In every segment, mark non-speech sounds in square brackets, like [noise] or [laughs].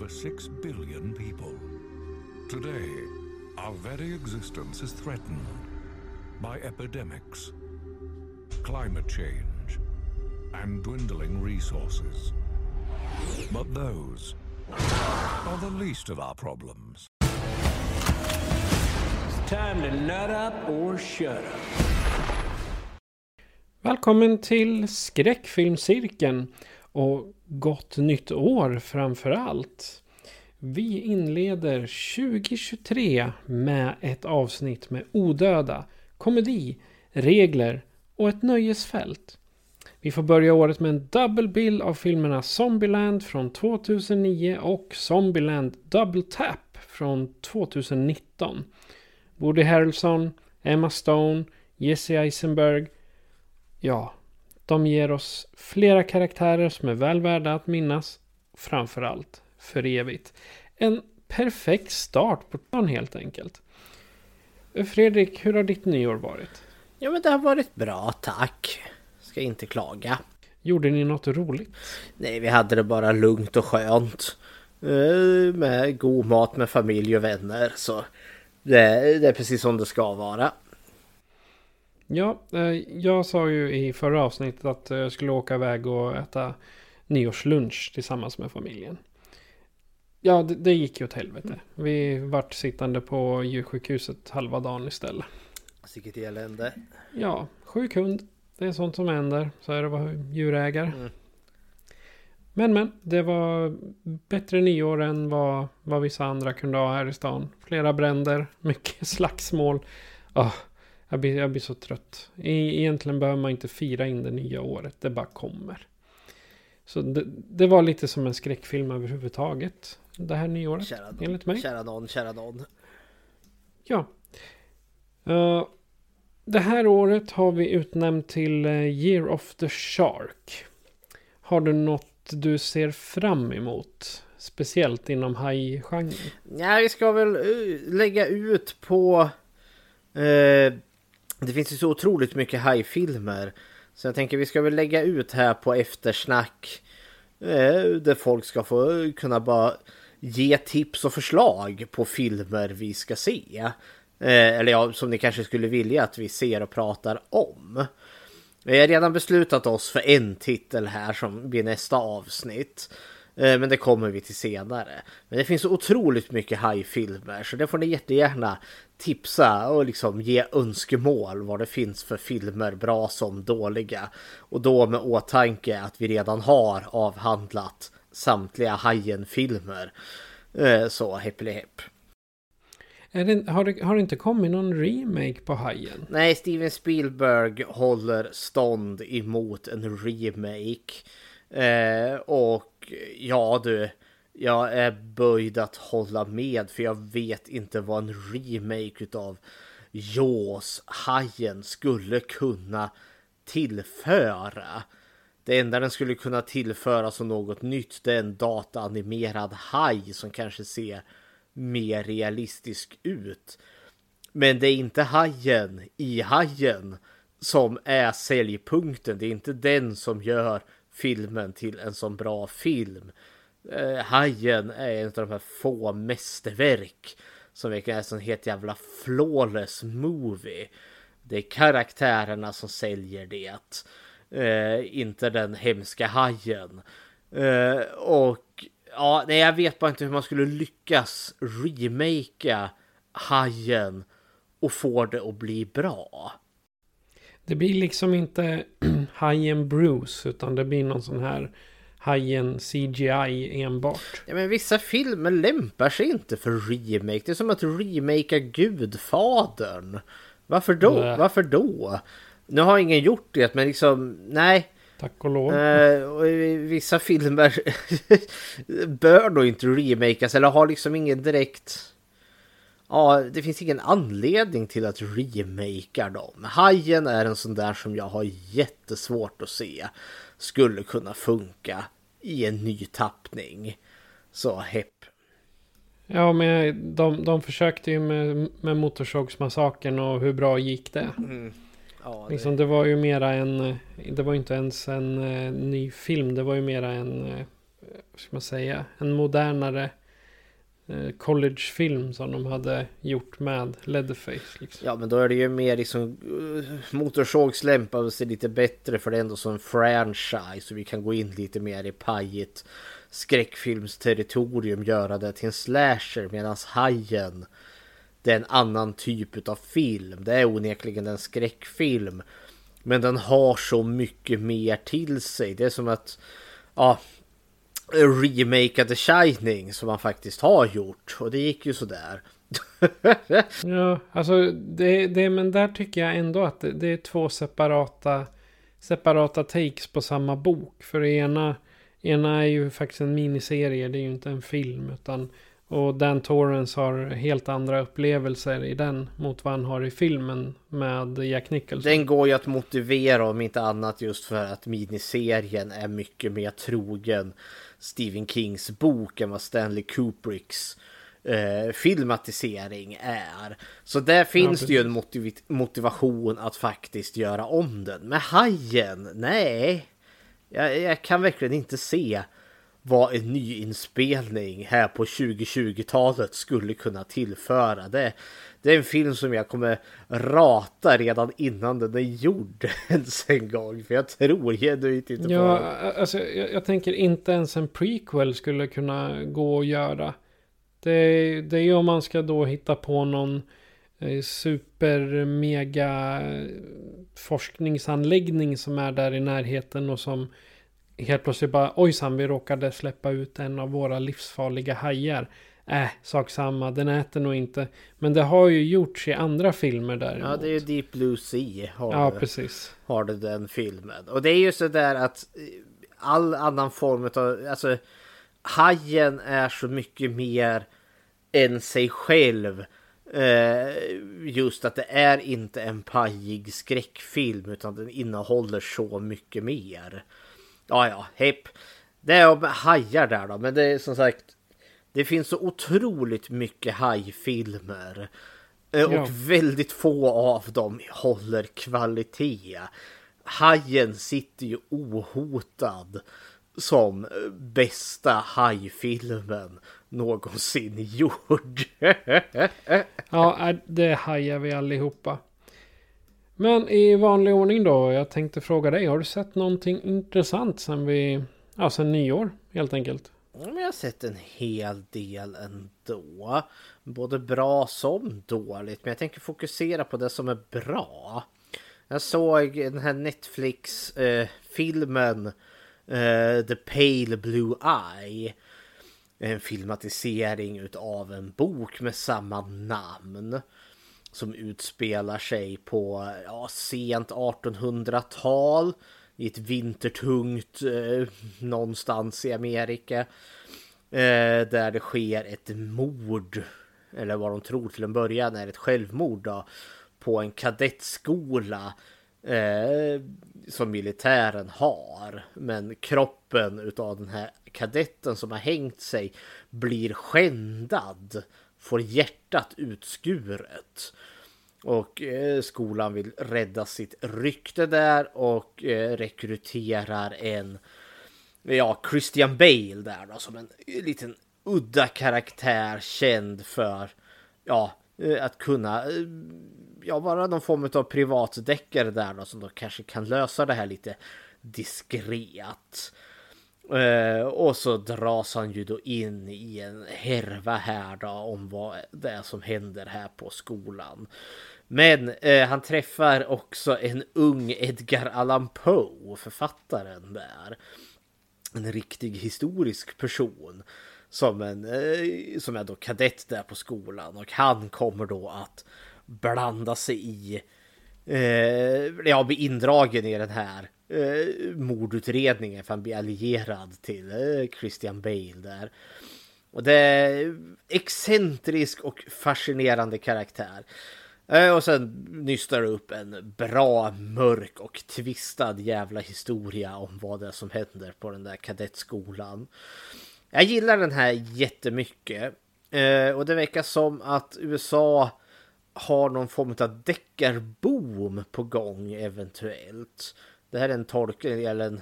Home to over 6 billion people. Today, our very existence is threatened by epidemics, climate change, and dwindling resources. But those are the least of our problems. It's time to nut up or shut up. Välkommen till Skräckfilmscirkeln och gott nytt år framför allt. Vi inleder 2023 med ett avsnitt med odöda, komedi, regler och ett nöjesfält. Vi får börja året med en double bill av filmerna Zombieland från 2009 och Zombieland Double Tap från 2019. Woody Harrelson, Emma Stone, Jesse Eisenberg. Ja, de ger oss flera karaktärer som är väl värda att minnas. Framförallt för evigt. En perfekt start på dagen helt enkelt. Fredrik, hur har ditt nyår varit? Ja men det har varit bra tack. Ska inte klaga. Gjorde ni något roligt? Nej vi hade det bara lugnt och skönt. Eh, Med god mat med familj och vänner så det, det är precis som det ska vara. Ja, eh, jag sa ju i förra avsnittet att jag skulle åka iväg och äta nyårslunch tillsammans med familjen. Ja, det, det gick ju åt helvete. Vi vart sittande på djursjukhuset halva dagen istället. Vilket elände. Ja, sjuk hund. Det är sånt som händer. Så är det vara djurägare. Mm. Men men, det var bättre nyår än vad, vad vissa andra kunde ha här i stan. Flera bränder, mycket [laughs] slagsmål. Ah, jag, blir, jag blir så trött. E- Egentligen behöver man inte fira in det nya året. Det bara kommer. Så det, det var lite som en skräckfilm överhuvudtaget. Det här nyåret, Kära enligt någon, mig. kära någon, kära någon. Ja. Eh, det här året har vi utnämnt till eh, Year of the Shark. Har du något du ser fram emot? Speciellt inom haj-genren? Ja, vi ska väl eh, lägga ut på... Eh, det finns ju så otroligt mycket hajfilmer. Så jag tänker vi ska väl lägga ut här på eftersnack. Eh, där folk ska få kunna bara ge tips och förslag på filmer vi ska se. Eh, eller ja, som ni kanske skulle vilja att vi ser och pratar om. Vi har redan beslutat oss för en titel här som blir nästa avsnitt. Eh, men det kommer vi till senare. Men det finns otroligt mycket hajfilmer så det får ni jättegärna tipsa och liksom ge önskemål vad det finns för filmer, bra som dåliga. Och då med åtanke att vi redan har avhandlat samtliga Hajen-filmer. Eh, Så hepp. Är det, har, det, har det inte kommit någon remake på Hajen? Nej, Steven Spielberg håller stånd emot en remake. Eh, och ja du, jag är böjd att hålla med för jag vet inte vad en remake utav Jaws, Hajen skulle kunna tillföra. Det enda den skulle kunna tillföra som något nytt det är en dataanimerad haj som kanske ser mer realistisk ut. Men det är inte hajen i hajen som är säljpunkten. Det är inte den som gör filmen till en så bra film. Eh, hajen är en av de här få mästerverk som verkligen är en sån helt jävla flawless movie. Det är karaktärerna som säljer det. Eh, inte den hemska hajen. Eh, och nej, jag vet bara inte hur man skulle lyckas remakea Hajen och få det att bli bra. Det blir liksom inte [clears throat] Hajen Bruce utan det blir någon sån här Hajen CGI enbart. Ja, men vissa filmer lämpar sig inte för remake. Det är som att remakea Gudfadern. Varför då? Nä. Varför då? Nu har ingen gjort det, men liksom nej. Tack och lov. Eh, och vissa filmer [laughs] bör då inte remakas eller har liksom ingen direkt... Ja, det finns ingen anledning till att remakea dem. Hajen är en sån där som jag har jättesvårt att se skulle kunna funka i en ny tappning. Så hepp. Ja, men de, de försökte ju med, med Motorsågsmassakern och hur bra gick det? Ja, det... Liksom, det var ju mera en... Det var inte ens en eh, ny film. Det var ju mera en... Eh, vad ska man säga? En modernare Eh, collegefilm som de hade gjort med Leatherface. Liksom. Ja men då är det ju mer liksom eh, Motorsågs lämpar sig lite bättre för det är ändå som en franchise så vi kan gå in lite mer i pajigt skräckfilmsterritorium göra det till en slasher medan Hajen det är en annan typ av film. Det är onekligen en skräckfilm. Men den har så mycket mer till sig. Det är som att ja, remake The Shining som man faktiskt har gjort. Och det gick ju sådär. [laughs] Ja, alltså det, det, men där tycker jag ändå att det, det är två separata, separata takes på samma bok. För det ena, ena är ju faktiskt en miniserie, det är ju inte en film. Utan, och Dan Torrance har helt andra upplevelser i den mot vad han har i filmen med Jack Nicholson. Den går ju att motivera om inte annat just för att miniserien är mycket mer trogen Stephen Kings bok än vad Stanley Kubricks eh, filmatisering är. Så där finns Ja, det ju en motiv- motivation att faktiskt göra om den. Men Hajen, nej. Jag, jag kan verkligen inte se vad en nyinspelning här på 2020-talet skulle kunna tillföra. Det, det är en film som jag kommer rata redan innan den är gjord [laughs] ens en gång. För jag tror genuint inte Ja, på alltså jag, jag tänker inte ens en prequel skulle kunna gå att göra. Det, det är ju om man ska då hitta på någon eh, super mega eh, forskningsanläggning som är där i närheten och som helt plötsligt bara ojsan vi råkade släppa ut en av våra livsfarliga hajar. Äh, sak samma, den äter nog inte. Men det har ju gjorts i andra filmer däremot. Ja, det är ju Deep Blue Sea. Har Ja, det. precis. har det den filmen. Och det är ju så där att eh, all annan form av, alltså Hajen är så mycket mer än sig själv. Eh, just att det är inte en pajig skräckfilm utan den innehåller så mycket mer. Ja, ja, hepp. Det är om hajar där då, men det är som sagt. Det finns så otroligt mycket hajfilmer. Eh, Och Ja. väldigt få av dem håller kvalitet. Hajen sitter ju ohotad som eh, bästa hajfilmen någonsin [laughs] gjord. Ja, äh, det hajar vi allihopa. Men i vanlig ordning då. Jag tänkte fråga dig. Har du sett någonting intressant sen vi... Ja, sen nyår helt enkelt. Jag har sett en hel del ändå. Både bra som dåligt. Men jag tänker fokusera på det som är bra. Jag såg den här Netflix-filmen eh, eh, The Pale Blue Eye. En filmatisering utav en bok med samma namn. Som utspelar sig på ja, sent 1800-tal. I ett vintertungt eh, någonstans i Amerika. Eh, där det sker ett mord. Eller vad de tror till en början är ett självmord då. På en kadettskola. Eh, som militären har. Men kroppen utav den här kadetten som har hängt sig blir skändad. Får hjärtat utskuret. Och eh, skolan vill rädda sitt rykte där och eh, rekryterar en ja, Christian Bale där då som en liten udda karaktär känd för ja, eh, att kunna eh, ja, vara någon form av privatdeckare där då som då kanske kan lösa det här lite diskret. Uh, och så dras han ju då in i en härva här då om vad det är som händer här på skolan. Men eh, han träffar också en ung Edgar Allan Poe, författaren där. En riktig historisk person som, en, eh, som är då kadett där på skolan och han kommer då att blanda sig i, eh, ja, bli indragen i den här eh, mordutredningen för han blir allierad till eh, Christian Bale där. Och det är excentrisk och fascinerande karaktär. Eh, och sen nystar det upp en bra, mörk och tvistad jävla historia om vad det är som händer på den där kadettskolan. Jag gillar den här jättemycket. Eh, och det verkar som att USA har någon form av deckarboom på gång eventuellt. Det här är en tolkning eller en,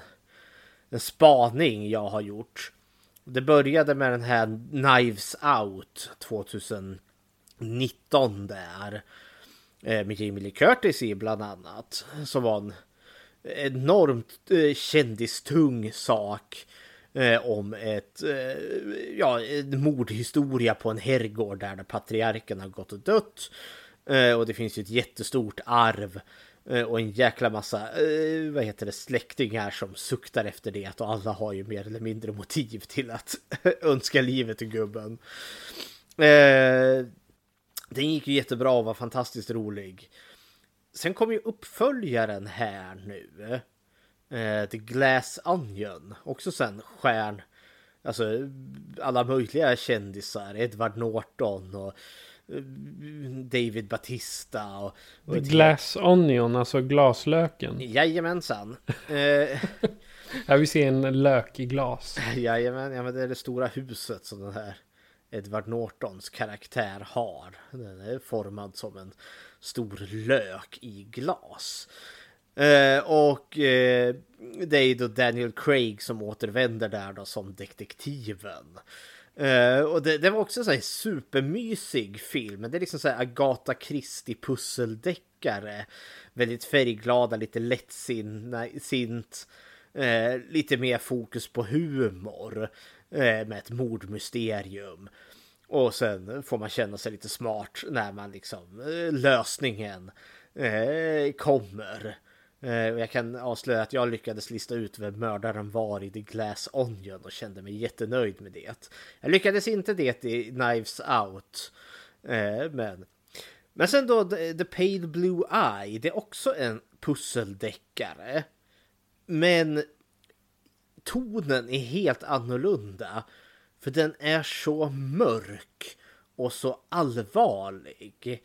en spaning jag har gjort. Det började med den här Knives Out 2019 där. Eh, med Jamie Lee Curtis i bland annat. Som var en enormt eh, kändistung sak. Eh, om ett, ja, en mordhistoria på en herrgård där patriarken har gått och dött. Och det finns ju ett jättestort arv och en jäkla massa, vad heter det, släktingar som suktar efter det och alla har ju mer eller mindre motiv till att [laughs] önska livet till gubben. Den gick ju jättebra och var fantastiskt rolig. Sen kom ju uppföljaren här nu. Eh, The Glass Onion. Också sen stjärn... Alltså alla möjliga kändisar. Edward Norton och eh, David Batista. Och, och The Glass Onion, alltså glaslöken. Jajamensan. [laughs] eh, jag vill se en lök i glas. [laughs] Jajamän, ja, men det är det stora huset som den här Edward Nortons karaktär har. Den är formad som en stor lök i glas. Eh, och eh, det är då Daniel Craig som återvänder där då som detektiven. Eh, och det, det, var också en supermysig film. Det är liksom så här Agatha Christie pusseldeckare. Väldigt färgglada, lite lättsint. Eh, lite mer fokus på humor. Eh, med ett mordmysterium. Och sen får man känna sig lite smart när man liksom eh, lösningen eh, kommer. Och jag kan avslöja att jag lyckades lista ut vem mördaren var i The Glass Onion och kände mig jättenöjd med det. Jag lyckades inte det i Knives Out. Men, men sen då The Pale Blue Eye, det är också en pusseldeckare. Men tonen är helt annorlunda. För den är så mörk och så allvarlig.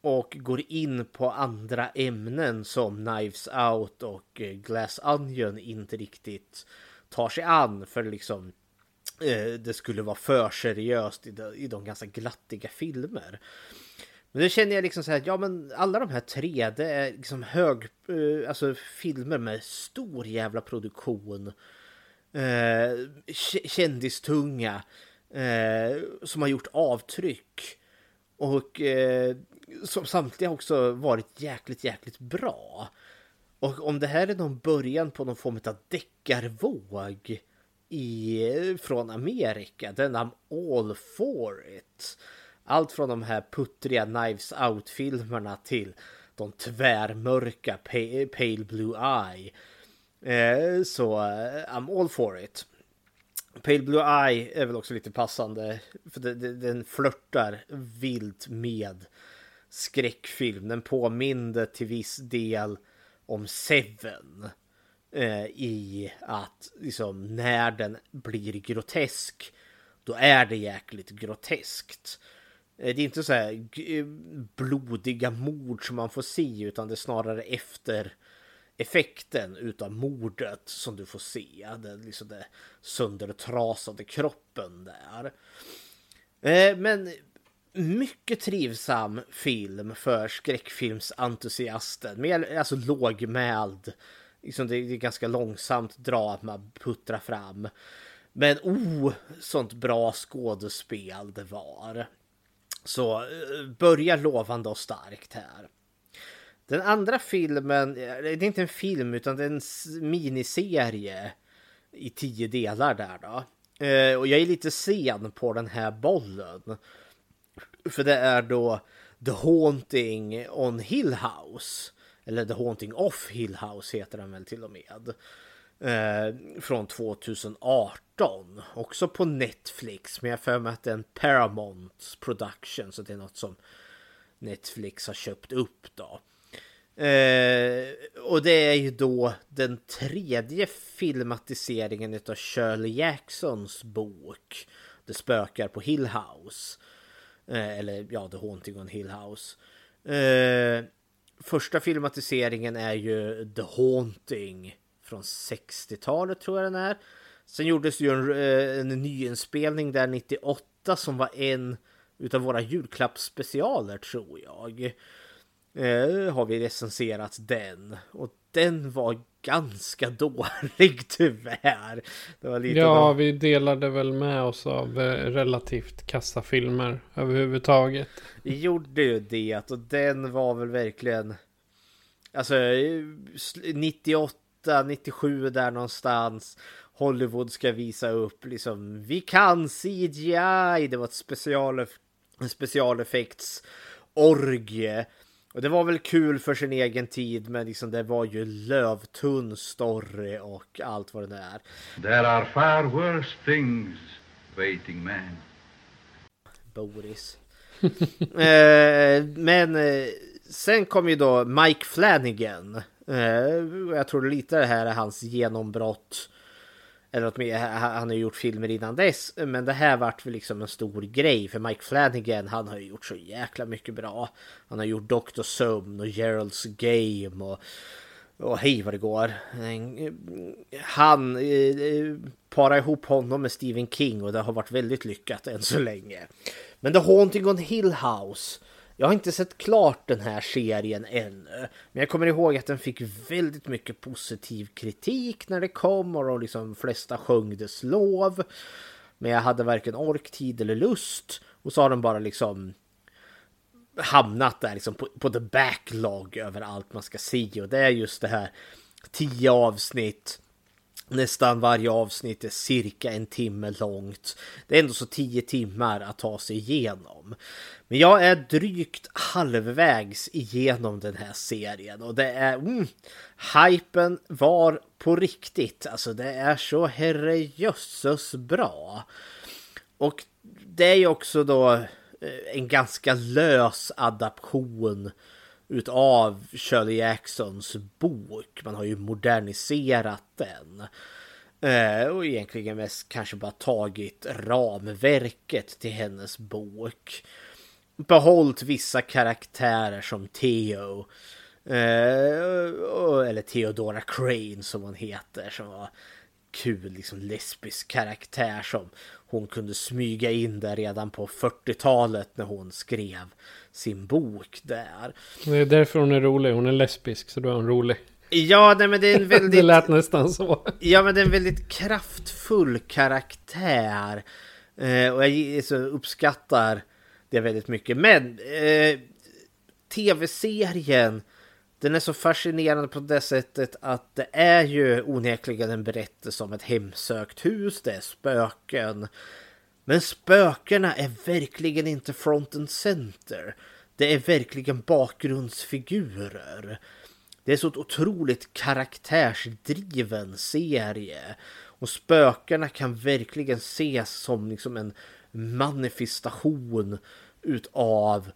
Och går in på andra ämnen som Knives Out och eh, Glass Onion inte riktigt tar sig an. För liksom eh, det skulle vara för seriöst i de, i de ganska glattiga filmer. Men nu känner jag liksom så här, ja men alla de här tre, det är liksom hög, eh, alltså filmer med stor jävla produktion eh, kändistunga eh, som har gjort avtryck. Och eh, som samtliga också varit jäkligt, jäkligt bra. Och om det här är någon början på någon form av deckarvåg i, från Amerika, then I'm all for it. Allt från de här puttriga Knives Out-filmerna till de tvärmörka Pale Blue Eye Eh, Eh, så eh, I'm all for it. Pale Blue Eye är väl också lite passande. För den flörtar vilt med skräckfilm. Den påminner till viss del om Seven. Eh, I att liksom när den blir grotesk. Då är det jäkligt groteskt. Eh, det är inte så här blodiga mord som man får se utan det är snarare efter effekten utav mordet som du får se. Den liksom det söndertrasade kroppen där. Eh, men mycket trivsam film för skräckfilmsentusiasten. Mer, alltså lågmäld. Liksom det är ganska långsamt drama puttra fram. Men oh, sånt bra skådespel det var. Så eh, börja lovande och starkt här. Den andra filmen, eh, det är inte en film utan det är en miniserie. i tio delar där då. Eh, och jag är lite sen på den här bollen. För det är då The Haunting on Hill House. Eller The Haunting of Hill House heter den väl till och med. Eh, från 2018. Också på Netflix. Men jag för mig att det är en Paramount production. Så det är något som Netflix har köpt upp då. Eh, och det är ju då den tredje filmatiseringen av Shirley Jacksons bok Det spökar på Hill House. Eh, eller ja, The Haunting on Hill House. Eh, första filmatiseringen är ju The Haunting från 60-talet tror jag den är. Sen gjordes ju en, eh, en nyinspelning där 98 som var en utav våra julklappsspecialer tror jag. Eh, har vi recenserat den. Och den var ganska [laughs] dålig tyvärr. Det var lite ja, av... vi delade väl med oss av eh, relativt kassa filmer överhuvudtaget. Vi gjorde ju det och den var väl verkligen... Alltså 98, 97 där någonstans. Hollywood ska visa upp liksom vi kan CGI. Det var ett special, specialeffekts orgie. Och det var väl kul för sin egen tid, men liksom det var ju lövtunn story och allt vad det är. There are far worse things waiting man. Boris. [laughs] eh, men eh, sen kom ju då Mike Flanagan. Eh, jag tror lite det här är hans genombrott eller åtminstone, han har gjort filmer innan dess. Men det här vart väl liksom en stor grej. För Mike Flanagan, han har ju gjort så jäkla mycket bra. Han har gjort Dr. Sömn och Gerald's Game och... Och hej vad det går. Han eh, parar ihop honom med Stephen King och det har varit väldigt lyckat än så länge. Men The Haunting on Hill House jag har inte sett klart den här serien ännu. Men jag kommer ihåg att den fick väldigt mycket positiv kritik när det kom och de liksom flesta sjöng dess lov. Men jag hade varken ork, tid eller lust. Och så har den bara liksom hamnat där liksom på, på the backlog över allt man ska se. Och det är just det här tio avsnitt Nästan varje avsnitt är cirka en timme långt. Det är ändå så tio timmar att ta sig igenom. Men jag är drygt halvvägs igenom den här serien och det är... Mm, hypen var på riktigt. Alltså det är så herrejösses bra. Och det är ju också då eh, en ganska lös adaption utav Shirley Jacksons bok. Man har ju moderniserat den. Eh, och egentligen mest kanske bara tagit ramverket till hennes bok. Behållt vissa karaktärer som Theo. Eh, eller Theodora Crane som hon heter. Som var kul liksom lesbisk karaktär som hon kunde smyga in där redan på 40-talet när hon skrev sin bok där. Det är därför hon är rolig. Hon är lesbisk så då är hon rolig. Ja, nej, men det är en [laughs] väldigt... det lät nästan så. ja, men det är en väldigt kraftfull karaktär. Eh, och jag så uppskattar det väldigt mycket. Men eh, tv-serien den är så fascinerande på det sättet att det är ju onekligen en berättelse om ett hemsökt hus, det är spöken. Men spökena är verkligen inte front and center. Det är verkligen bakgrundsfigurer. Det är så ett otroligt karaktärsdriven serie. Och spökena kan verkligen ses som liksom en manifestation utav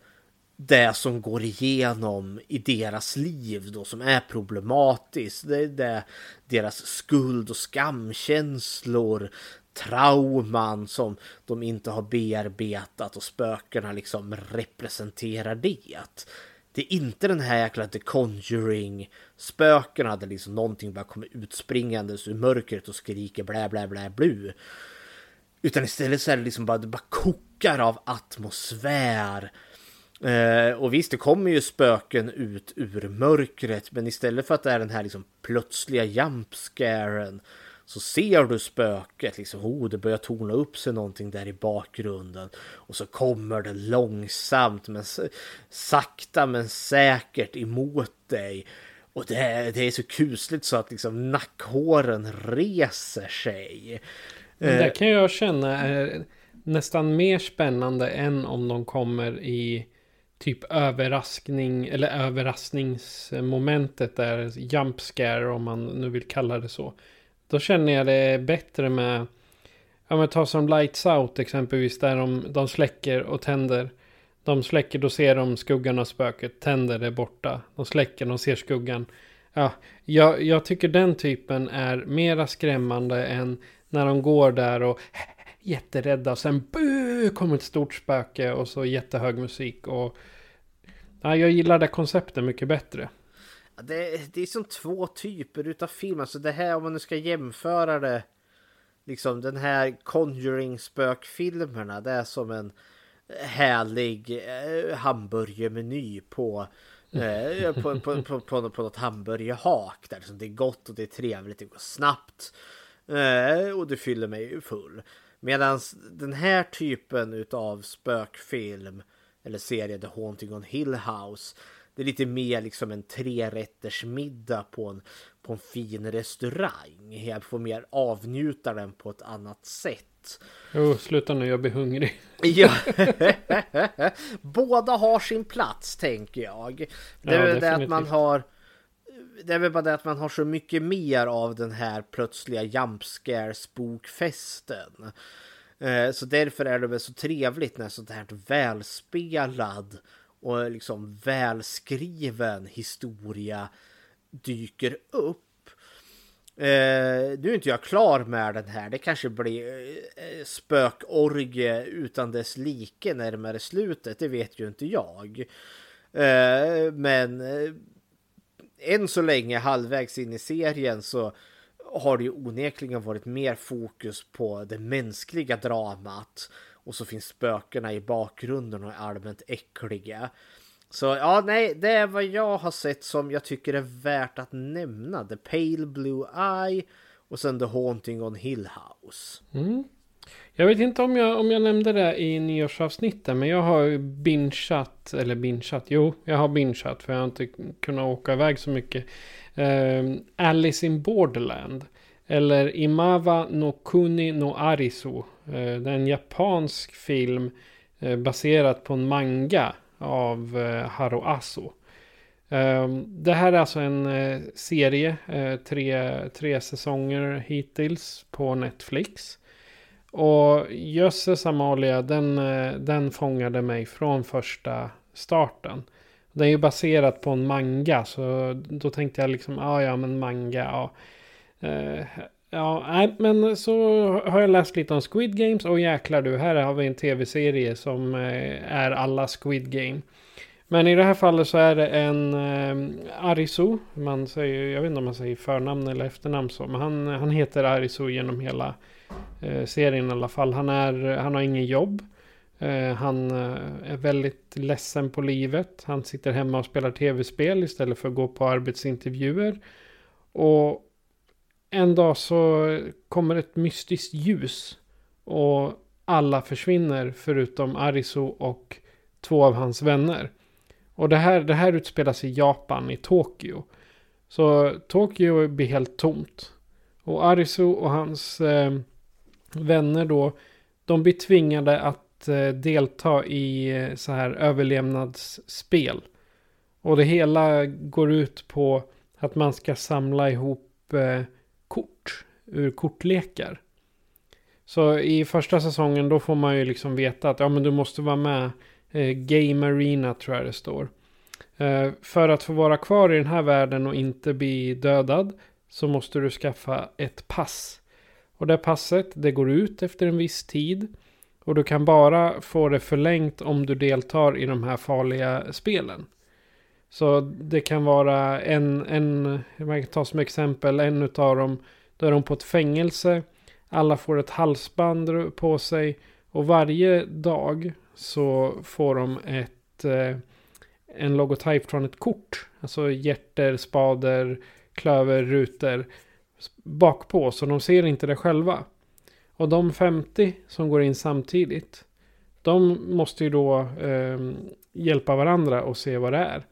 det som går igenom i deras liv då som är problematiskt. Det är det, deras skuld och skamkänslor, trauman som de inte har bearbetat och spökena liksom representerar det. Det är inte den här jäkla The Conjuring spökena där liksom någonting bara kommer utspringandes ur mörkret och skriker blä blä blä blu. Utan istället så är det liksom bara, det bara kokar av atmosfär Eh, och visst, det kommer ju spöken ut ur mörkret, men istället för att det är den här liksom plötsliga jumpscaren så ser du spöket, liksom, oh, det börjar torna upp sig någonting där i bakgrunden. Och så kommer det långsamt, men sakta men säkert emot dig. Och det är, det är så kusligt så att liksom nackhåren reser sig. Det kan jag känna är nästan mer spännande än om de kommer i typ överraskning eller överraskningsmomentet där jump scare om man nu vill kalla det så. Då känner jag det bättre med Ja men ta som Lights Out exempelvis där de, de släcker och tänder. De släcker, då ser de skuggan av spöket. Tänder det borta. De släcker, de ser skuggan. Ja, jag, jag tycker den typen är mera skrämmande än när de går där och jätterädda. Och sen buh, kommer ett stort spöke och så jättehög musik. Och, ja, jag gillar det konceptet mycket bättre. Det, det är som två typer utav film. Alltså det här om man nu ska jämföra det. Liksom den här Conjuring spökfilmerna. Det är som en härlig eh, hamburgermeny på, eh, på, på, på, på, på något hamburgerhak. Där liksom det är gott och det är trevligt, det går snabbt. Eh, och det fyller mig full. Medan den här typen utav spökfilm eller serie The Haunting on Hill House. Det är lite mer liksom en trerätters middag på en, på en fin restaurang. Jag får mer avnjuta den på ett annat sätt. Oh, sluta nu, jag blir hungrig. [laughs] ja. [laughs] Båda har sin plats tänker jag. Det är ja, det att man har det är väl bara det att man har så mycket mer av den här plötsliga jump scare spokfesten. Eh, så därför är det väl så trevligt när sånt här välspelad och liksom välskriven historia dyker upp. Eh, nu är inte jag klar med den här. Det kanske blir eh, spökorgie utan dess like närmare slutet. Det vet ju inte jag. Eh, men eh, än så länge halvvägs in i serien så har det ju onekligen varit mer fokus på det mänskliga dramat. Och så finns spökena i bakgrunden och är allmänt äckliga. Så ja, nej, det är vad jag har sett som jag tycker är värt att nämna. The Pale Blue Eye och sen The Haunting on Hill House. Mm. Jag vet inte om jag, om jag nämnde det i nyårsavsnittet, men jag har bingeat, eller bingeat, jo, jag har bingeat för jag har inte kunnat åka iväg så mycket. Um, Alice in Borderland. Eller Imawa no Kuni no Arisu. Uh, eh, det är en japansk film uh, baserat på en manga av uh, Haro Aso. Det här är alltså en serie, tre, tre säsonger hittills på Netflix. Och Jösses Amalia, den, eh, den fångade mig från första starten. Den är ju baserat på en manga, så då tänkte jag liksom, ah, ja men manga, ja. Eh, ja, nej, men så har jag läst lite om Squid Games och jäklar du, här har vi en tv-serie som eh, är alla Squid Game. Men i det här fallet så är det en eh, Arisu, man säger, jag vet inte om man säger förnamn eller efternamn så, men han, han heter Arisu genom hela Eh, serien i alla fall. Han, är, han har ingen jobb. Eh, han eh, är väldigt ledsen på livet. Han sitter hemma och spelar tv-spel istället för att gå på arbetsintervjuer. Och en dag så kommer ett mystiskt ljus. Och alla försvinner förutom Ariso och två av hans vänner. Och det här, det här utspelas i Japan, i Tokyo. Så Tokyo blir helt tomt. Och Arisu och hans eh, vänner då, de blir tvingade att eh, delta i eh, så här överlevnadsspel. Och det hela går ut på att man ska samla ihop eh, kort ur kortlekar. Så i första säsongen då får man ju liksom veta att ja men du måste vara med. Game Arena tror jag det står. för att få vara kvar i den här världen och inte bli dödad så måste du skaffa ett pass. Och det passet det går ut efter en viss tid. Och du kan bara få det förlängt om du deltar i de här farliga spelen. Så det kan vara en, en man kan ta som exempel, en utav dem, då är de på ett fängelse. Alla får ett halsband på sig. Och varje dag så får de ett, eh, en logotyp från ett kort. Alltså hjärter, spader, klöver, rutor bakpå. Så de ser inte det själva. Och de 50 som går in samtidigt. De måste ju då eh, hjälpa varandra och se vad det är.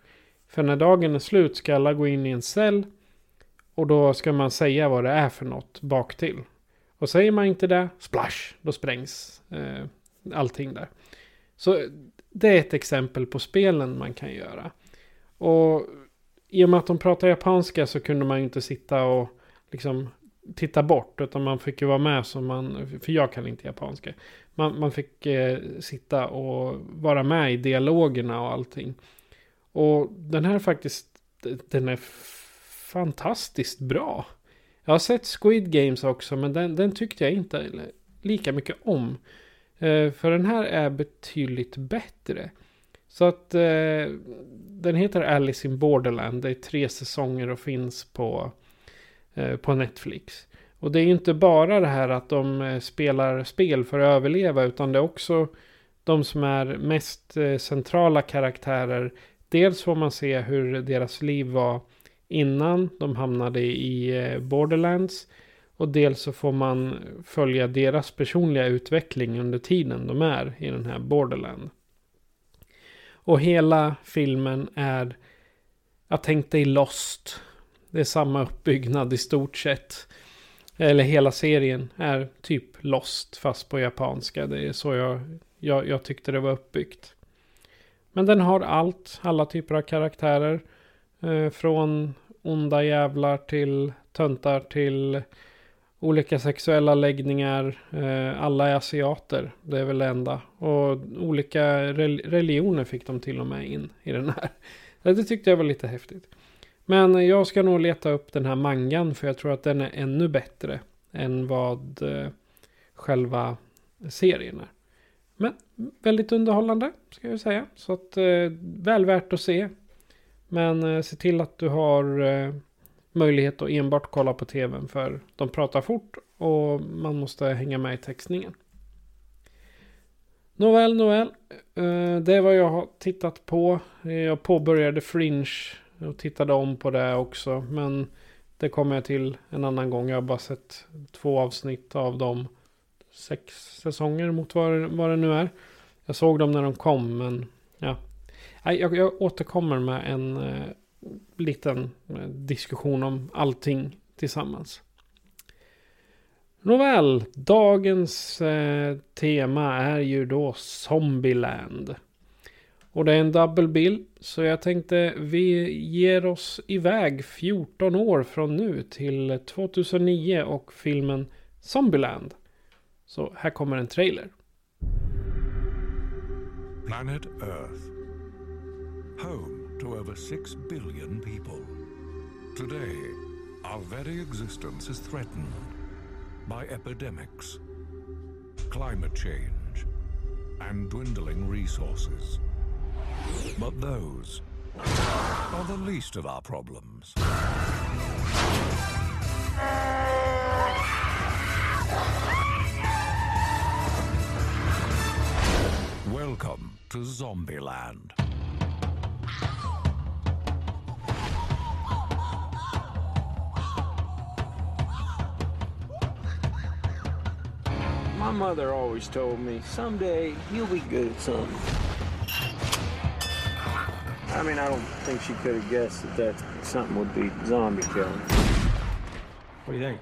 För när dagen är slut ska alla gå in i en cell. Och då ska man säga vad det är för något baktill. Och säger man inte det, splash, då sprängs eh, allting där. Så det är ett exempel på spelen man kan göra. Och i och med att de pratar japanska så kunde man ju inte sitta och liksom titta bort. Utan man fick ju vara med som man, för jag kan inte japanska. Man, man fick eh, sitta och vara med i dialogerna och allting. Och den här faktiskt, den är fantastiskt bra. Jag har sett Squid Games också, men den, den tyckte jag inte lika mycket om. Eh, för den här är betydligt bättre. Så att eh, den heter Alice in Borderland. Det är tre säsonger och finns på, Eh, på Netflix. Och det är inte bara det här att de eh, spelar spel för att överleva. Utan det är också de som är mest eh, centrala karaktärer. Dels får man se hur deras liv var innan de hamnade i Borderlands. Och dels så får man följa deras personliga utveckling under tiden de är i den här Borderland. Och hela filmen är, jag tänkte i Lost. Det är samma uppbyggnad i stort sett. Eller hela serien är typ Lost fast på japanska. Det är så jag, jag, jag tyckte det var uppbyggt. Men den har allt, alla typer av karaktärer. Eh, från onda jävlar till töntar till olika sexuella läggningar. Eh, alla är asiater, det är väl det enda. Och olika religioner fick de till och med in i den här. [laughs] Det tyckte jag var lite häftigt. Men jag ska nog leta upp den här mangan för jag tror att den är ännu bättre än vad eh, själva serien är. Men väldigt underhållande ska jag säga. Så att eh, väl värt att se. Men eh, se till att du har möjlighet att enbart kolla på tvn för de pratar fort och man måste hänga med i textningen. Nåväl, nåväl. Det är vad jag har tittat på. Jag påbörjade Fringe och tittade om på det också. Men det kommer jag till en annan gång. Jag har bara sett två avsnitt av de sex säsonger mot vad, vad det nu är. Jag såg dem när de kom men ja. Jag, jag återkommer med en eh, liten eh, diskussion om allting tillsammans. Nåväl, dagens eh, tema är ju då Zombieland. Och det är en double bill. Så jag tänkte vi ger oss iväg 14 år från nu till 2009 och filmen Zombieland. Så här kommer en trailer. Planet Earth. Home to over 6 billion people. Today, our very existence is threatened by epidemics, climate change, and dwindling resources. But those are the least of our problems. Welcome to Zombieland. My mother always told me, someday you'll be good at something. I mean, I don't think she could have guessed that that something would be zombie killing. What do you think?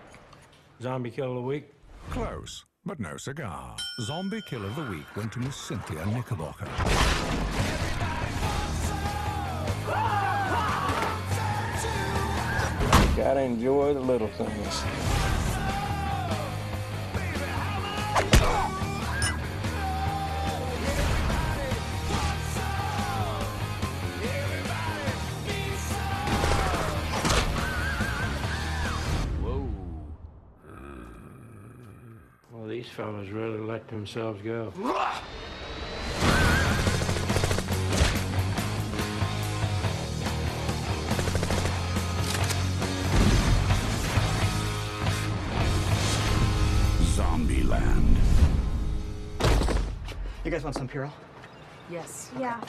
Zombie kill of the week? Close, but no cigar. Zombie kill of the week went to Miss Cynthia Knickerbocker. Gotta enjoy the little things. Fellas really let themselves go. Zombieland. You guys want some Purell? Yes. Yeah.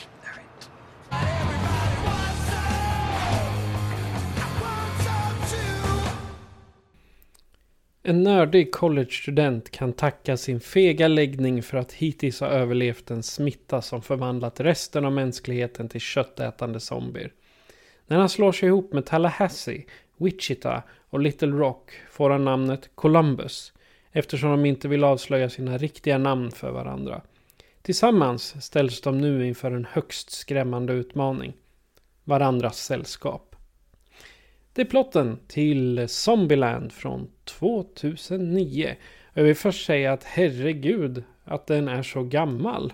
En nördig collegestudent kan tacka sin fega läggning för att hittills ha överlevt en smitta som förvandlat resten av mänskligheten till köttätande zombier. När han slår sig ihop med Tallahassee, Wichita och Little Rock får han namnet Columbus eftersom de inte vill avslöja sina riktiga namn för varandra. Tillsammans ställs de nu inför en högst skrämmande utmaning. Varandras sällskap. Det är plotten till Zombieland från 2009. Jag vill först säga att herregud att den är så gammal.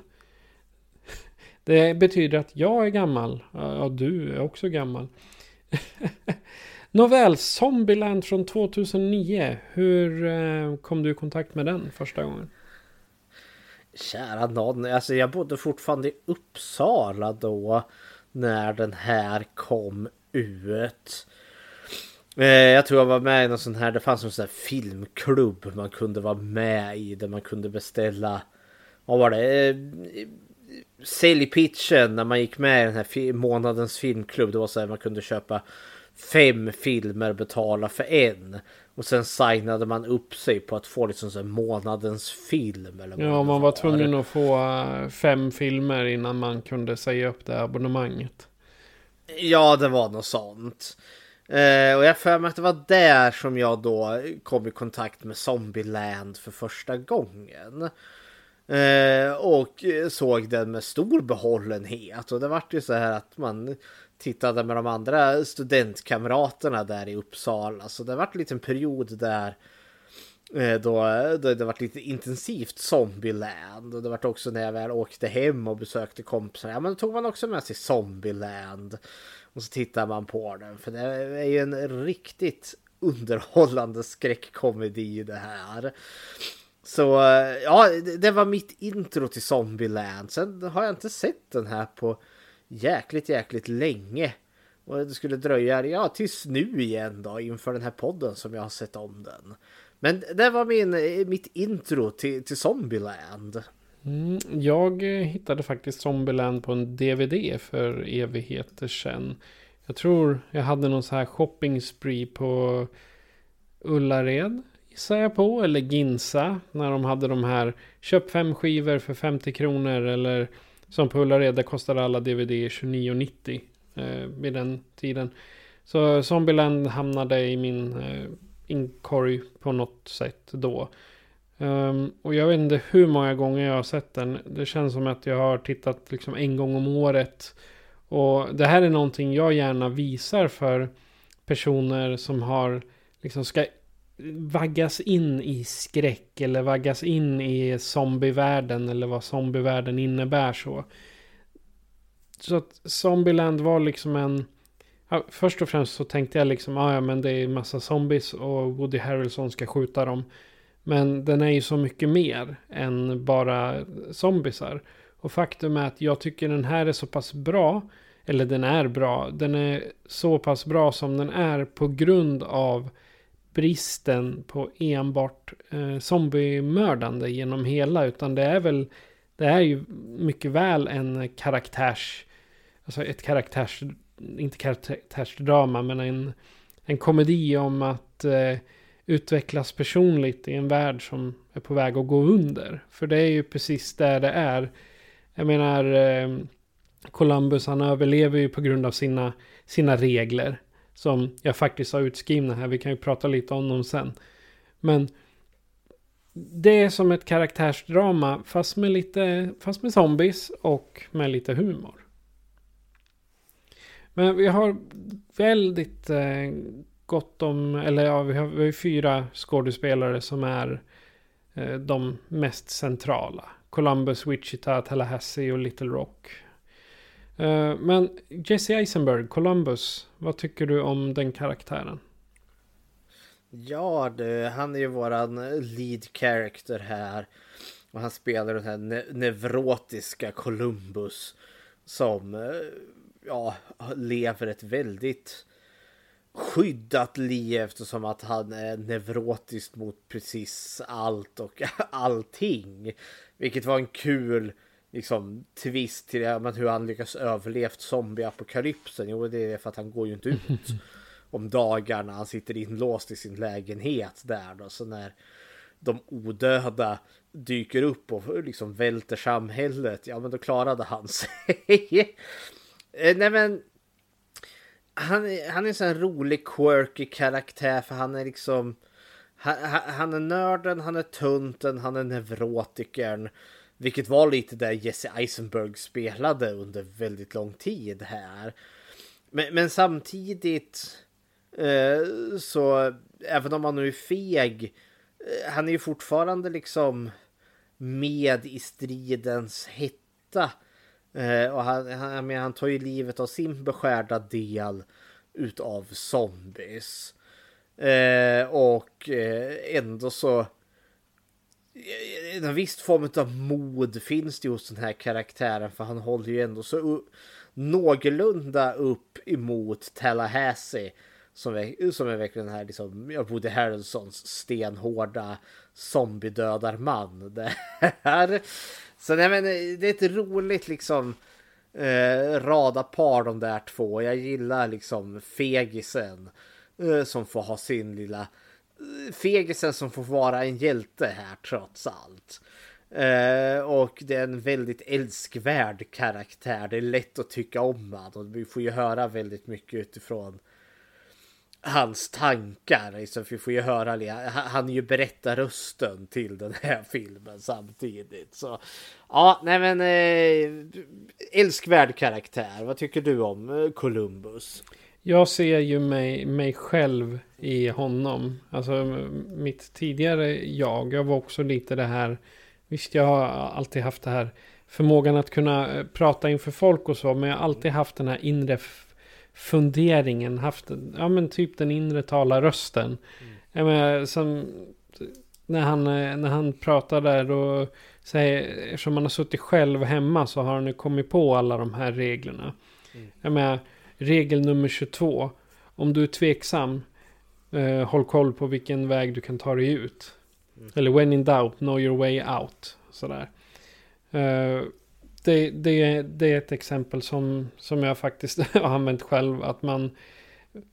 [laughs] Det betyder att jag är gammal. Ja, du är också gammal. [laughs] Nåväl, Zombieland från 2009. Hur eh, kom du i kontakt med den första gången? Kära någon, alltså jag bodde fortfarande i Uppsala då när den här kom ut. Eh, jag tror jag var med i någon sån här, det fanns en sån här filmklubb man kunde vara med i där man kunde beställa, vad var det? Eh, Säljpitchen när man gick med i den här månadens filmklubb. Det var så här man kunde köpa fem filmer, betala för en. Och sen signade man upp sig på att få liksom så månadens film. Eller ja, man var, var tvungen att få eh, fem filmer innan man kunde säga upp det abonnemanget. Ja, det var något sånt. Eh, och jag för mig att det var där som jag då kom i kontakt med Zombieland för första gången. Eh, och såg den med stor behållenhet. Och det vart ju så här att man tittade med de andra studentkamraterna där i Uppsala. Så det vart en liten period där eh, då, då det vart lite intensivt Zombieland. Och det vart också när jag väl åkte hem och besökte kompisar. Ja men då tog man också med sig Zombieland. Och så tittar man på den. För det är ju en riktigt underhållande skräckkomedi det här. Så eh, ja, det var mitt intro till Zombieland. Sen har jag inte sett den här på jäkligt, jäkligt länge. Och det skulle dröja, ja, tills nu igen då inför den här podden som jag har sett om den. Men det var min, eh, mitt intro till, till Zombieland. Mm, jag eh, hittade faktiskt Zombieland på en DVD för evigheter sedan. Jag tror jag hade någon så här shopping spree på Ullared gissar jag på. Eller Ginsa. När de hade de här köp fem skivor för 50 kronor. Eller som på Ullared, där kostade alla DVD 29,90 eh, vid den tiden. Så Zombieland hamnade i min eh, inkorg på något sätt då. Um, och jag vet inte hur många gånger jag har sett den. Det känns som att jag har tittat liksom en gång om året. Och det här är någonting jag gärna visar för personer som har liksom ska vaggas in i skräck eller vaggas in i zombievärlden eller vad zombievärlden innebär så. Så att Zombieland var liksom en... Ja, först och främst så tänkte jag liksom, ah, ja men det är massa zombies och Woody Harrelson ska skjuta dem. Men den är ju så mycket mer än bara zombisar. Och faktum är att jag tycker den här är så pass bra. Eller den är bra. Den är så pass bra som den är på grund av bristen på enbart eh, zombiemördande genom hela. Utan det är väl, det är ju mycket väl en karaktärs, alltså ett karaktärs, inte karaktärsdrama, men en, en komedi om att eh, utvecklas personligt i en värld som är på väg att gå under. För det är ju precis där det är. Jag menar, eh, Columbus han överlever ju på grund av sina, sina regler. Som jag faktiskt har utskrivna här. Vi kan ju prata lite om dem sen. Men det är som ett karaktärsdrama fast med lite fast med zombies och med lite humor. Men vi har väldigt eh, gott om, eller ja, vi har, vi har fyra skådespelare som är eh, de mest centrala. Columbus, Wichita, Tallahassee och Little Rock. Eh, men Jesse Eisenberg, Columbus, vad tycker du om den karaktären? Ja du, han är ju våran lead character här. Och han spelar den här ne neurotiska Columbus. Som eh, ja, lever ett väldigt skyddat liv eftersom att han är neurotisk mot precis allt och [laughs] allting. Vilket var en kul liksom twist till ja, men hur han lyckas överlevt zombieapokalypsen. Jo, det är för att han går ju inte ut [laughs] om dagarna. Han sitter inlåst i sin lägenhet där då. Så när de odöda dyker upp och liksom välter samhället, ja men då klarade han [laughs] sig. Eh, nej men han, är, han är en sån här rolig quirky karaktär för han är liksom han, han är nörden, han är tunten, han är neurotikern. Vilket var lite där Jesse Eisenberg spelade under väldigt lång tid här. Men, men samtidigt eh, så även om han nu är feg. Eh, han är ju fortfarande liksom med i stridens hetta. Eh, och han, han, men han tar ju livet av sin beskärda del utav zombies. Eh, och eh, ändå så eh, eh, en viss form av mod finns det hos den här karaktären för han håller ju ändå så någorlunda upp emot Tallahassee som är, som är verkligen den här liksom, Woody Harrelsons stenhårda zombiedödarman. [laughs] Det här. Så nej, men eh, det är ett roligt liksom eh, rada par de där två. Jag gillar liksom fegisen eh, som får ha sin lilla eh, fegisen som får vara en hjälte här trots allt. Eh, och det är en väldigt älskvärd karaktär. Det är lätt att tycka om honom och vi får ju höra väldigt mycket utifrån hans tankar. Liksom, vi får ju höra, han är ju berättarrösten till den här [laughs] filmen samtidigt. Så ja, nej men äh, älskvärd karaktär. Vad tycker du om eh, Columbus? Jag ser ju mig, mig själv i honom. Alltså mitt tidigare jag. Jag var också lite det här. Visst, jag har alltid haft det här förmågan att kunna eh, prata inför folk och så. Men jag har alltid haft den här inre funderingen. Haft, ja men typ den inre talarrösten. Mm. Jag menar, som, när, han, när han pratar där och säger, eftersom han har suttit själv hemma så har han ju kommit på alla de här reglerna. Mm. Jag menar, regel nummer 22. Om du är tveksam, eh, håll koll på vilken väg du kan ta dig ut. Mm. Eller when in doubt, know your way out. Sådär. Uh, det, det, det är ett exempel som, som jag faktiskt [laughs] har använt själv. Att man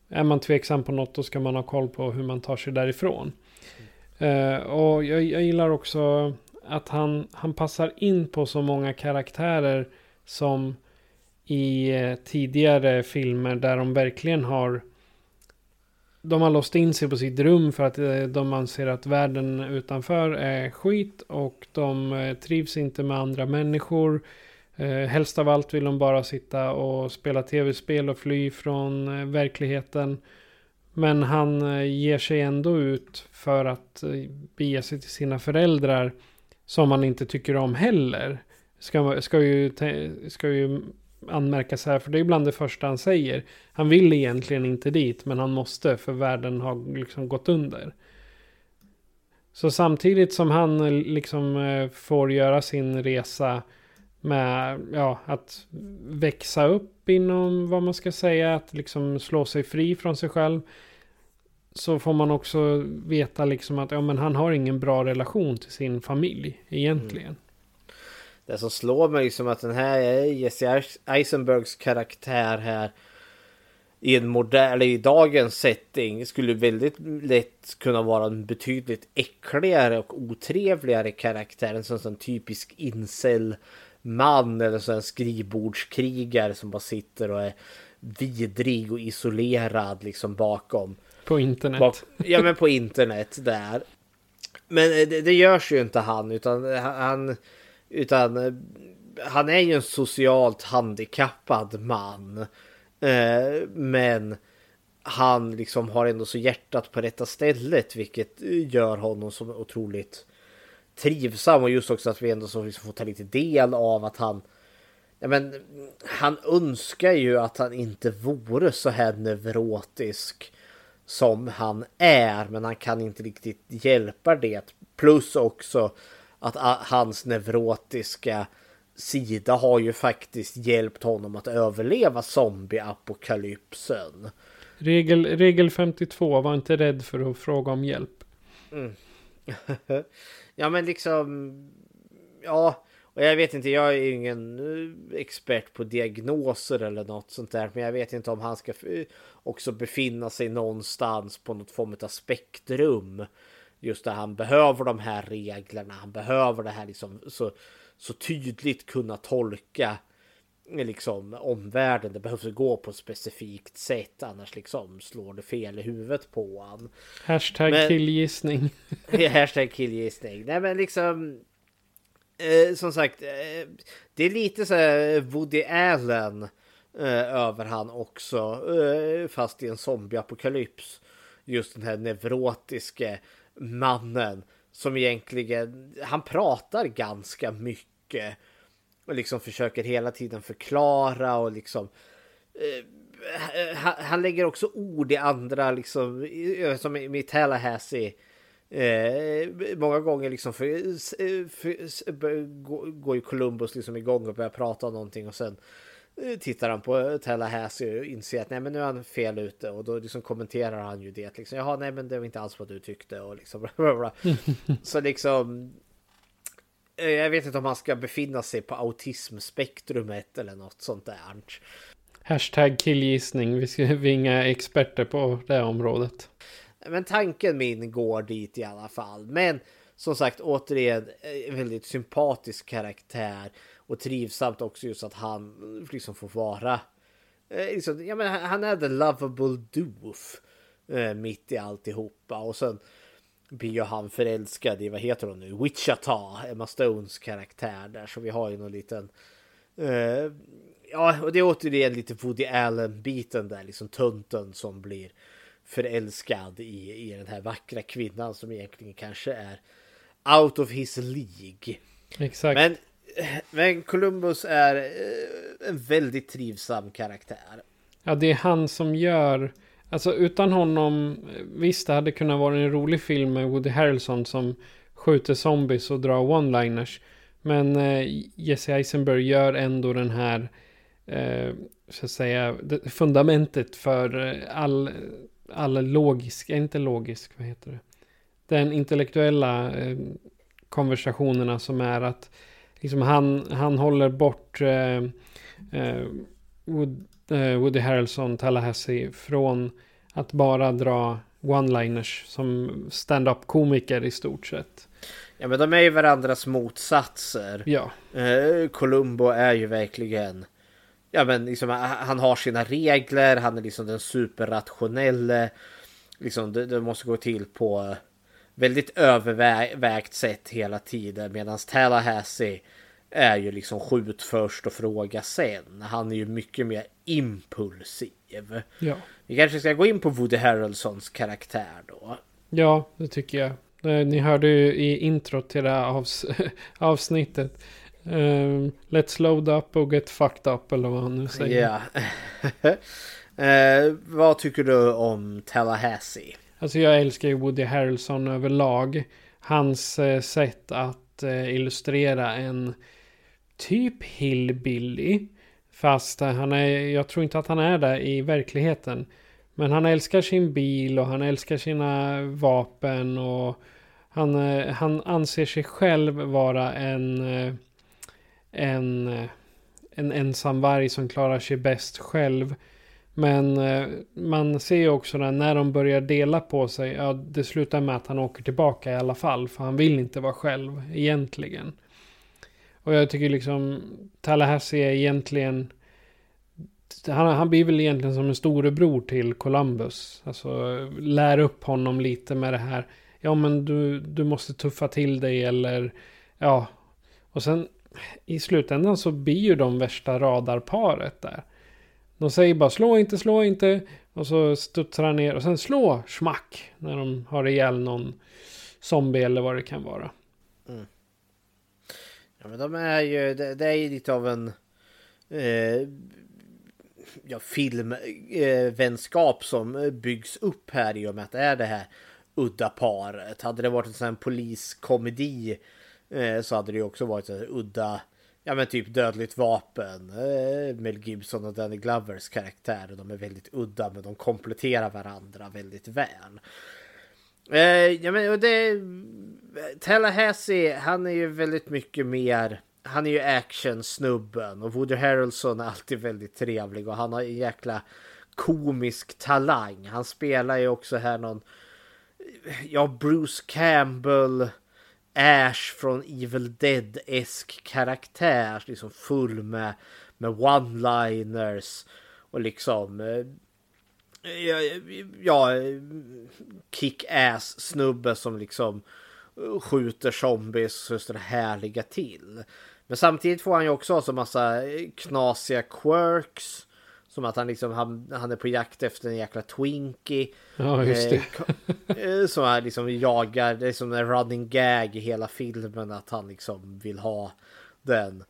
är man tveksam på något då ska man ha koll på hur man tar sig därifrån. Mm. Uh, och jag, jag gillar också att han, han passar in på så många karaktärer som i eh, tidigare filmer där de verkligen har de har låst in sig på sitt rum för att eh, de anser att världen utanför är skit och de eh, trivs inte med andra människor. Eh, helst av allt vill de bara sitta och spela tv-spel och fly från verkligheten. Men han ger sig ändå ut för att bege sig till sina föräldrar som han inte tycker om heller. Ska, ska, ju, ska ju anmärkas här, för det är bland det första han säger. Han vill egentligen inte dit, men han måste för världen har liksom gått under. Så samtidigt som han eh, liksom eh, får göra sin resa med ja, att växa upp inom vad man ska säga, att liksom slå sig fri från sig själv. Så får man också veta liksom att ja, men han har ingen bra relation till sin familj egentligen. Mm. Det som slår mig som att den här Jesse Eisenbergs karaktär här i en modern, i dagens setting skulle väldigt lätt kunna vara en betydligt äckligare och otrevligare karaktär. En sån, sån typisk incel man eller så en skrivbordskrigare som bara sitter och är vidrig och isolerad liksom bakom. På internet. Bak, ja men på internet där. Men det, det görs ju inte han utan han utan eh, han är ju en socialt handikappad man. Eh, men han liksom har ändå så hjärtat på rätta stället vilket eh, gör honom som otroligt trivsam och just också att vi ändå så liksom får ta lite del av att han Ja, men han önskar ju att han inte vore så här neurotisk som han är, men han kan inte riktigt hjälpa det. Plus också att hans neurotiska sida har ju faktiskt hjälpt honom att överleva zombieapokalypsen. Regel, regel 52, var inte rädd för att fråga om hjälp. Mm. [laughs] ja men liksom, ja, och jag vet inte, jag är ju ingen eh, expert på diagnoser eller något sånt där. Men jag vet inte om han ska också befinna sig någonstans på något form av spektrum just det han behöver de här reglerna. Han behöver det här liksom så, så tydligt kunna tolka liksom omvärlden. Det behövs gå på ett specifikt sätt annars liksom slår det fel i huvudet på han. Hashtag men, killgissning. [laughs] hashtag killgissning. Nej men liksom. Eh, som sagt, eh, det är lite så här Woody Allen eh, över han också. Eh, fast i en zombieapokalyps. Just den här neurotiske mannen som egentligen, han pratar ganska mycket och liksom försöker hela tiden förklara och liksom eh, han, han, lägger också ord i andra liksom som i Tallahassee. Eh, många gånger liksom för, eh, för, för, går ju Columbus liksom igång och börjar prata om någonting och sen eh, tittar han på Tallahassee och inser att nej men nu är han fel ute och då liksom kommenterar han ju det liksom. Jaha nej men det var inte alls vad du tyckte och liksom [laughs] bla bla. [laughs] Så liksom Eh, jag vet inte om man ska befinna sig på autismspektrumet eller något sånt där. Hashtag killgissning. Vi, ska, vi är inga experter på det området. Men tanken min går dit i alla fall. Men som sagt återigen en väldigt sympatisk karaktär. Och trivsamt också just att han liksom får vara. Eh, liksom, ja, men han är the lovable doof. Eh, mitt i alltihopa. Och sen blir ju han förälskad i, vad heter hon nu, Wichita, Emma Stones karaktär där. Så vi har ju någon liten... Uh, ja, och det är återigen lite Woody Allen-biten där, liksom tunten som blir förälskad i, i den här vackra kvinnan som egentligen kanske är out of his League. Exakt. Men, men Columbus är eh, en väldigt trivsam karaktär. Ja, det är han som gör Alltså utan honom, eh, visst det hade kunnat vara en rolig film med Woody Harrelson som skjuter zombies och drar one-liners. Men eh, Jesse Eisenberg gör ändå den här, eh, så att säga, fundamentet för eh, all, all logisk, inte logisk, vad heter det? Den intellektuella eh, konversationerna som är att liksom han, han håller bort eh, eh, Wood, eh, Woody Harrelson, Tallahassee från att bara dra one-liners som stand-up komiker i stort sett. Ja men de är ju varandras motsatser. Ja. Eh, Columbo är ju verkligen Ja men liksom han har sina regler, han är liksom den superrationelle. Liksom det, det måste gå till på väldigt övervägt sätt hela tiden. Medan Tallahassee är ju liksom skjut först och fråga sen. Han är ju mycket mer impulsiv. Ja. Vi kanske ska gå in på Woody Harrelsons karaktär då. Ja, det tycker jag. Eh, ni hörde ju i intro till det här avs [laughs] avsnittet. Um, let's load up och get fucked up eller vad han nu säger. Ja. uh, [laughs] vad tycker du om Tallahassee? Alltså jag älskar ju Woody Harrelson överlag. Hans eh, sätt att eh, illustrera en typ hillbilly. Fast eh, han är, jag tror inte att han är där i verkligheten. Men han älskar sin bil och han älskar sina vapen och han, han anser sig själv vara en, en, en ensam varg som klarar sig bäst själv. Men eh, man ser ju också när, när de börjar dela på sig, ja det slutar med att han åker tillbaka i alla fall. För han vill inte vara själv egentligen. Och jag tycker liksom Tallahassee är egentligen han, han blir väl egentligen som en storebror till Columbus. Alltså lär upp honom lite med det här. Ja men du, du måste tuffa till dig eller ja. Och sen i slutändan så blir ju de värsta radarparet där. De säger bara slå inte, slå inte. Och så studsar han ner och sen slå, smack. När de har ihjäl någon zombie eller vad det kan vara. Mm. Ja men de är ju, det, det är ju lite av en eh, ja, filmvänskap eh, som byggs upp här i och med att det är det här udda paret. Hade det varit en sån här poliskomedi eh, så hade det ju också varit en udda, ja men typ dödligt vapen. Eh, Mel Gibson och Danny Glovers karaktärer. De är väldigt udda men de kompletterar varandra väldigt väl. Eh, ja men och det... Tallahassee, han är ju väldigt mycket mer... Han är ju actionsnubben och Woody Harrelson är alltid väldigt trevlig och han har en jäkla komisk talang. Han spelar ju också här någon... Ja, Bruce Campbell Ash från Evil Dead-esk karaktär. Liksom full med, med one-liners. Och liksom... Eh, ja, ja kick-ass snubbe som liksom eh, skjuter zombies så det härliga till. Men samtidigt får han ju också så massa eh, knasiga quirks. Som att han liksom han, han är på jakt efter en jäkla Twinkie. Ja, just det. Eh, som han liksom jagar. Det är som en running gag i hela filmen att han liksom vill ha den.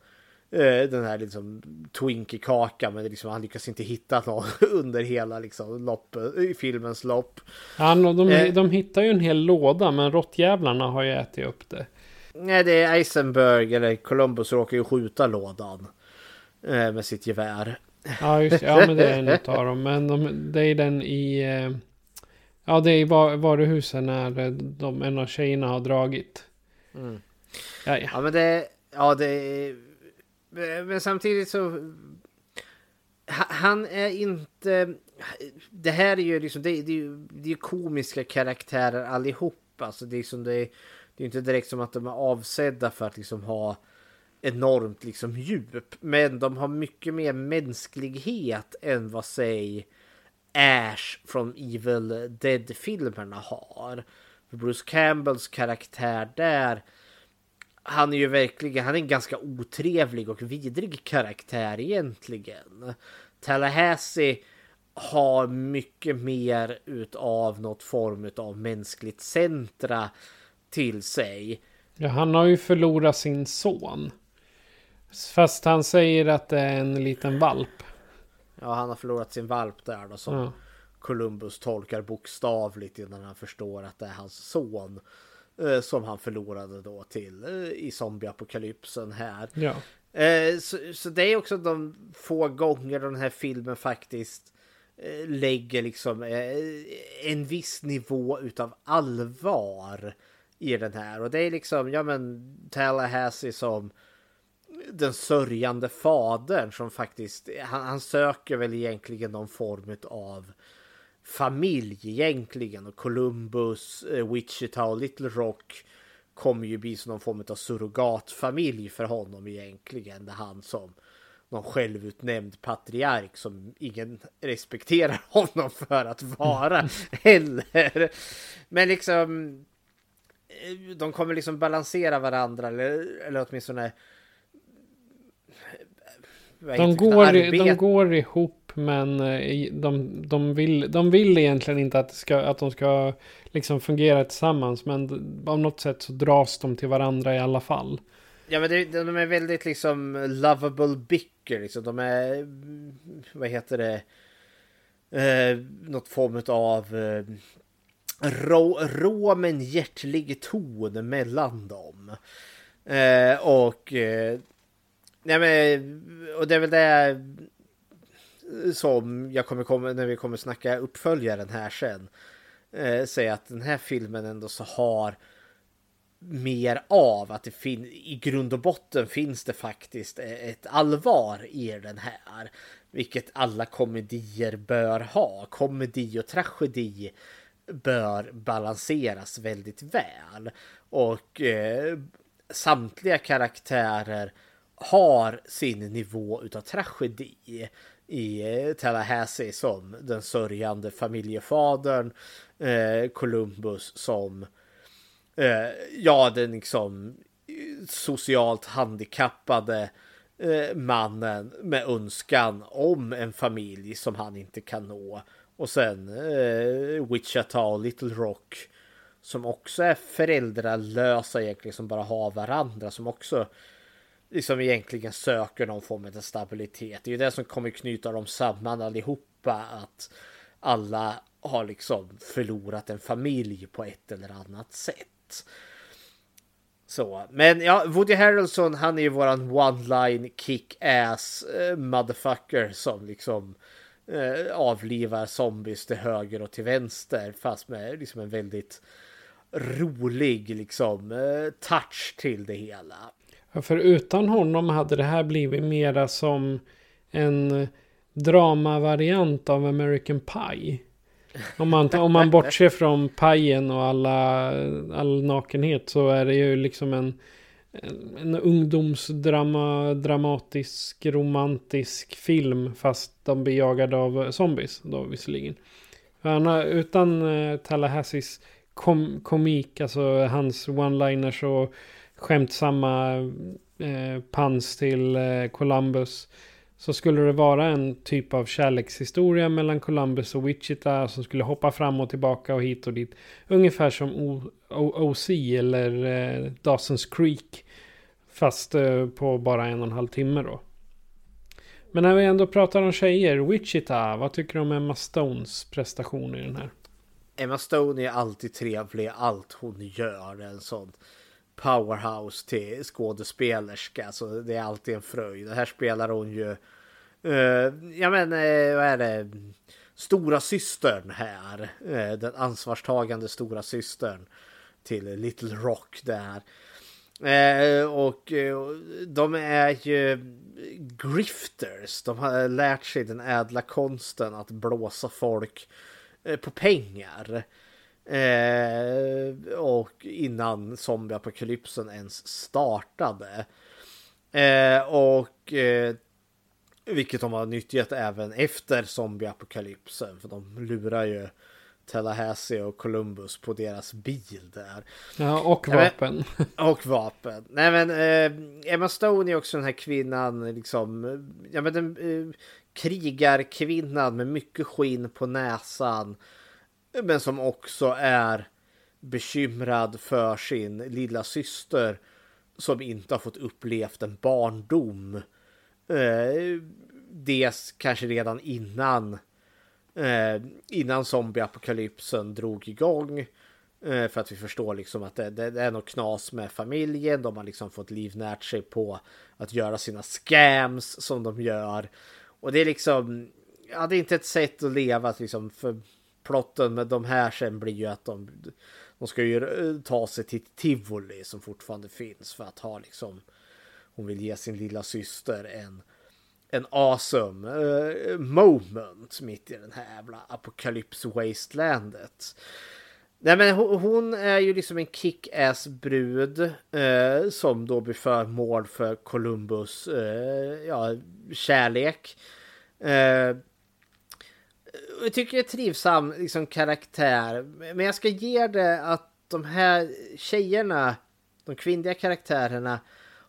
Eh, den här liksom Twinkie-kaka men liksom, han lyckas inte hitta någon [laughs] under hela liksom, lopp, i filmens lopp. Han, de, eh, de hittar ju en hel låda men råttjävlarna har ju ätit upp det. Nej, det är Eisenberg eller Columbus råkar ju skjuta lådan eh, med sitt gevär. Ja, just Ja, men det är en av dem. Men de, det är den i... Eh, ja, det är i varuhusen när de, en av tjejerna har dragit. Mm. Ja, ja. ja, men det... Ja, det. Men samtidigt så... Han är inte... Det här är ju liksom... Det, är, det är ju det är komiska karaktärer allihopa. Alltså det är som det är... Det är inte direkt som att de är avsedda för att liksom ha enormt liksom djup. Men de har mycket mer mänsklighet än vad säg Ash från Evil Dead-filmerna har. Bruce Campbells karaktär där han är ju verkligen, han är en ganska otrevlig och vidrig karaktär egentligen. Tallahassee har mycket mer utav något form av mänskligt centra till sig. Ja, han har ju förlorat sin son. Fast han säger att det är en liten valp. Ja, han har förlorat sin valp där då som ja. Columbus tolkar bokstavligt innan han förstår att det är hans son. Eh, som han förlorade då till eh, i zombieapokalypsen här. Ja. Eh, så, så, det är också de få gånger den här filmen faktiskt lägger liksom en viss nivå utav allvar i den här. Och det är liksom, ja men Tallahassee som den sörjande fadern som faktiskt, han, han, söker väl egentligen någon form av familj egentligen och Columbus, eh, Wichita och Little Rock kommer ju bli som någon form av surrogatfamilj för honom egentligen. Det han som någon självutnämnd patriark som ingen respekterar [laughs] honom för att vara heller. Men liksom eh, de kommer liksom balansera varandra eller, eller åtminstone de går, de går ihop men eh, de, de, vill, de vill egentligen inte att, ska, att de ska liksom fungera tillsammans. Men av något sätt så dras de till varandra i alla fall. Ja men det, de är väldigt liksom lovable bicker. Liksom. De är, vad heter det, eh, något form av eh, rå, rå men hjärtlig ton mellan dem. Eh, och eh, Nej men, och det är väl det som jag kommer komma när vi kommer snacka uppföljaren här sen. Eh, säga att den här filmen ändå så har mer av att det fin i grund och botten finns det faktiskt e-, ett allvar i den här. Vilket alla komedier bör ha. Komedi och tragedi bör balanseras väldigt väl. Och eh, samtliga karaktärer har sin nivå utav tragedi i Tallahassee som den sörjande familjefadern, eh, Columbus som eh, ja, den liksom eh, socialt handikappade eh, mannen med önskan om en familj som han inte kan nå. Och sen eh, Wichita och Little Rock som också är föräldralösa egentligen som bara har varandra som också liksom egentligen söker någon form av stabilitet. Det är ju det som kommer knyta dem samman allihopa. Att alla har liksom förlorat en familj på ett eller annat sätt. Så, men ja, Woody Harrelson, han är ju våran one-line kick-ass eh, motherfucker som liksom eh, avlivar zombies till höger och till vänster. Fast med liksom en väldigt rolig liksom eh, touch till det hela. Ja, för utan honom hade det här blivit mera som en dramavariant av American Pie. Om man, om man bortser från pajen och alla, all nakenhet så är det ju liksom en, en ungdomsdrama, dramatisk, romantisk film. Fast de blir jagade av zombies då visserligen. Har, utan uh, Tallahassees kom, komik, alltså hans one-liners och skämtsamma eh, pans till eh, Columbus. Så skulle det vara en typ av kärlekshistoria mellan Columbus och Wichita som skulle hoppa fram och tillbaka och hit och dit. Ungefär som o o OC eller eh, Dawson's Creek. Fast eh, på bara en och en halv timme då. Men när vi ändå pratar om tjejer, Wichita, vad tycker du om Emma Stones prestation i den här? Emma Stone är alltid trevlig, allt hon gör. En sån powerhouse till skådespelerska. Så det är alltid en fröjd. Här spelar hon ju, uh, ja men uh, vad är det, stora systern här. Uh, den ansvarstagande stora systern till Little Rock där. Eh, och eh, de är ju grifters. De har lärt sig den ädla konsten att blåsa folk eh, på pengar. Eh, och innan zombieapokalypsen ens startade. Eh, och eh, vilket de har nyttjat även efter zombieapokalypsen. För de lurar ju Tallahassee och Columbus på deras bil där. Ja, och vapen. Men, [laughs] och vapen. Nej men eh, Emma Stone är också den här kvinnan, liksom, ja men den eh, krigarkvinnan med mycket skinn på näsan. Men som också är bekymrad för sin lilla syster som inte har fått upplevt en barndom. Eh, dels kanske redan innan eh, innan zombieapokalypsen drog igång. Eh, för att vi förstår liksom att det, det, det, är något knas med familjen. De har liksom fått livnärt sig på att göra sina scams som de gör. Och det är liksom, ja det är inte ett sätt att leva liksom för plotten med de här sen blir ju att de, de ska ju eh, ta sig till tivoli som fortfarande finns för att ha liksom hon vill ge sin lilla syster en en awesome uh, moment mitt i den här jävla apokalyps wastelandet. Nej men hon är ju liksom en kick-ass brud uh, som då blir föremål för Columbus uh, ja, kärlek jag tycker det är trivsam liksom, karaktär. Men jag ska ge det att de här tjejerna, de kvinnliga karaktärerna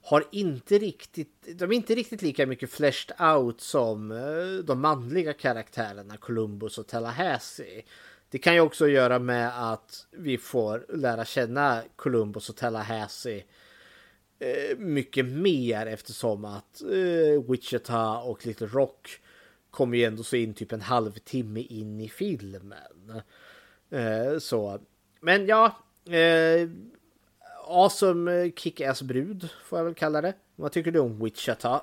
har inte riktigt, de är inte riktigt lika mycket fleshed out som eh, de manliga karaktärerna Columbus och Tallahassee. Det kan ju också göra med att vi får lära känna Columbus och Tallahassee eh, mycket mer eftersom att eh, Wichita och Little Rock kommer ju ändå så in typ en halvtimme in i filmen. Eh, så, men ja, eh, awesome kick-ass brud får jag väl kalla det. Vad tycker du om Wichita?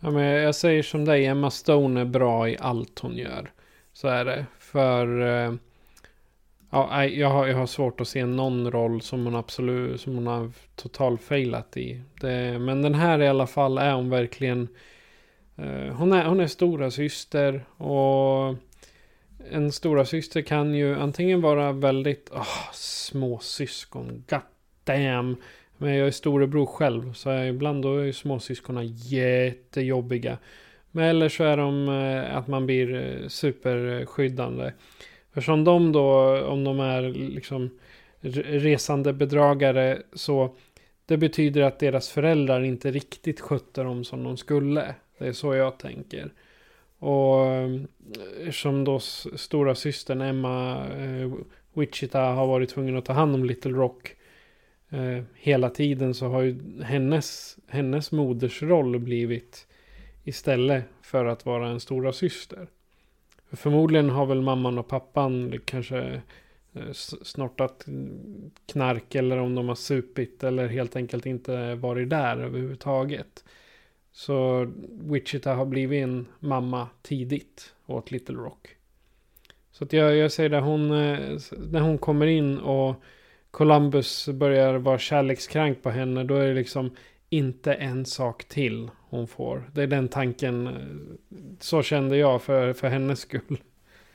Ja, men jag säger som dig, Emma Stone är bra i allt hon gör. Så är det. För eh, ja, jag, har, jag har svårt att se någon roll som hon absolut som hon har totalfailat i. Det, men den här i alla fall är hon verkligen. Eh, hon, är, hon är stora syster och en stora syster kan ju antingen vara väldigt oh, småsyskon, god damn. Men jag är storebror själv. Så ibland då är småsyskonen jättejobbiga. Men eller så är de eh, att man blir eh, superskyddande. För som de då, om de är liksom resande bedragare så det betyder att deras föräldrar inte riktigt skötte dem som de skulle. Det är så jag tänker. Och eh, eftersom som då stora systern Emma eh, Wichita har varit tvungen att ta hand om Little Rock eh, hela tiden så har ju hennes, hennes modersroll blivit istället för att vara en stora syster. Förmodligen har väl mamman och pappan kanske eh, snortat knark eller om de har supit eller helt enkelt inte varit där överhuvudtaget. Så Wichita har blivit en mamma tidigt åt Little Rock. Så att jag, jag säger det, hon, eh, när hon kommer in och Columbus börjar vara kärlekskrank på henne. Då är det liksom inte en sak till hon får. Det är den tanken. Eh, så kände jag för, för hennes skull.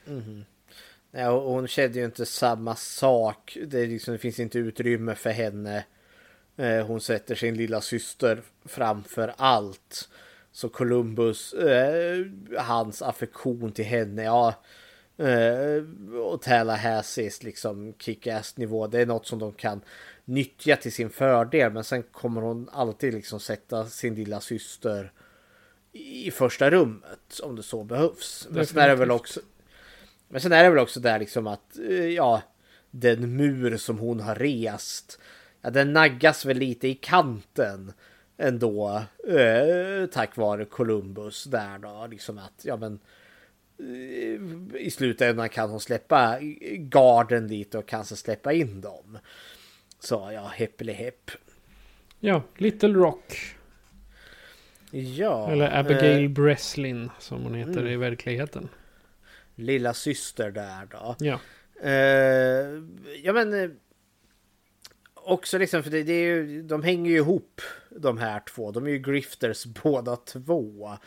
Mm-hmm. Mm. Ja, hon kände ju inte samma sak. Det, liksom, det finns inte utrymme för henne. Eh, hon sätter sin lilla syster framför allt. Så Columbus, eh, hans affektion till henne, ja. Eh, och Tallahassees liksom kick-ass nivå. Det är något som de kan nyttja till sin fördel. Men sen kommer hon alltid liksom sätta sin lilla syster i första rummet om det så behövs. Men sen är det väl också. Men sen är det väl också där liksom att eh, ja, den mur som hon har rest. Ja, den naggas väl lite i kanten ändå eh, tack vare Columbus där då liksom att ja men eh, i slutändan kan hon släppa garden lite och kanske släppa in dem. Så ja, hepp. Ja, Little Rock. Ja. Eller Abigail eh, Breslin som hon heter mm. i verkligheten. Lilla syster där då. Ja. Eh, ja men. Också liksom för det, det, är ju, de hänger ju ihop de här två. De är ju grifters [laughs] båda två.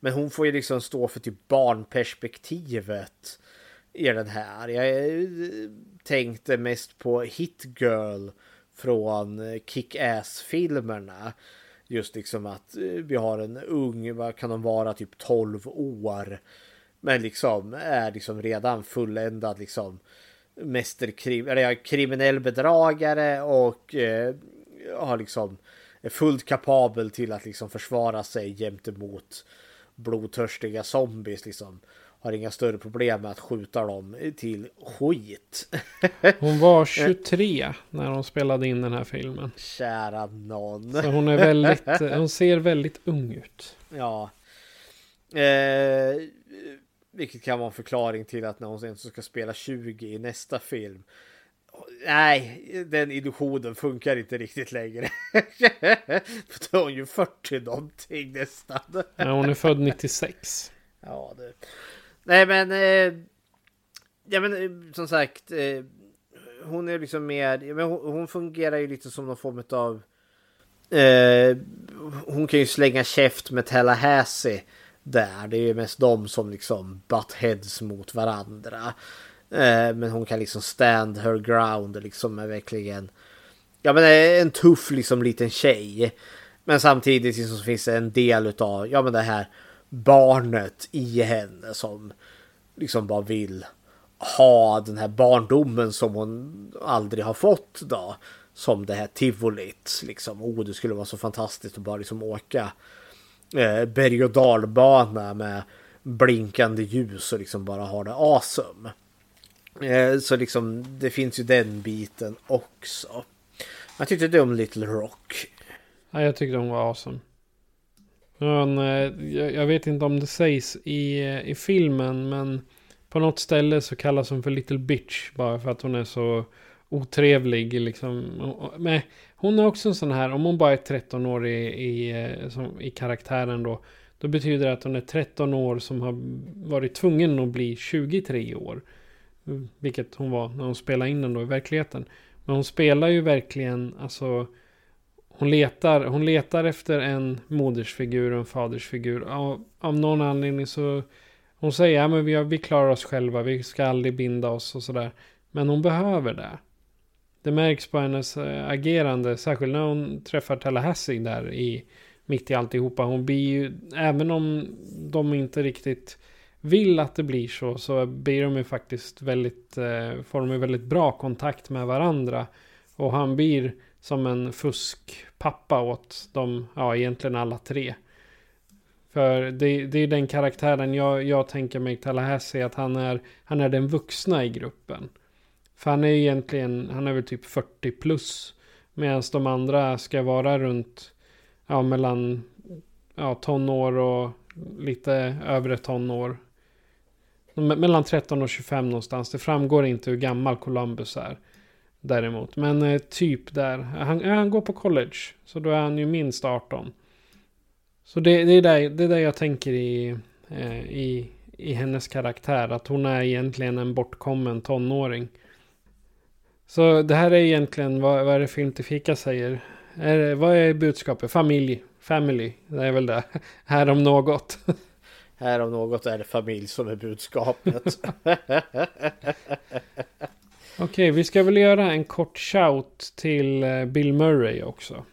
Men hon får ju liksom stå för typ barnperspektivet i den här. Jag eh, tänkte mest på Hit Girl från eh, Kick-Ass-filmerna. Just liksom att eh, vi har en ung, vad kan de vara, typ 12 år. Men liksom är liksom redan fulländad liksom mästerkrim, eller kriminell bedragare och eh, har liksom är fullt kapabel till att liksom försvara sig gentemot blodtörstiga zombies liksom har inga större problem med att skjuta dem till skit. [laughs] Hon var 23 när hon spelade in den här filmen. Kära någon. Så hon är väldigt, [laughs] hon ser väldigt ung ut. Ja. Eh, vilket kan vara en förklaring till att när hon sen ska spela 20 i nästa film. Nej, den illusionen funkar inte riktigt längre. [laughs] För då är hon ju 40 någonting nästan. Ja, hon är född 96. Ja, det. Nej men, eh, ja men eh, som sagt, eh, hon är liksom mer, men hon, hon, fungerar ju lite som någon form av, eh, hon kan ju slänga käft med Tallahassee där. Det är ju mest de som liksom butt heads mot varandra. Eh, men hon kan liksom stand her ground och liksom är verkligen, ja men en tuff liksom liten tjej. Men samtidigt liksom så finns det en del utav, ja men det här barnet i henne som liksom bara vill ha den här barndomen som hon aldrig har fått då. Som det här tivolit liksom. Oh, det skulle vara så fantastiskt att bara liksom åka eh, berg och dalbana med blinkande ljus och liksom bara ha det awesome. Eh, så liksom det finns ju den biten också. Jag tyckte det om Little Rock. Ja, jag tyckte hon var awesome. Men, eh, jag vet inte om det sägs i, eh, i filmen men på något ställe så kallas hon för Little Bitch bara för att hon är så otrevlig liksom. Men hon är också en sån här, om hon bara är 13 år i, i, eh, som, i karaktären då. Då betyder det att hon är 13 år som har varit tvungen att bli 23 år. Mm, vilket hon var när hon spelade in den då i verkligheten. Men hon spelar ju verkligen, alltså hon letar, hon letar efter en modersfigur och en fadersfigur. Av, av någon anledning så... Hon säger att ja, vi, vi klarar oss själva, vi ska aldrig binda oss och sådär. Men hon behöver det. Det märks på hennes eh, agerande, särskilt när hon träffar Tallahassee där i mitt i alltihopa. Hon blir ju, även om de inte riktigt vill att det blir så, så blir de ju faktiskt väldigt, eh, får de ju väldigt bra kontakt med varandra. Och han blir som en fuskpappa åt dem, ja egentligen alla tre. För det, det är den karaktären jag, jag tänker mig Tallahassee att han är, han är den vuxna i gruppen. För han är egentligen, han är väl typ 40 plus. Medan de andra ska vara runt, ja mellan ja, tonår och lite övre tonår. Mellan 13 och 25 någonstans. Det framgår inte hur gammal Columbus är. Däremot. Men eh, typ där. Han, han går på college. Så då är han ju minst 18. Så det, det är, där, det är där jag tänker i, eh, i, i hennes karaktär. Att hon är egentligen en bortkommen tonåring. Så det här är egentligen vad, vad är det Film till Fika säger. Är, vad är budskapet? Familj. Family. Det är väl det. [laughs] Här om något. [laughs] Här om något är det familj som är budskapet. [laughs] Okej, vi ska väl göra en kort shout till eh, Bill Murray också.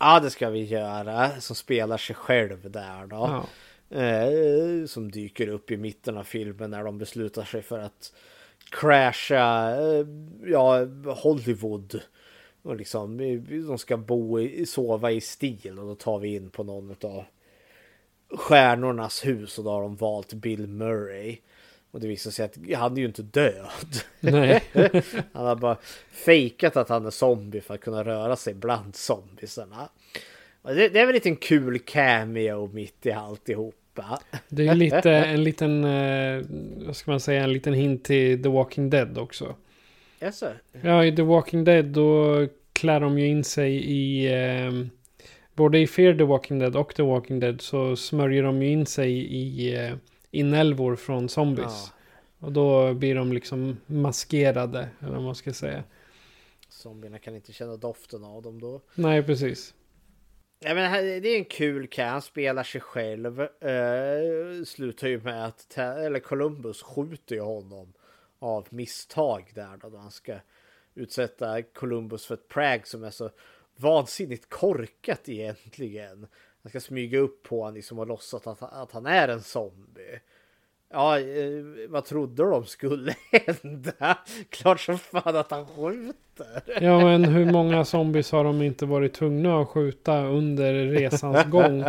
ja, det ska vi göra. Som spelar sig själv där då. Ja. Eh, som dyker upp i mitten av filmen när de beslutar sig för att crasha eh, ja, Hollywood. Och liksom, de ska bo i, sova i stil och då tar vi in på någon av stjärnornas hus och då har de valt Bill Murray. Och det visar sig att han är ju inte död. Nej. [laughs] han har bara fejkat att han är zombie för att kunna röra sig bland zombiesarna. Det, det är väl lite en kul cameo mitt i alltihopa. Det är lite en liten, eh, vad ska man säga, en liten hint till The Walking Dead också. Jaså? Ja, i The Walking Dead då klär de ju in sig i, eh, både i Fear the Walking Dead och The Walking Dead så smörjer de ju in sig i eh, inälvor från zombies. Ja. Och då blir de liksom maskerade, eller vad man ska säga. Zombierna kan inte känna doften av dem då. Nej, precis. Ja, men det är en kul kan han spelar sig själv. Eh, slutar ju med att eller Columbus skjuter ju honom av misstag där då, då han ska utsätta Columbus för ett prag som är så vansinnigt korkat egentligen. Han ska smyga upp på honom liksom och låtsas att, att han är en zombie. Ja, eh, vad trodde de skulle [laughs] hända? Klart som fan att han skjuter. [laughs] Ja, men hur många zombies har de inte varit tvungna att skjuta under resans [laughs] gång?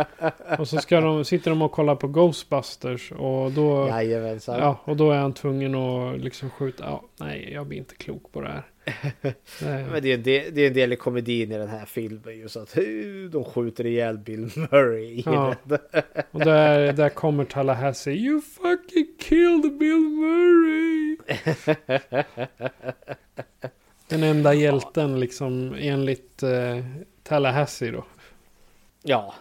Och så ska de, sitter de och kollar på Ghostbusters och då... Jajamensan. Ja, och då är han tvungen att liksom skjuta. Ja, nej, jag blir inte klok på det här. [laughs] Men det är, del, det är en del i komedin i den här filmen. Just att eh, de skjuter ihjäl Bill Murray i Ja. den. Och där, där kommer Tallahassee. You fucking killed Bill Murray! Den enda hjälten liksom enligt eh, Tallahassee då. Ja.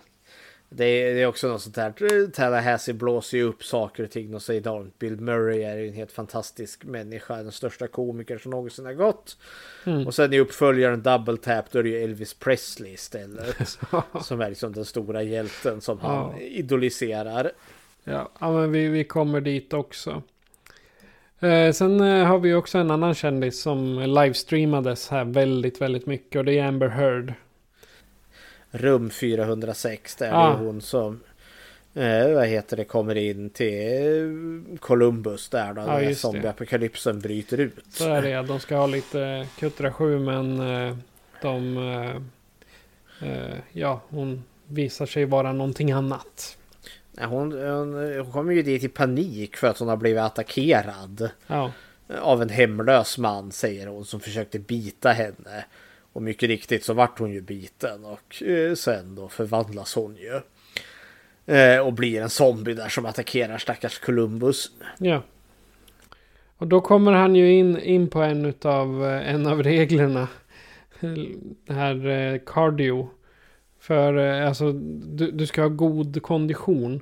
Det är, det är också något sånt här. Tallahassee blåser ju upp saker och ting och säger enormt. Bill Murray är ju en helt fantastisk människa. Den största komiker som någonsin har gått. Mm. Och sen i uppföljaren Double Tap då är det ju Elvis Presley istället. [laughs] som är liksom den stora hjälten som han Ja. idoliserar. Ja, ja men vi, vi kommer dit också. Eh, sen eh, har vi också en annan kändis som livestreamades här väldigt, väldigt mycket. Och det är Amber Heard. Rum 406 där Ah. det är hon som eh, vad heter det kommer in till Columbus där då Ja, det. zombieapokalypsen bryter ut. Så är det. De ska ha lite kuttra sju men eh, de... Eh, eh, ja, hon visar sig vara någonting annat. Hon, hon, hon kommer ju dit i panik för att hon har blivit attackerad Ja, av en hemlös man säger hon som försökte bita henne. Och mycket riktigt så vart hon ju biten och eh, sen då förvandlas hon ju. Eh, och blir en zombie där som attackerar stackars Columbus. ja. Och då kommer han ju in, in på en utav, eh, en av reglerna. Det här cardio. För eh, alltså, du, du ska ha god kondition.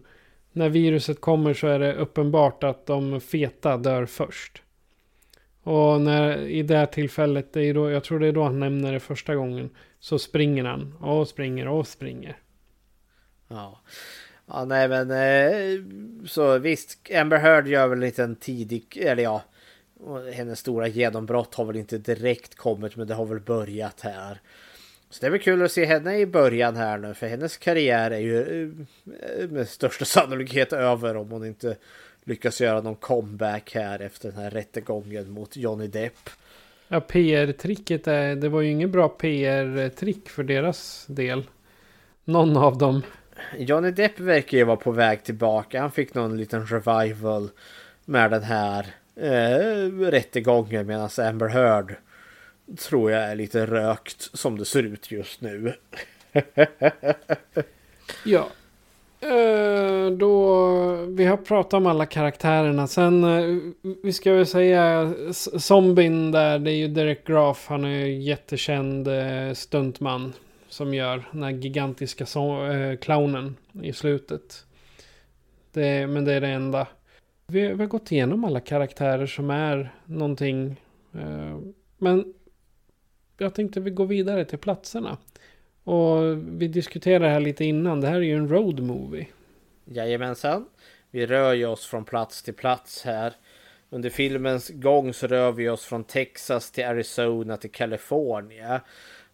När viruset kommer så är det uppenbart att de feta dör först. Och när, i det här tillfället, det är då, jag tror det är då han nämner det första gången. Så springer han och springer och springer. Ja. Ja, nej men eh, så visst, Amber Heard gör väl en liten tidig, eller ja, hennes stora genombrott har väl inte direkt kommit men det har väl börjat här. Så det är väl kul att se henne i början här nu för hennes karriär är ju eh, med största sannolikhet över om hon inte lyckas göra någon comeback här efter den här rättegången mot Johnny Depp. Ja, PR-tricket är, det var ju ingen bra PR-trick för deras del. Någon av dem. Johnny Depp verkar ju vara på väg tillbaka. Han fick någon liten revival med den här eh, rättegången medan Amber Heard tror jag är lite rökt som det ser ut just nu. Ja. Eh, då, vi har pratat om alla karaktärerna. Sen, eh, vi ska väl säga zombien där, det är ju Derek Graff. Han är ju jättekänd eh, stuntman. Som gör den här gigantiska so- eh, clownen i slutet. Det, men det är det enda. Vi, vi har gått igenom alla karaktärer som är någonting. Eh, men jag tänkte vi går vidare till platserna. Och vi diskuterade här lite innan. Det här är ju en road movie. Jajamensan. vi rör ju oss från plats till plats här. Under filmens gång så rör vi oss från Texas till Arizona till Kalifornien.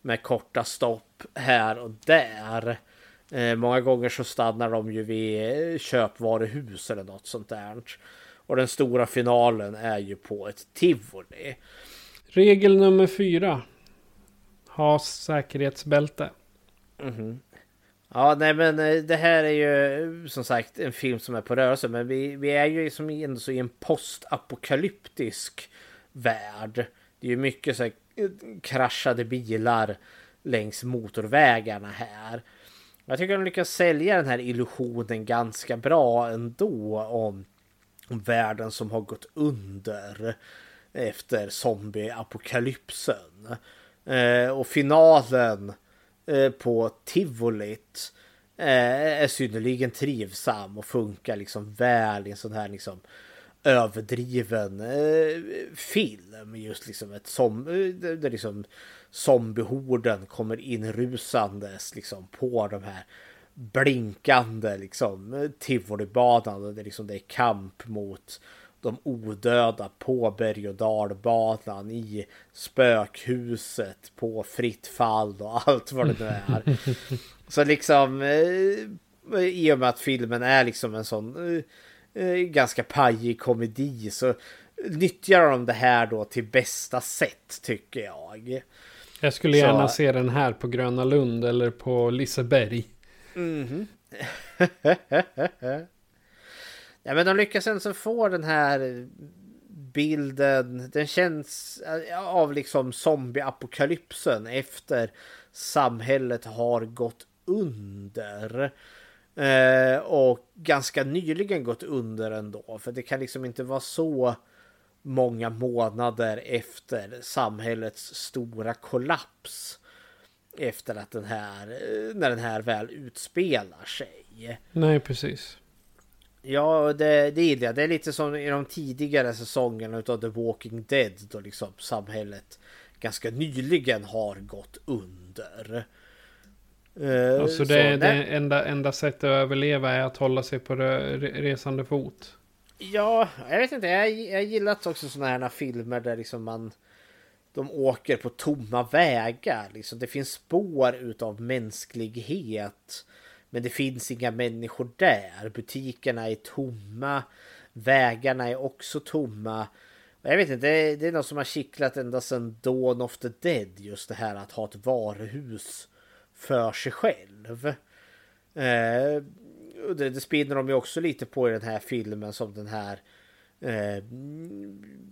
Med korta stopp här och där. Eh, många gånger så stannar de ju vid köpvaruhus eller något sånt där. Och den stora finalen är ju på ett tivoli. Regel nummer fyra. Ha säkerhetsbälte. Mm. Ja, nej men eh, det här är ju eh, som sagt en film som är på rörelse. Men vi, vi är ju som ändå så i en postapokalyptisk värld. Det är ju mycket så här eh, kraschade bilar längs motorvägarna här. Jag tycker de lyckas sälja den här illusionen ganska bra ändå om, om världen som har gått under efter zombieapokalypsen. Eh, och finalen eh, på tivolit eh, är synnerligen trivsam och funkar liksom väl i en sån här liksom överdriven eh, film. Just liksom ett som, eh, där liksom zombiehorden kommer inrusandes liksom på de här blinkande liksom eh, tivolibanan. Och det, liksom, det är kamp mot de odöda på berg och dalbanan i spökhuset på fritt fall och allt vad det nu är. [laughs] Så liksom eh, i och med att filmen är liksom en sån eh, eh, ganska pajig komedi så nyttjar de det här då till bästa sätt tycker jag. Jag skulle gärna så... se den här på Gröna Lund eller på Liseberg. Mm -hmm. [laughs] Ja, men de lyckas ändå få den här bilden. Den känns av liksom zombieapokalypsen efter samhället har gått under. Eh, och ganska nyligen gått under ändå. För det kan liksom inte vara så många månader efter samhällets stora kollaps. Efter att den här, eh, när den här väl utspelar sig. Nej, precis. Ja, det, det gillar jag. Det är lite som i de tidigare säsongerna av The Walking Dead då liksom samhället ganska nyligen har gått under. Uh, alltså det, så, det enda, enda sättet att överleva är att hålla sig på resande fot. Ja, jag vet inte. Jag, jag gillat också sådana här filmer där liksom man de åker på tomma vägar. Liksom. Det finns spår utav mänsklighet. Men det finns inga människor där. Butikerna är tomma. Vägarna är också tomma. Jag vet inte, det är, något som har kittlat ända sedan Dawn of the Dead. Just det här att ha ett varuhus för sig själv. Eh, det, det spinner de ju också lite på i den här filmen som den här eh,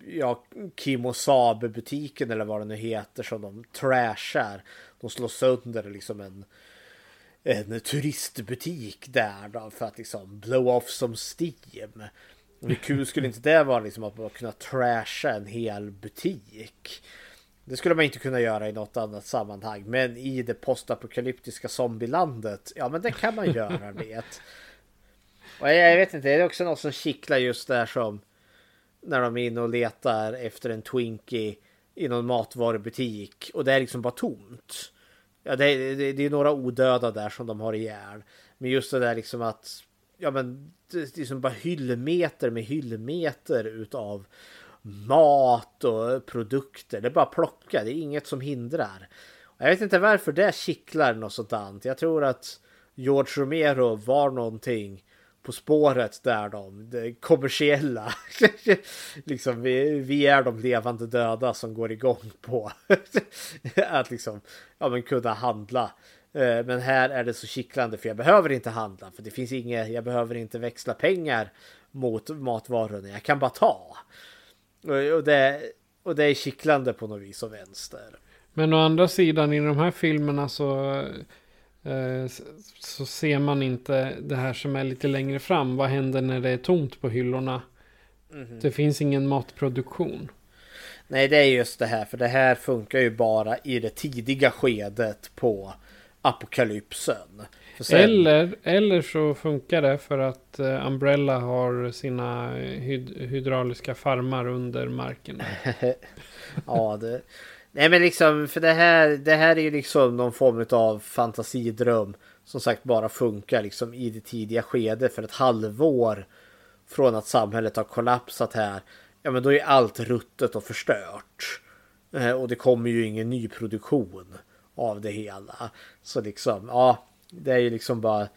ja, Kimosabe butiken eller vad det nu heter som de trashar. De slår sönder liksom en en turistbutik där då för att liksom blow off som Steam. Hur kul skulle inte det vara liksom att kunna trasha en hel butik? Det skulle man inte kunna göra i något annat sammanhang. Men i det postapokalyptiska zombielandet, ja men det kan man göra [laughs] det. Och jag vet inte, det är också något som kittlar just där som när de är inne och letar efter en Twinkie i någon matvarubutik och det är liksom bara tomt. Ja, det, det, det är några odöda där som de har ihjäl. Men just det där liksom att ja, men det är liksom bara hyllmeter med hyllmeter utav mat och produkter. Det är bara plocka, det är inget som hindrar. Jag vet inte varför det kittlar något sådant. Jag tror att George Romero var någonting på spåret där de, det kommersiella. [laughs] liksom vi, vi är de levande döda som går igång på [laughs] att liksom ja, men kunna handla. Eh, men här är det så kittlande för jag behöver inte handla för det finns inget. Jag behöver inte växla pengar mot matvarorna. Jag kan bara ta. Och det, och det är kittlande på något vis och vänster. Men å andra sidan i de här filmerna så så ser man inte det här som är lite längre fram. Vad händer när det är tomt på hyllorna? Mm. Det finns ingen matproduktion. Nej, det är just det här. För det här funkar ju bara i det tidiga skedet på apokalypsen. Sen... Eller, eller så funkar det för att eh, Umbrella har sina hyd hydrauliska farmar under marken. [laughs] ja, det, Nej men liksom för det här, det här är ju liksom någon form av fantasidröm. Som sagt bara funkar liksom i det tidiga skedet för ett halvår från att samhället har kollapsat här, ja men då är allt ruttet och förstört. Eh, och det kommer ju ingen ny produktion av det hela. Så liksom, ja, det är ju liksom bara eh,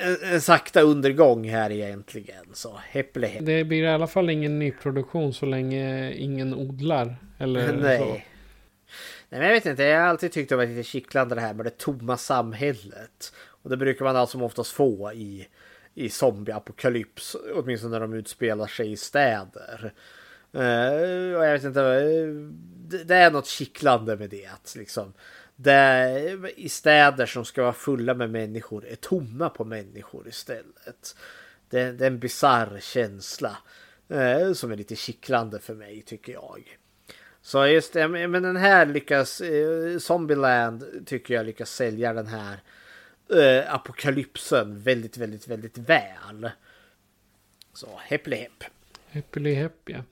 en, en sakta undergång här egentligen. Så häpple häpp. Det blir i alla fall ingen nyproduktion så länge ingen odlar. Eller [laughs] Nej. så. Nej, men jag vet inte. Jag har alltid tyckt det var lite kittlande det här med det tomma samhället. Och det brukar man allt som oftast få i, i zombieapokalyps. Åtminstone när de utspelar sig i städer. Uh, och jag vet inte. Uh, det, det, är något kittlande med det. Att liksom, där I städer som ska vara fulla med människor är tomma på människor istället. Det, det är en bizarr känsla. eh, som är lite kittlande för mig tycker jag. Så just det, men den här lyckas, eh, Zombieland tycker jag lyckas sälja den här eh, apokalypsen väldigt, väldigt, väldigt väl. Så häpple häpp. Häppeli häpp ja.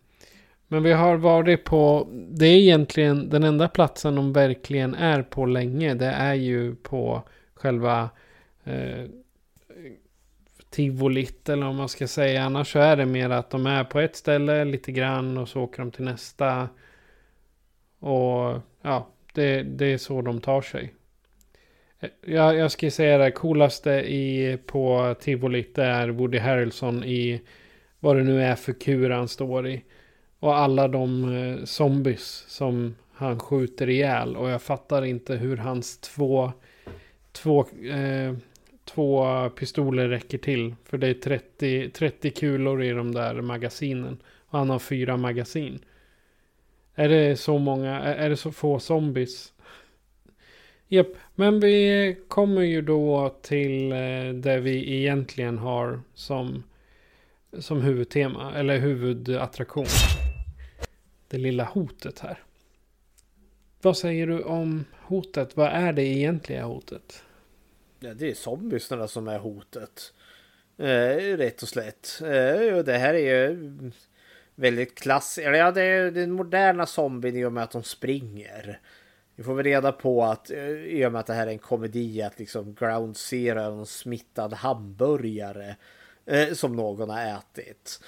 Men vi har varit på, det är egentligen den enda platsen de verkligen är på länge. Det är ju på själva eh, tivolit eller om man ska säga. Annars så är det mer att de är på ett ställe lite grann och så åker de till nästa. Och ja, det, det är så de tar sig. Eh, jag, jag ska säga det coolaste i, på tivolit är Woody Harrelson i vad det nu är för kur han står i. Och alla de eh, zombies som han skjuter ihjäl. Och jag fattar inte hur hans två, två, eh, två pistoler räcker till. För det är 30, 30 kulor i de där magasinen. Och han har fyra magasin. Är det så många, är det så få zombies? Japp, men vi kommer ju då till eh, det vi egentligen har som, som huvudtema, eller huvudattraktion. Det lilla hotet här. Vad säger du om hotet? Vad är det egentliga hotet? Ja, det är zombierna som är hotet. Eh, rätt och slätt. Eh, och det här är ju väldigt klassiskt. Ja, det är den moderna zombien i och med att de springer. Vi får väl reda på att eh, i och med att det här är en komedi att liksom Ground Zero är en smittad hamburgare eh, som någon har ätit.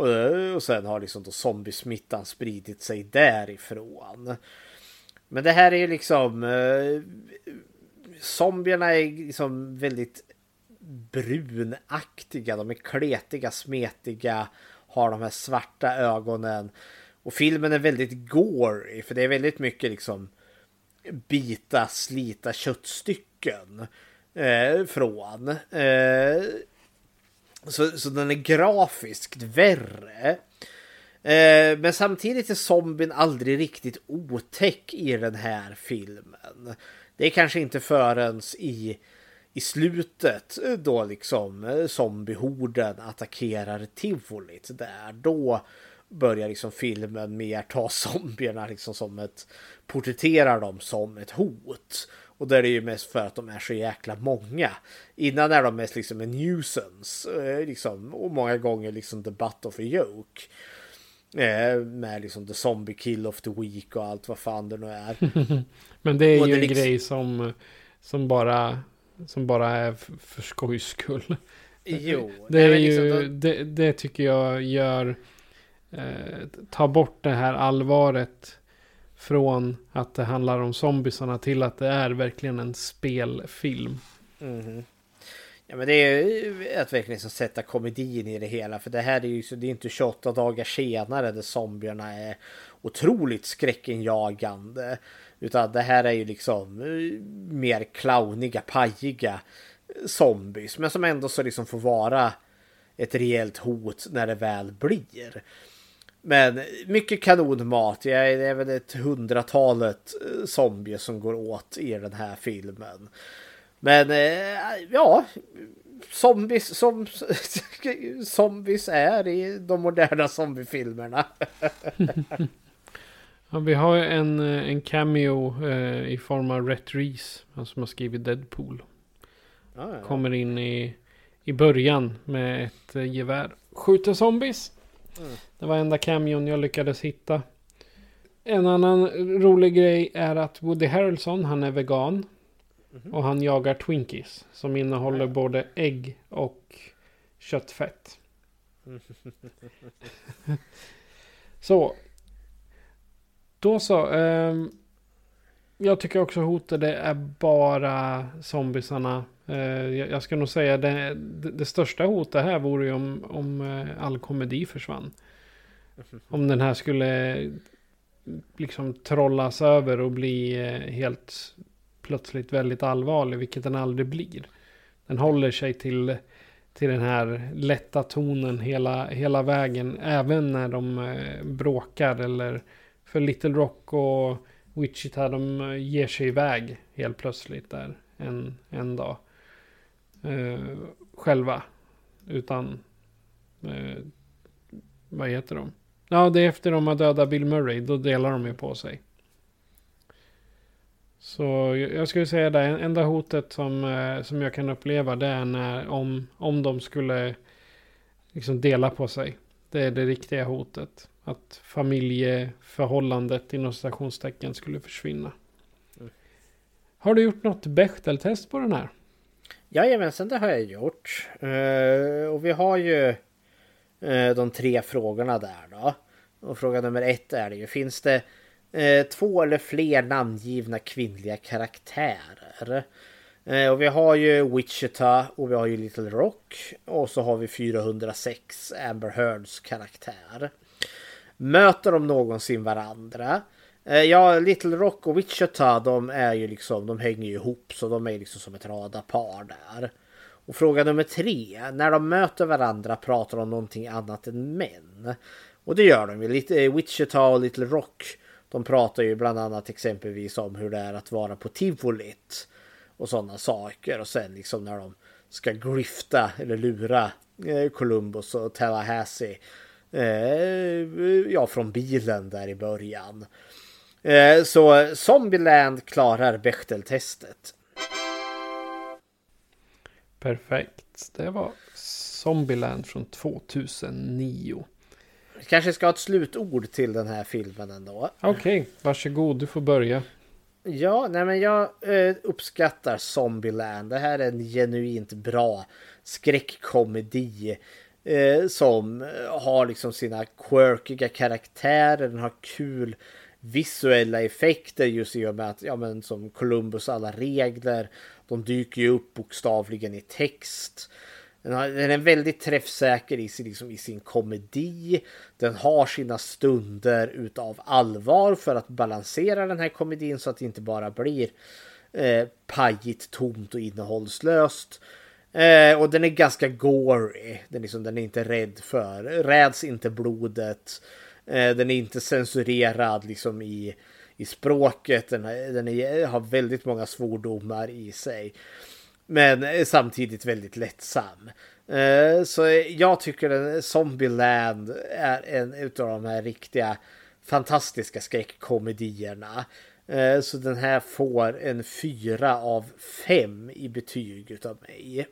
Och, eh, och sen har liksom då zombiesmittan spridit sig därifrån. Men det här är liksom eh, zombierna är liksom väldigt brunaktiga. De är kletiga, smetiga, har de här svarta ögonen. Och filmen är väldigt gory för det är väldigt mycket liksom bita, slita köttstycken eh, från. Eh, så, så den är grafiskt värre. Eh, men samtidigt är zombien aldrig riktigt otäck i den här filmen. Det är kanske inte förrän i, i slutet då liksom eh, zombiehorden attackerar tivolit där. Då börjar liksom filmen mer ta [laughs] zombierna liksom som ett porträtterar dem som ett hot. Och där är det ju mest för att de är så jäkla många. Innan är de mest liksom en nuisance. Eh, liksom, och många gånger liksom the butt of a joke. Eh, med liksom the zombie kill of the week och allt vad fan det nu är. [laughs] Men det är Och ju det en liksom- grej som, som, bara, som bara är för skojs skull. Jo, Det, är men liksom ju, då- det, det tycker jag gör... Eh, ta bort det här allvaret från att det handlar om zombisarna till att det är verkligen en spelfilm. Mhm. Ja men det är ju att verkligen liksom sätta komedin i det hela. För det här är ju så, det är inte 28 dagar senare där zombierna är otroligt skräckenjagande. Utan det här är ju liksom eh, mer clowniga, pajiga eh, zombies. Men som ändå så liksom får vara ett rejält hot när det väl blir. Men mycket kanonmat. Det är väl ett hundratalet eh, zombier som går åt i den här filmen. Men eh, ja, zombies som [laughs] zombies är i de moderna zombiefilmerna. [laughs] Ja, vi har en, eh, en cameo eh, i form av Rhett Reese. Han som har skrivit Deadpool. Ja, ja. Kommer in i, i början med ett gevär. Skjuter zombies. Mm. Det var enda cameon jag lyckades hitta. En annan rolig grej är att Woody Harrelson, han är vegan. Mhm. Och han jagar Twinkies. Som innehåller både ägg och köttfett. [laughs] så. Då så. Um, jag tycker också hotade är bara zombisarna. Uh, jag, ska nog säga det, det, största hotet här vore ju om, om uh, all komedi försvann. [laughs] Om den här skulle liksom trollas över och bli uh, helt plötsligt väldigt allvarlig, vilket den aldrig blir. Den håller sig till, till den här lätta tonen hela, hela vägen, även när de eh, bråkar eller för Little Rock och Wichita, de eh, ger sig iväg helt plötsligt där en, en dag. Eh, själva. Utan, eh, vad heter de? Ja, det är efter de har dödat Bill Murray, då delar de ju på sig. Så jag skulle säga det, enda hotet som, eh, som jag kan uppleva det är när om, om de skulle liksom dela på sig. Det är det riktiga hotet. Att familjeförhållandet inom citationstecken skulle försvinna. Mm. Har du gjort något Bechteltest på den här? Jajamensan, det har jag gjort. Uh, och vi har ju uh, de tre frågorna där då. Och fråga nummer ett är det ju, finns det uh, två eller fler namngivna kvinnliga karaktärer. Och vi har ju Wichita och vi har ju Little Rock. Och så har vi 406 Amber Heards karaktär. Möter de någonsin varandra? Eh, ja, Little Rock och Wichita de är ju liksom, de hänger ju ihop så de är liksom som ett radarpar där. Och fråga nummer tre. När de möter varandra pratar de om någonting annat än män. Och det gör de ju. Lite eh, Wichita och Little Rock de pratar ju bland annat exempelvis om hur det är att vara på tivolit och sådana saker. Och sen liksom när de ska grifta eller lura eh, Columbus och Tallahassee. Eh, ja, från bilen där i början. Eh, så Zombieland klarar Bechteltestet. Perfekt. Det var Zombieland från 2009. Vi kanske ska ha ett slutord till den här filmen ändå. Okej, okay, varsågod. Du får börja. Ja, nej men jag eh, uppskattar Zombieland. Det här är en genuint bra skräckkomedi. Eh, som eh, har liksom sina quirkiga karaktärer. Den har kul visuella effekter just i och med att, ja men som Columbus alla regler. De dyker ju upp bokstavligen i text. Den, har, den är väldigt träffsäker i sin, liksom, i sin komedi. Den har sina stunder utav allvar för att balansera den här komedin så att det inte bara blir eh, pajigt, tomt och innehållslöst. Eh, och den är ganska gory. Den, liksom, den är inte rädd för, räds inte blodet. Eh, den är inte censurerad liksom i, i språket. Den, den är, har väldigt många svordomar i sig. Men eh, samtidigt väldigt lättsam. Eh, så jag tycker Zombieland är en utav de här riktiga fantastiska skräckkomedierna. Eh, så den här får en fyra av fem i betyg utav mig.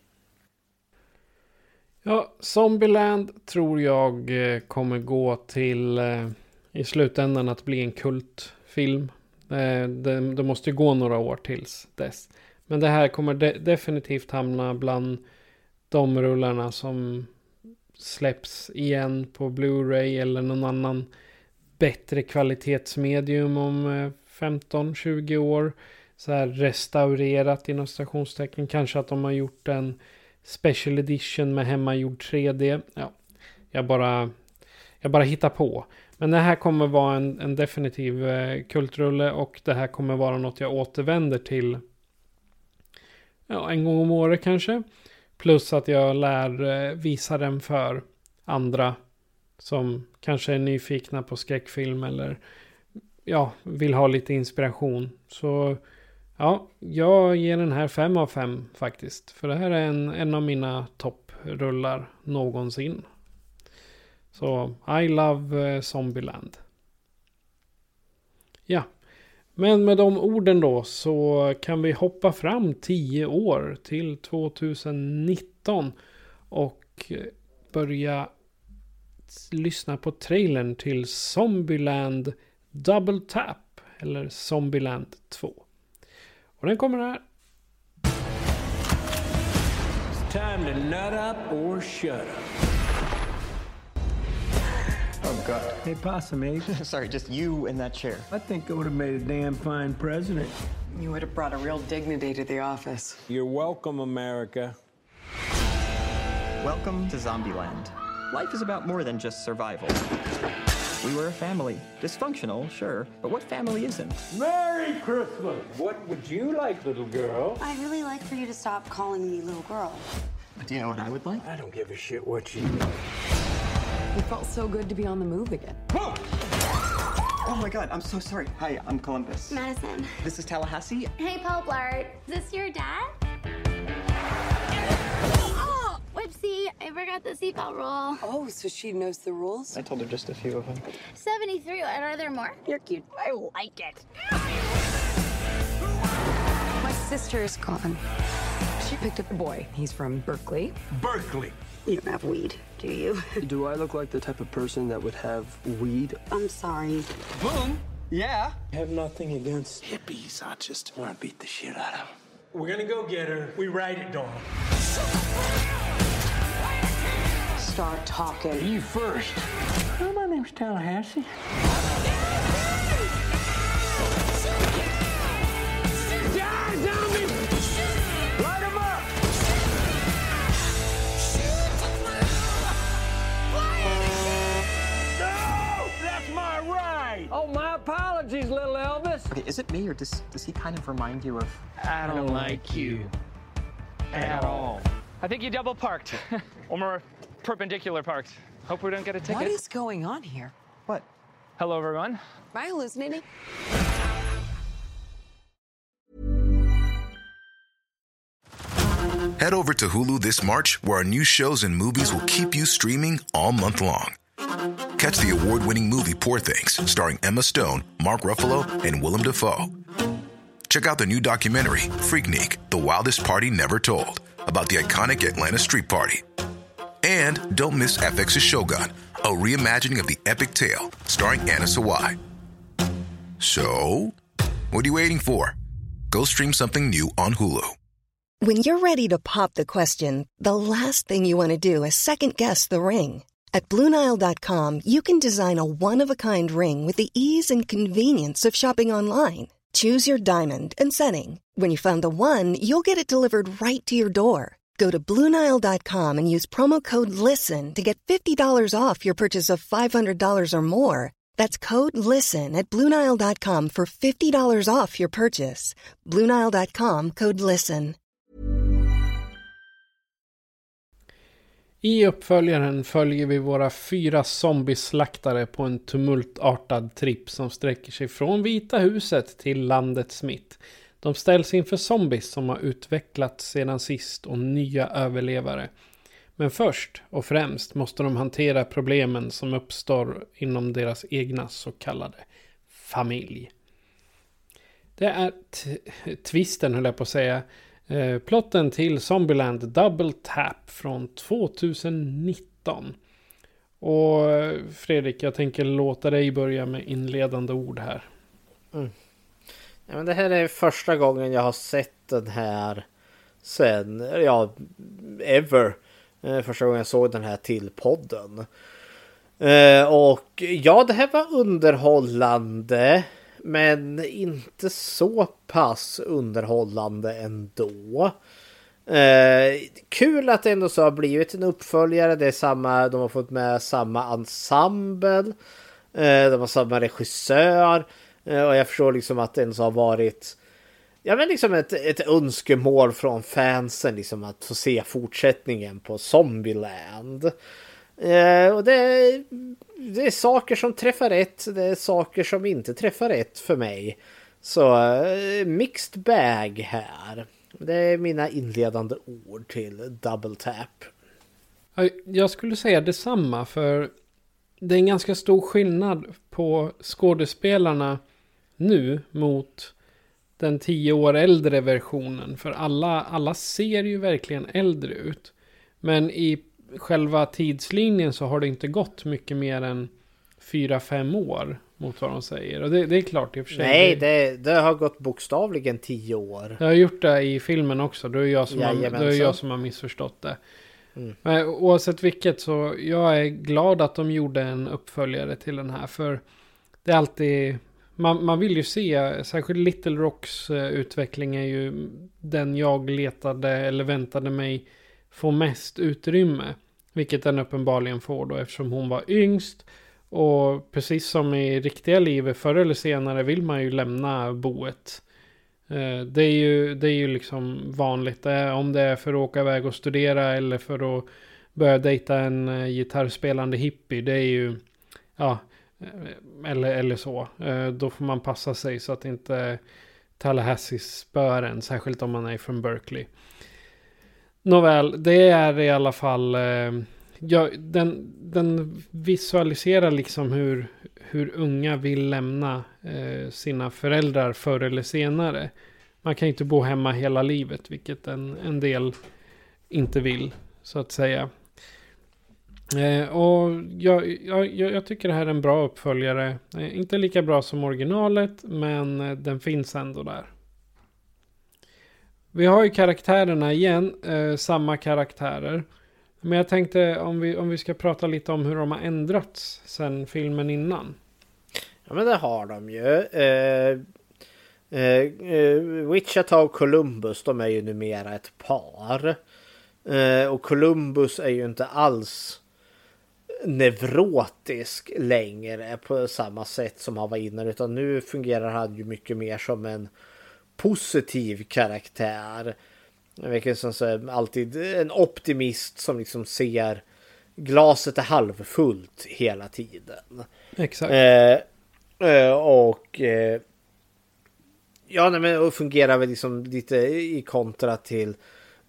Ja, Zombieland tror jag eh, kommer gå till eh, i slutändan att bli en kultfilm. Eh, det, det måste gå några år tills dess. Men det här kommer de definitivt hamna bland de rullarna som släpps igen på Blu-ray eller någon annan bättre kvalitetsmedium om 15-20 år. Så här restaurerat inom stationstecken. Kanske att de har gjort en special edition med hemmagjord 3D. Ja, jag bara, jag bara hittar på. Men det här kommer vara en, en definitiv eh, kultrulle och det här kommer vara något jag återvänder till ja, en gång om året kanske. Plus att jag lär eh, visa den för andra som kanske är nyfikna på skräckfilm eller ja, vill ha lite inspiration. Så ja, jag ger den här fem av fem faktiskt. För det här är en, en av mina topprullar någonsin. Så I love eh, Zombieland. Ja, men med de orden då så kan vi hoppa fram 10 år till 2019 och eh, börja lyssna på trailern till Zombieland Double Tap eller Zombieland 2. Och den kommer här. It's time to nut up or shut up. Oh, God. Hey, Possum Ape. [laughs] Sorry, just you in that chair. I think I would have made a damn fine president. You would have brought a real dignity to the office. You're welcome, America. Welcome to Zombieland. Life is about more than just survival. We were a family. Dysfunctional, sure, but what family isn't? Merry Christmas! What would you like, little girl? I'd really like for you to stop calling me little girl. But Do you know what I would like? I don't give a shit what you like. It felt so good to be on the move again. Oh my god, I'm so sorry. Hi, I'm Columbus. Madison. This is Tallahassee. Hey, Paul Blart. Is this your dad? Whoopsie. I forgot the seatbelt rule. Oh, so she knows the rules? I told her just a few of them. 73. Are there more? You're cute. I like it. My sister is gone. She picked up a boy. He's from Berkeley. Berkeley. You don't have weed, do you? [laughs] Do I look like the type of person that would have weed? I'm sorry. Boom! Yeah? I have nothing against hippies. I just want to beat the shit out of them. We're gonna go get her. We ride it, Dawn. Start talking. You first. Oh, my name's Tallahassee. Die, zombie! Light 'em up! No! That's my ride! Oh, my apologies, little Elvis. Okay, is it me or does, does he kind of remind you of. I don't like you. At all. I think you double parked. [laughs] or more perpendicular parked. Hope we don't get a ticket. What is going on here? What? Hello, everyone. Am I hallucinating? Head over to Hulu this March, where our new shows and movies will keep you streaming all month long. Catch the award winning movie Poor Things, starring Emma Stone, Mark Ruffalo, and Willem Dafoe. Check out the new documentary, Freaknik The Wildest Party Never Told, about the iconic Atlanta Street Party. And don't miss FX's Shogun, a reimagining of the epic tale, starring Anna Sawai. So, what are you waiting for? Go stream something new on Hulu. When you're ready to pop the question, the last thing you want to do is second guess the ring. At Bluenile.com, you can design a one of a kind ring with the ease and convenience of shopping online. Choose your diamond and setting. When you find the one, you'll get it delivered right to your door. Go to Bluenile.com and use promo code LISTEN to get $50 off your purchase of $500 or more. That's code LISTEN at Bluenile.com for $50 off your purchase. Bluenile.com code LISTEN. I uppföljaren följer vi våra fyra zombieslaktare på en tumultartad tripp som sträcker sig från Vita huset till landet Smith. De ställs inför zombies som har utvecklats sedan sist och nya överlevare. Men först och främst måste de hantera problemen som uppstår inom deras egna så kallade familj. Det är twisten höll jag på att säga. Eh, plotten till Zombieland Double Tap från 2019. Och eh, Fredrik, jag tänker låta dig börja med inledande ord här. Mm. Ja, men det här är första gången jag har sett den här sen, ja, ever. Första gången jag såg den här till podden. Eh, och ja, det här var underhållande. Men inte så pass underhållande ändå. Eh, kul att det ändå så har blivit en uppföljare. Det är samma, de har fått med samma ensemble. Eh, de har samma regissör. Eh, och jag förstår liksom att det ens har varit Ja men liksom ett, ett önskemål från fansen liksom att få se fortsättningen på Zombieland. Eh, och det, det är saker som träffar rätt, det är saker som inte träffar rätt för mig. Så eh, mixed bag här. Det är mina inledande ord till Double Tap. Jag skulle säga detsamma för det är en ganska stor skillnad på skådespelarna nu mot den tio år äldre versionen. För alla, alla ser ju verkligen äldre ut. Men i själva tidslinjen så har det inte gått mycket mer än fyra, fem år mot vad de säger. Och det, det är klart i och för sig. Nej, det, det har gått bokstavligen tio år. Jag har gjort det i filmen också. Då är jag som, har, då är jag som har missförstått det. Mm. Men oavsett vilket så jag är glad att de gjorde en uppföljare till den här. För det är alltid... Man, man vill ju se, särskilt Little Rocks eh, utveckling är ju den jag letade eller väntade mig få mest utrymme. Vilket den uppenbarligen får då eftersom hon var yngst. Och precis som i riktiga livet förr eller senare vill man ju lämna boet. Eh, det är ju, det är ju liksom vanligt. Eh, om det är för att åka iväg och studera eller för att börja dejta en gitarrspelande hippie. Det är ju, ja, Eh, eller, eller så. Eh, då får man passa sig så att inte Tallahassee spör en. Särskilt om man är från Berkeley. Nåväl, det är i alla fall... Eh, ja, den, den visualiserar liksom hur, hur unga vill lämna sina föräldrar förr eller senare. Man kan ju inte bo hemma hela livet, vilket en, en del inte vill, så att säga. Eh, och jag, jag, jag jag tycker det här är en bra uppföljare. Eh, inte lika bra som originalet, men eh, den finns ändå där. Vi har ju karaktärerna igen, eh, samma karaktärer. Men jag tänkte om vi, om vi ska prata lite om hur de har ändrats sen filmen innan. Ja men det har de ju. Eh, eh, eh Wichita och Columbus de är ju numera ett par. Eh, och Columbus är ju inte alls nevrotisk längre på samma sätt som han var innan. Utan nu fungerar han ju mycket mer som en positiv karaktär. Vilket som så alltid en optimist som liksom ser glaset är halvfullt hela tiden. Exakt. Eh, eh, och eh, ja, nej, men och fungerar väl liksom lite i kontra till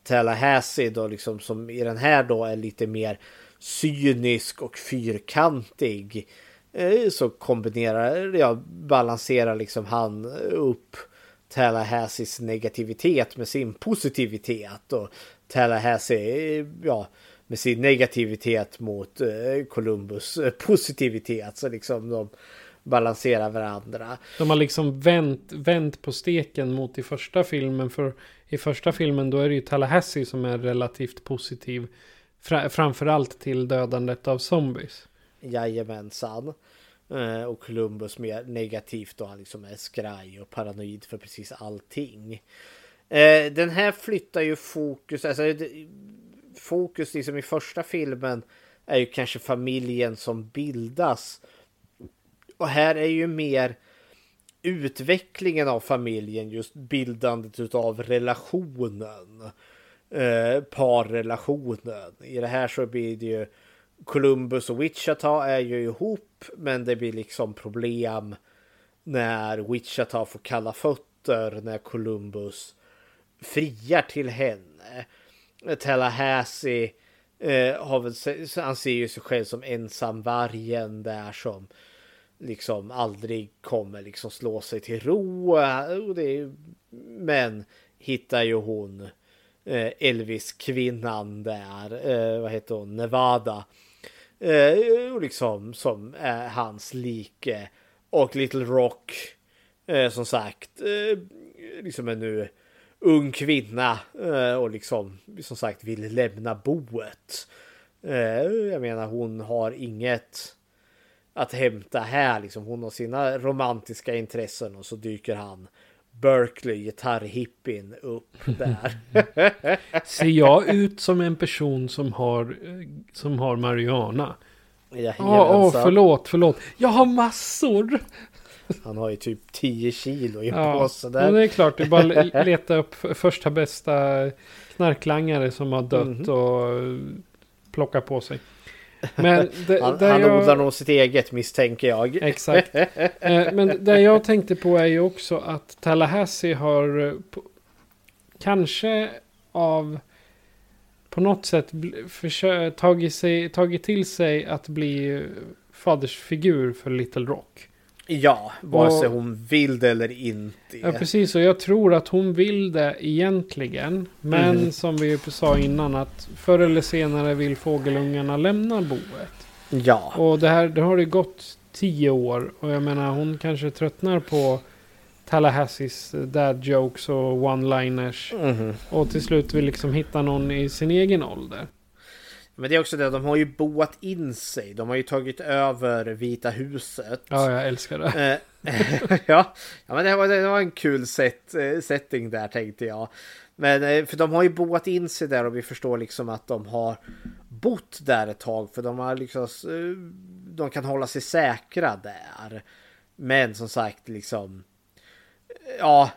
Tallahassee då liksom som i den här då är lite mer cynisk och fyrkantig. Eh, så kombinerar, ja, balanserar liksom han upp Tallahassees negativitet med sin positivitet och Tallahassee, eh, ja, med sin negativitet mot eh, Columbus positivitet. Så liksom de balanserar varandra. De har liksom vänt, vänt på steken mot i första filmen. För i första filmen då är det ju Tallahassee som är relativt positiv. Fra, framförallt till dödandet av zombies. Jajamensan. Eh, och Columbus mer negativt då han liksom är skraj och paranoid för precis allting. Eh, den här flyttar ju fokus, alltså fokus liksom i första filmen är ju kanske familjen som bildas. Och här är ju mer utvecklingen av familjen, just bildandet av relationen. Eh, parrelationen. I det här så blir det ju Columbus och Wichita är ju ihop men det blir liksom problem när Wichita får kalla fötter när Columbus friar till henne. Tallahassee eh, har väl, han ser ju sig själv som ensamvargen där som liksom aldrig kommer liksom slå sig till ro. Och det men hittar ju hon eh, Eh, Elvis-kvinnan där, eh, vad heter hon, Nevada. Eh, och liksom som är hans like. Och Little Rock, eh, som sagt, eh, liksom är nu ung kvinna eh, och liksom som sagt vill lämna boet. Eh, jag menar hon har inget att hämta här liksom. Hon har sina romantiska intressen och så dyker han Berkeley gitarrhippien upp där. [laughs] Ser jag ut som en person som har, eh, som har marijuana? Ja, Jajamensan. åh, förlåt, förlåt. Jag har massor. Han har ju typ 10 kilo i en Ja, påse men där. det är klart. Det är bara att leta upp första bästa knarklangare som har dött Mhm. och plocka på sig. Men [laughs] det, han han jag- odlar nog sitt eget misstänker jag. Exakt. Eh, Men det jag tänkte på är ju också att Tallahassee har eh, kanske av på något sätt tagit, sig, tagit till sig att bli eh, fadersfigur för Little Rock. Ja, vare sig Och- hon vill det eller inte. Ja, precis. Och jag tror att hon vill det egentligen. Men Mhm. som vi sa innan att förr eller senare vill fågelungarna lämna boet. Ja. Och det här det har det gått tio år. Och jag menar hon kanske tröttnar på Tallahassees dad jokes och one-liners. Mhm. Och till slut vill liksom hitta någon i sin egen ålder. Men det är också det, de har ju boat in sig. De har ju tagit över Vita huset. Ja, jag älskar det. Eh, [laughs] ja, ja, men det var, det var en kul set, eh, setting där tänkte jag. Men eh, för de har ju boat in sig där och vi förstår liksom att de har bott där ett tag för de har liksom de kan hålla sig säkra där. Men som sagt liksom ja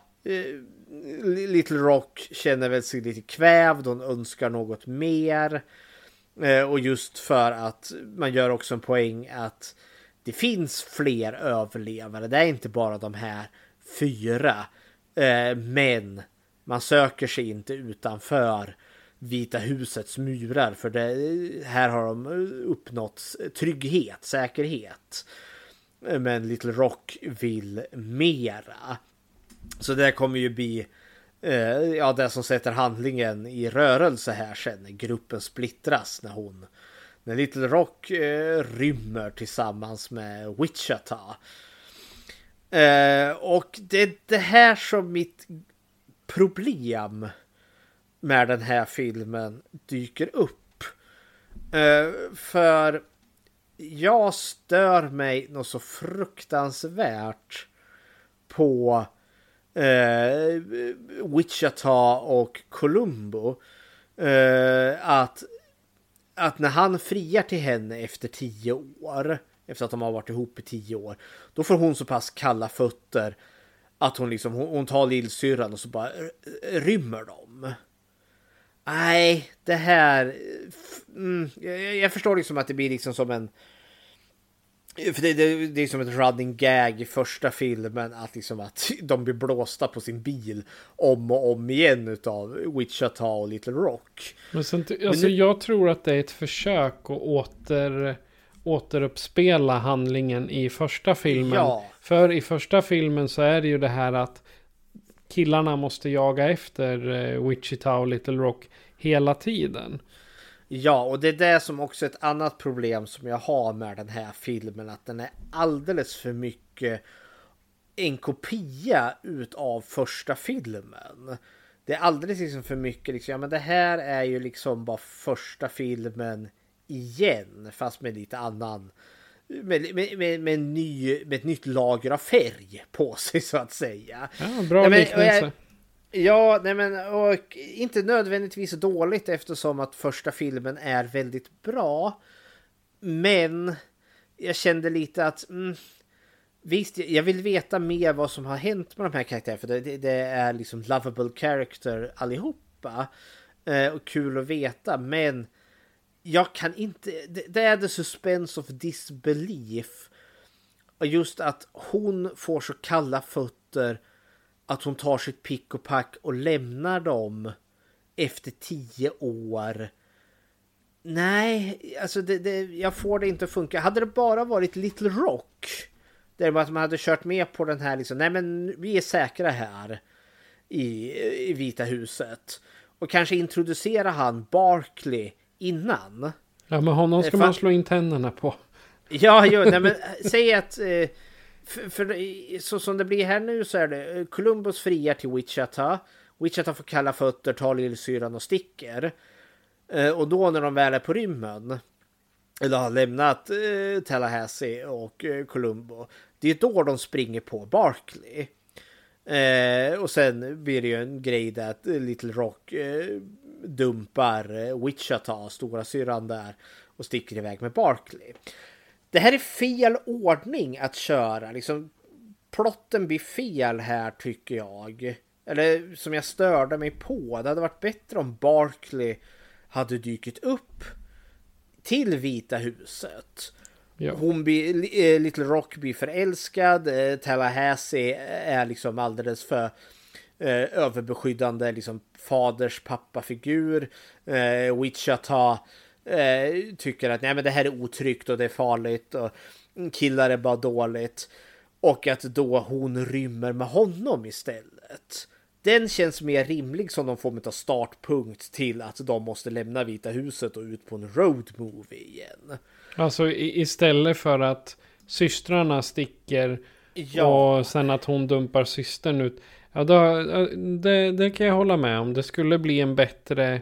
Little Rock känner väl sig lite kvävd. Hon önskar något mer. Eh, och just för att man gör också en poäng att det finns fler överlevare. Det är inte bara de här fyra. Eh, men man söker sig inte utanför Vita husets murar för det, här har de eh, uppnått trygghet, säkerhet. Men Little Rock vill mera. Så det kommer ju bli Eh, ja, det som sätter handlingen i rörelse här sen när gruppen splittras när hon när Little Rock eh, rymmer tillsammans med Wichita. Eh, och det är det här som mitt problem med den här filmen dyker upp. Eh, för jag stör mig något så fruktansvärt på eh, Wichita och Columbo. Eh, att, att när han friar till henne efter tio år, efter att de har varit ihop i tio år, då får hon så pass kalla fötter att hon liksom, hon, hon tar lillsyrran och så bara eh, rymmer de. Nej, det här... Eh, mm, jag, jag förstår liksom att det blir liksom som en... För det, det, det är som ett running gag i första filmen att liksom att [laughs] de blir blåsta på sin bil om och om igen utav Wichita och Little Rock. Men sen, alltså, nu- jag tror att det är ett försök att åter, återuppspela handlingen i första filmen. Ja. För i första filmen så är det ju det här att killarna måste jaga efter eh, Wichita och Little Rock hela tiden. Ja, och det är det som också är ett annat problem som jag har med den här filmen. Att den är alldeles för mycket en kopia utav första filmen. Det är alldeles liksom för mycket liksom, ja men det här är ju liksom bara första filmen igen. Fast med lite annan, med, med, med, med, en ny, med ett nytt lager av färg på sig så att säga. Ja, bra Nej, men- liknelse. Ja, nej men och inte nödvändigtvis dåligt eftersom att första filmen är väldigt bra. Men jag kände lite att mm, visst, jag vill veta mer vad som har hänt med de här karaktärerna för det, det, det är liksom lovable character allihopa. Eh, och kul att veta, men jag kan inte. Det, det är the suspense of disbelief. Och just att hon får så kalla fötter att hon tar sitt pick och pack och lämnar dem efter tio år. Nej, alltså det, det, jag får det inte att funka. Hade det bara varit Little Rock, där man hade kört med på den här liksom, nej men vi är säkra här i, i Vita huset. Och kanske introducera han Barkley innan. Ja, men honom ska Eh, man fan- slå in tänderna på. Ja, jo, nej, men [laughs] säg att... Eh, för, för så som det blir här nu så är det eh, Columbus friar till Wichita. Wichita får kalla fötter, tar lillsyrran och sticker. Eh, och då när de väl är på rymmen, eller har lämnat eh, Tallahassee och eh, Columbo, det är då de springer på Barkley. Eh, och sen blir det ju en grej där att Little Rock eh, dumpar eh, Wichita, stora syran där, och sticker iväg med Barkley. Det här är fel ordning att köra. Liksom, plotten blir fel här tycker jag. Eller som jag störde mig på. Det hade varit bättre om Barkley hade dykt upp till Vita huset. Ja. Hon blir, eh, Little Rock blir förälskad. Eh, Tallahassee är liksom alldeles för eh, överbeskyddande liksom faders pappafigur. Eh, Wichita eh, tycker att nej, men det här är otryggt och det är farligt och killar är bara dåligt. Och att då hon rymmer med honom istället. Den känns mer rimlig som någon form av startpunkt till att de måste lämna Vita huset och ut på en road movie igen. Alltså istället för att systrarna sticker Ja. och sen att hon dumpar systern ut. Ja, då, det, det kan jag hålla med om. Det skulle bli en bättre...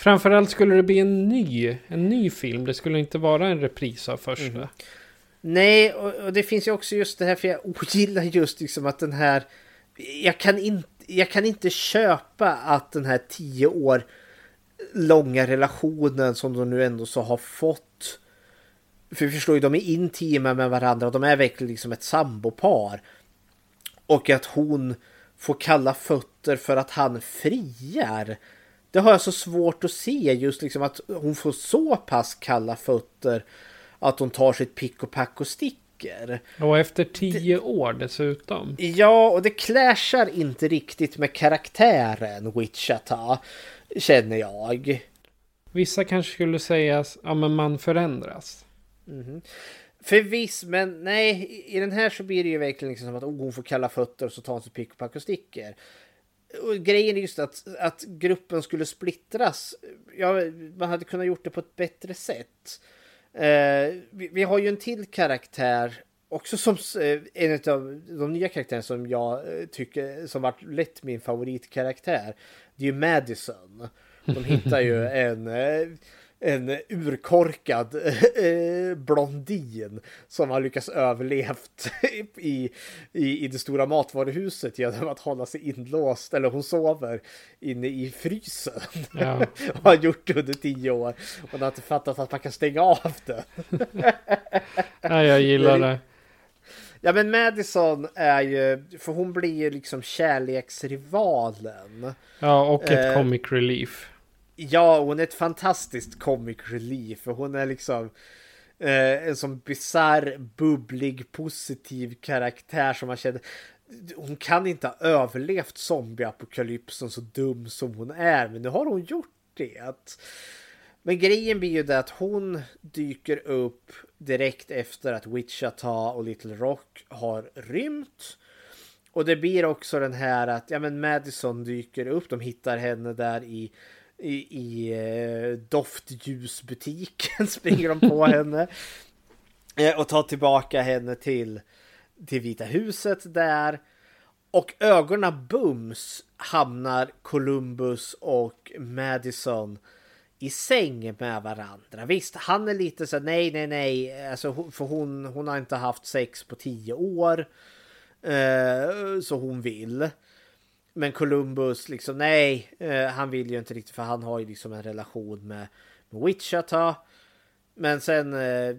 Framförallt skulle det bli en ny, en ny film. Det skulle inte vara en repris av första. Mm. Nej, och, och det finns ju också just det här för jag ogillar just liksom att den här... Jag kan, in, jag kan inte köpa att den här tio år långa relationen som de nu ändå så har fått. För vi förstår ju, de är intima med varandra. De är verkligen liksom ett sambopar. Och att hon får kalla fötter för att han friar. Det har jag så svårt att se just liksom att hon får så pass kalla fötter att hon tar sitt pick och pack och sticker. Och efter tio det... år dessutom. Ja, och det clashar inte riktigt med karaktären Wichata, känner jag. Vissa kanske skulle säga ja men man förändras. Mm. Förviss, men nej, i den här så blir det ju verkligen liksom som att oh, hon får kalla fötter och så tar hon sitt pick och pack och sticker. Och grejen är just att, att gruppen skulle splittras. Ja, man hade kunnat gjort det på ett bättre sätt. Eh, vi, vi, har ju en till karaktär också som eh, en av de nya karaktärerna som jag eh, tycker som varit lätt min favoritkaraktär. Det är ju Madison. De hittar ju [laughs] en eh, en urkorkad eh, blondin som har lyckats överlevt [laughs] i, i, i det stora matvaruhuset genom att hålla sig inlåst, eller hon sover inne i frysen. Ja. [laughs] och har gjort det under tio år. Och har inte fattat att man kan stänga av det. ja, jag gillar det. [laughs] Ja men Madison är ju, för hon blir ju liksom kärleksrivalen. Ja, och ett eh, comic relief. Ja, hon är ett fantastiskt comic relief. Och hon är liksom eh, en sån bizarr, bubblig, positiv karaktär som man känner. Hon kan inte ha överlevt zombieapokalypsen så dum som hon är. Men nu har hon gjort det. Men grejen blir ju det att hon dyker upp direkt efter att Wichita och Little Rock har rymt. Och det blir också den här att ja, men Madison dyker upp. De hittar henne där i i, i eh, doftljusbutiken [laughs] springer de på henne. Eh, och tar tillbaka henne till, till Vita huset där. Och ögonen bums hamnar Columbus och Madison i säng med varandra. Visst, han är lite så nej, nej, nej, alltså, för hon, hon har inte haft sex på tio år. Eh, så hon vill. Men Columbus liksom nej, eh, han vill ju inte riktigt för han har ju liksom en relation med, med Wichita. Men sen, eh,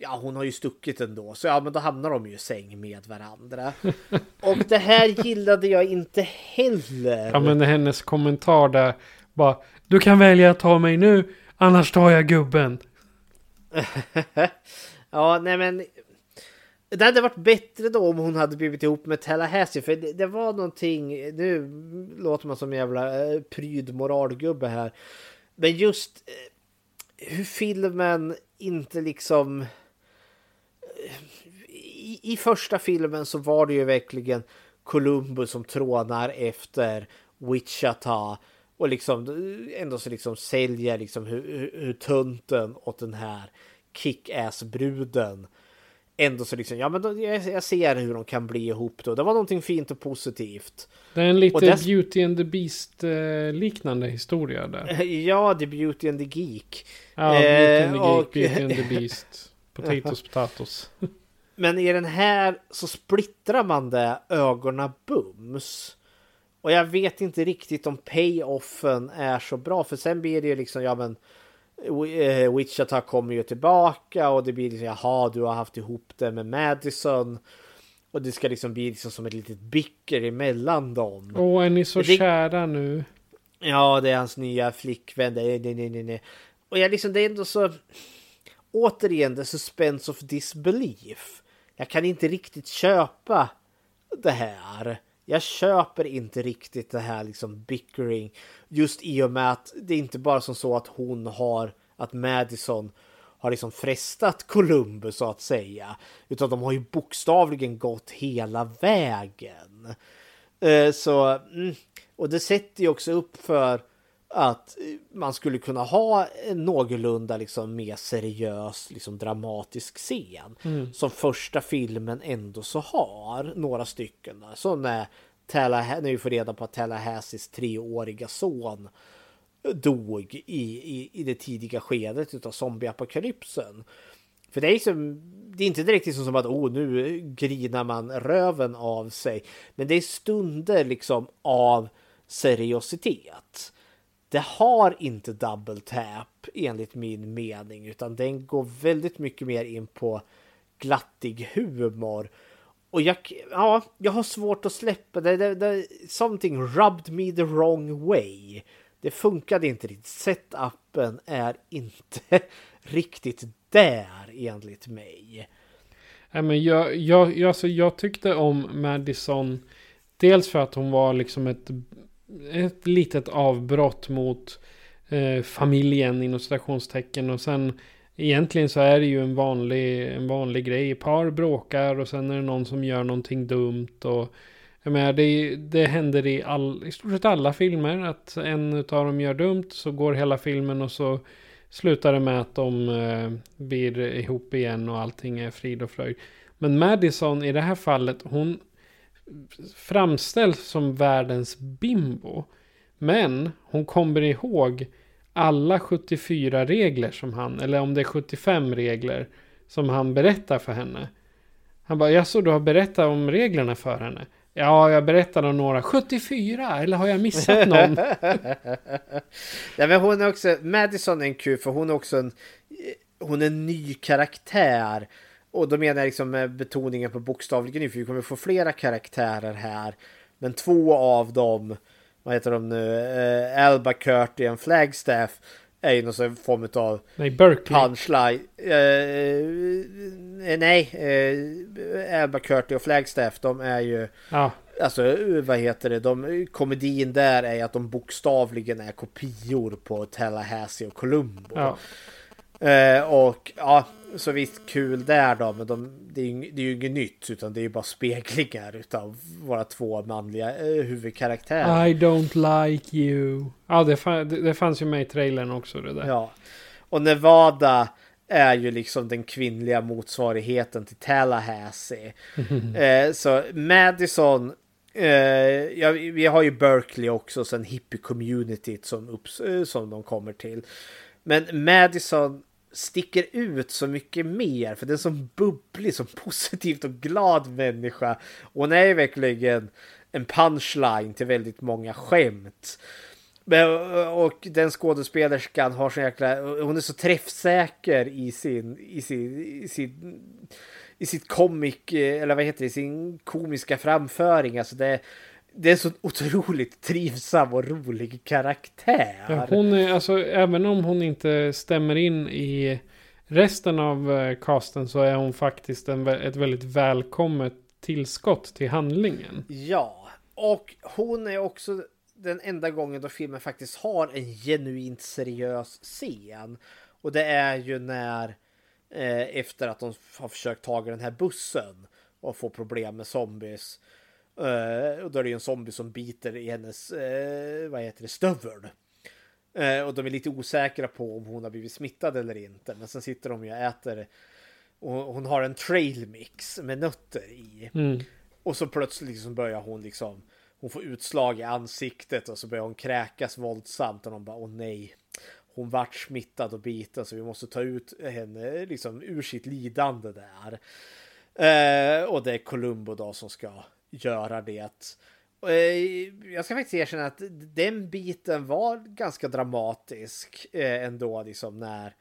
ja hon har ju stuckit ändå. Så ja men då hamnar de ju i säng med varandra. [laughs] Och det här gillade jag inte heller. Ja men hennes kommentar där bara Du kan välja att ta mig nu, annars tar jag gubben. [laughs] ja nej men det hade varit bättre då om hon hade blivit ihop med Tallahassee för det, det var någonting, nu låter man som en jävla eh, pryd moralgubbe här. Men just eh, hur filmen inte liksom... Eh, I, I första filmen så var det ju verkligen Columbus som trånar efter Wichita och liksom eh, ändå så liksom säljer liksom hur, hur, hur tunten åt den här kick-ass-bruden ändå så liksom, ja men då, jag, jag, ser hur de kan bli ihop då. Det var någonting fint och positivt. Det är en lite dess... Beauty and the Beast eh, liknande historia där. [laughs] Ja, The Beauty and the Geek. Ja, Beauty and the Geek, och... Beauty and the [laughs] Beast. Potatoes, potatos. [laughs] men i den här så splittrar man det ögonen bums. Och jag vet inte riktigt om payoffen är så bra, för sen blir det ju liksom, ja men Eh, Wichita kommer ju tillbaka och det blir liksom jaha du har haft ihop det med Madison. Och det ska liksom bli liksom som ett litet bicker emellan dem. Åh, är ni så det... kära nu? Ja, det är hans nya flickvän. Nej, nej, nej, nej. Och jag liksom, det är ändå så... Återigen, the suspense of disbelief. Jag kan inte riktigt köpa det här. Jag köper inte riktigt det här liksom bickering. Just i och med att det är inte bara som så att hon har, att Madison har liksom frestat Columbus så att säga. Utan de har ju bokstavligen gått hela vägen. Eh, så, mm, och det sätter ju också upp för att man skulle kunna ha en någorlunda liksom mer seriös liksom dramatisk scen. Mm. Som första filmen ändå så har några stycken. Som när, Tallaha- när vi får reda på att Tallahassees treåriga son dog i, i, i det tidiga skedet utav zombieapokalypsen. För det är, liksom, det är inte direkt liksom som att oh, nu grinar man röven av sig. Men det är stunder liksom av seriositet. Det har inte double tap enligt min mening utan den går väldigt mycket mer in på glattig humor. Och jag, ja, jag har svårt att släppa det. det, det something rubbed me the wrong way. Det funkade inte riktigt. Setupen är inte [laughs] riktigt där enligt mig. Nej, men jag, jag, jag, alltså, jag tyckte om Madison. Dels för att hon var liksom ett, ett litet avbrott mot eh, familjen inom citationstecken. Och sen egentligen så är det ju en vanlig, en vanlig grej. Par bråkar och sen är det någon som gör någonting dumt. Och jag menar, det, det händer i, all, i stort sett alla filmer. Att en av dem gör dumt så går hela filmen och så slutar det med att de eh, blir ihop igen och allting är frid och fröjd. Men Madison i det här fallet, hon framställs som världens bimbo. Men hon kommer ihåg alla 74 regler som han, eller om det är 75 regler som han berättar för henne. Han bara, jag du har berättat om reglerna för henne? Ja, jag berättade om några. 74, eller har jag missat [laughs] någon? ja, men hon är också, Madison är en kul för hon är också en, hon är en ny karaktär. Och då menar jag liksom med betoningen på bokstavligen nu, för vi kommer få flera karaktärer här. Men två av dem, vad heter de nu, uh, Albuquerque och Flagstaff är ju någon form av nej, Berkeley. punchline. Uh, nej, uh, Albuquerque och Flagstaff, de är ju ja. Alltså vad heter det? De, komedin där är att de bokstavligen är kopior på Tallahassee och Columbo. Ja. Eh, och ja, så visst kul där då. Men de, det, är ju, det är ju inget nytt utan det är ju bara speglingar utav våra två manliga eh, huvudkaraktärer. I don't like you. Ja, det, fann, det, det fanns ju med i trailern också det där. Ja. Och Nevada är ju liksom den kvinnliga motsvarigheten till Tallahassee. [laughs] eh, så Madison Eh, ja, vi har ju Berkeley också, sen hippie-communityt som, eh, som de kommer till. Men Madison sticker ut så mycket mer för den är så bubblig, så positivt och glad människa. Och hon är verkligen en punchline till väldigt många skämt. Och den skådespelerskan har så jäkla, hon är så träffsäker i sin, i sin, i sin i sitt komik, eller vad heter det, i sin komiska framföring. Alltså det, det är så otroligt trivsam och rolig karaktär. Ja, hon är, alltså, även om hon inte stämmer in i resten av casten så är hon faktiskt en, ett väldigt välkommet tillskott till handlingen. Ja, och hon är också den enda gången då filmen faktiskt har en genuint seriös scen. Och det är ju när eh, efter att de har försökt ta den här bussen och få problem med zombies. Eh, och då är det ju en zombie som biter i hennes, eh, vad heter det, stövel. Eh, och de är lite osäkra på om hon har blivit smittad eller inte. Men sen sitter de ju och äter. Och hon har en trail mix med nötter i. Mm. Och så plötsligt liksom börjar hon liksom hon får utslag i ansiktet och så börjar hon kräkas våldsamt och de bara åh nej. Hon vart smittad och biten så vi måste ta ut henne liksom ur sitt lidande där. Eh, och det är Columbo då som ska göra det. Eh, jag ska faktiskt erkänna att den biten var ganska dramatisk eh, ändå liksom när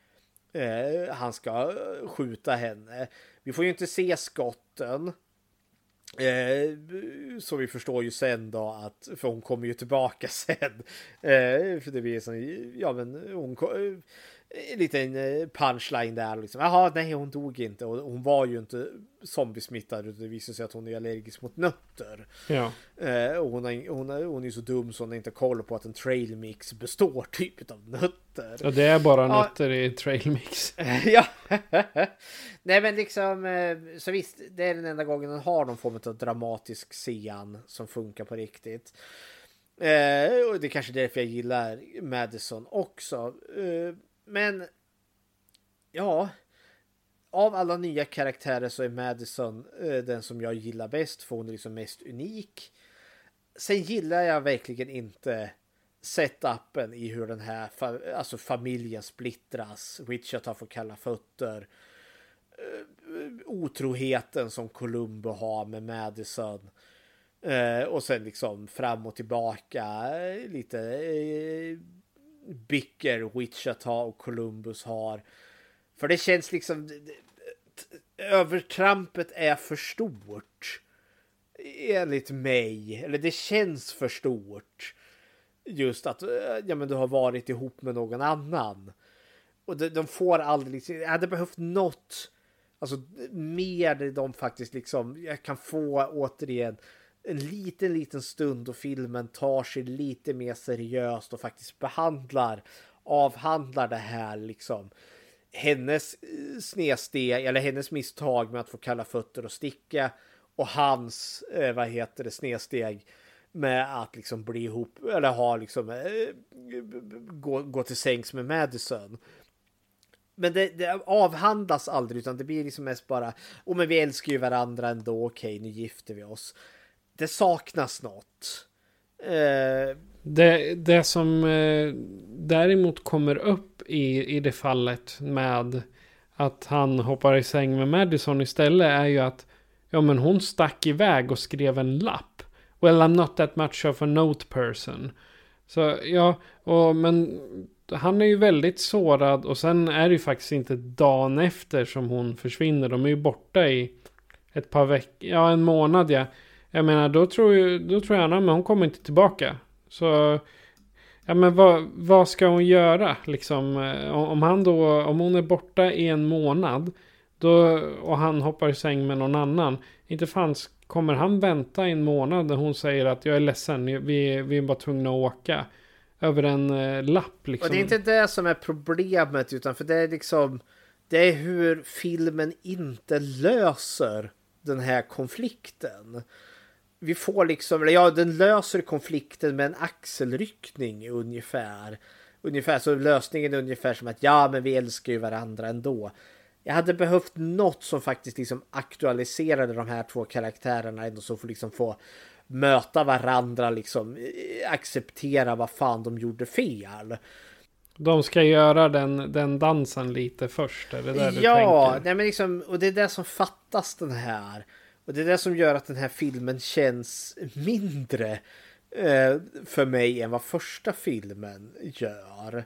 eh, han ska skjuta henne. Vi får ju inte se skotten. Eh, så vi förstår ju sen då att, för hon kommer ju tillbaka [laughs] sen. Eh, för det blir som, ja men hon, liten punchline där liksom. Jaha, nej hon dog inte och hon var ju inte zombiesmittad utan det visade sig att hon är allergisk mot nötter. Ja. Eh, och hon, är, hon, är, hon är så dum så hon har inte koll på att en trail mix består [laughs] typ av nötter. Ja, det är bara ja. nötter i trail mix. [laughs] ja. [laughs] nej men liksom, så visst, det är den enda gången den har någon form av dramatisk scen som funkar på riktigt. Eh, och det är kanske därför jag gillar Madison också. Eh, men ja, av alla nya karaktärer så är Madison eh, den som jag gillar bäst för hon är liksom mest unik. Sen gillar jag verkligen inte setupen i hur den här fa alltså familjen splittras. Wichita får kalla fötter. Eh, otroheten som Columbo har med Madison. Eh, och sen liksom fram och tillbaka. Lite bicker Wichita och Columbus har. För det känns liksom... Övertrampet är för stort. Enligt mig. Eller det känns för stort just att eh, ja, men du har varit ihop med någon annan. Och de, de får aldrig liksom, jag hade behövt något, alltså mer där de faktiskt liksom, jag kan få återigen en liten, liten stund och filmen tar sig lite mer seriöst och faktiskt behandlar, avhandlar det här liksom. Hennes eh, snedsteg, eller hennes misstag med att få kalla fötter och sticka och hans, eh, vad heter det, snedsteg med att liksom bli ihop eller ha liksom eh, gå, gå till sängs med Madison. Men det, det, avhandlas aldrig utan det blir liksom mest bara, oh men vi älskar ju varandra ändå, okej nu gifter vi oss. Det saknas något. Eh... Det, det som eh, däremot kommer upp i, i det fallet med att han hoppar i säng med Madison istället är ju att ja men hon stack iväg och skrev en lapp Well, I'm not that much of a note person. Så ja, och, men han är ju väldigt sårad och sen är det ju faktiskt inte dagen efter som hon försvinner. De är ju borta i ett par veckor, ja en månad ja. Jag menar då tror, ju, då tror jag, men hon kommer inte tillbaka. Så, ja men vad, vad ska hon göra liksom? Om han då, om hon är borta i en månad. Då, och han hoppar i säng med någon annan. Inte fanns Kommer han vänta en månad när hon säger att jag är ledsen, vi, vi är bara tvungna att åka? Över en eh, lapp liksom. Och det är inte det som är problemet utan för det är liksom Det är hur filmen inte löser den här konflikten. Vi får liksom, eller ja den löser konflikten med en axelryckning ungefär. Ungefär så lösningen är ungefär som att ja men vi älskar ju varandra ändå. Jag hade behövt något som faktiskt liksom aktualiserade de här två karaktärerna ändå så får liksom få möta varandra liksom acceptera vad fan de gjorde fel. De ska göra den, den dansen lite först, är det där ja, du tänker? men liksom, och det är det som fattas den här. Och det är det som gör att den här filmen känns mindre eh, för mig än vad första filmen gör.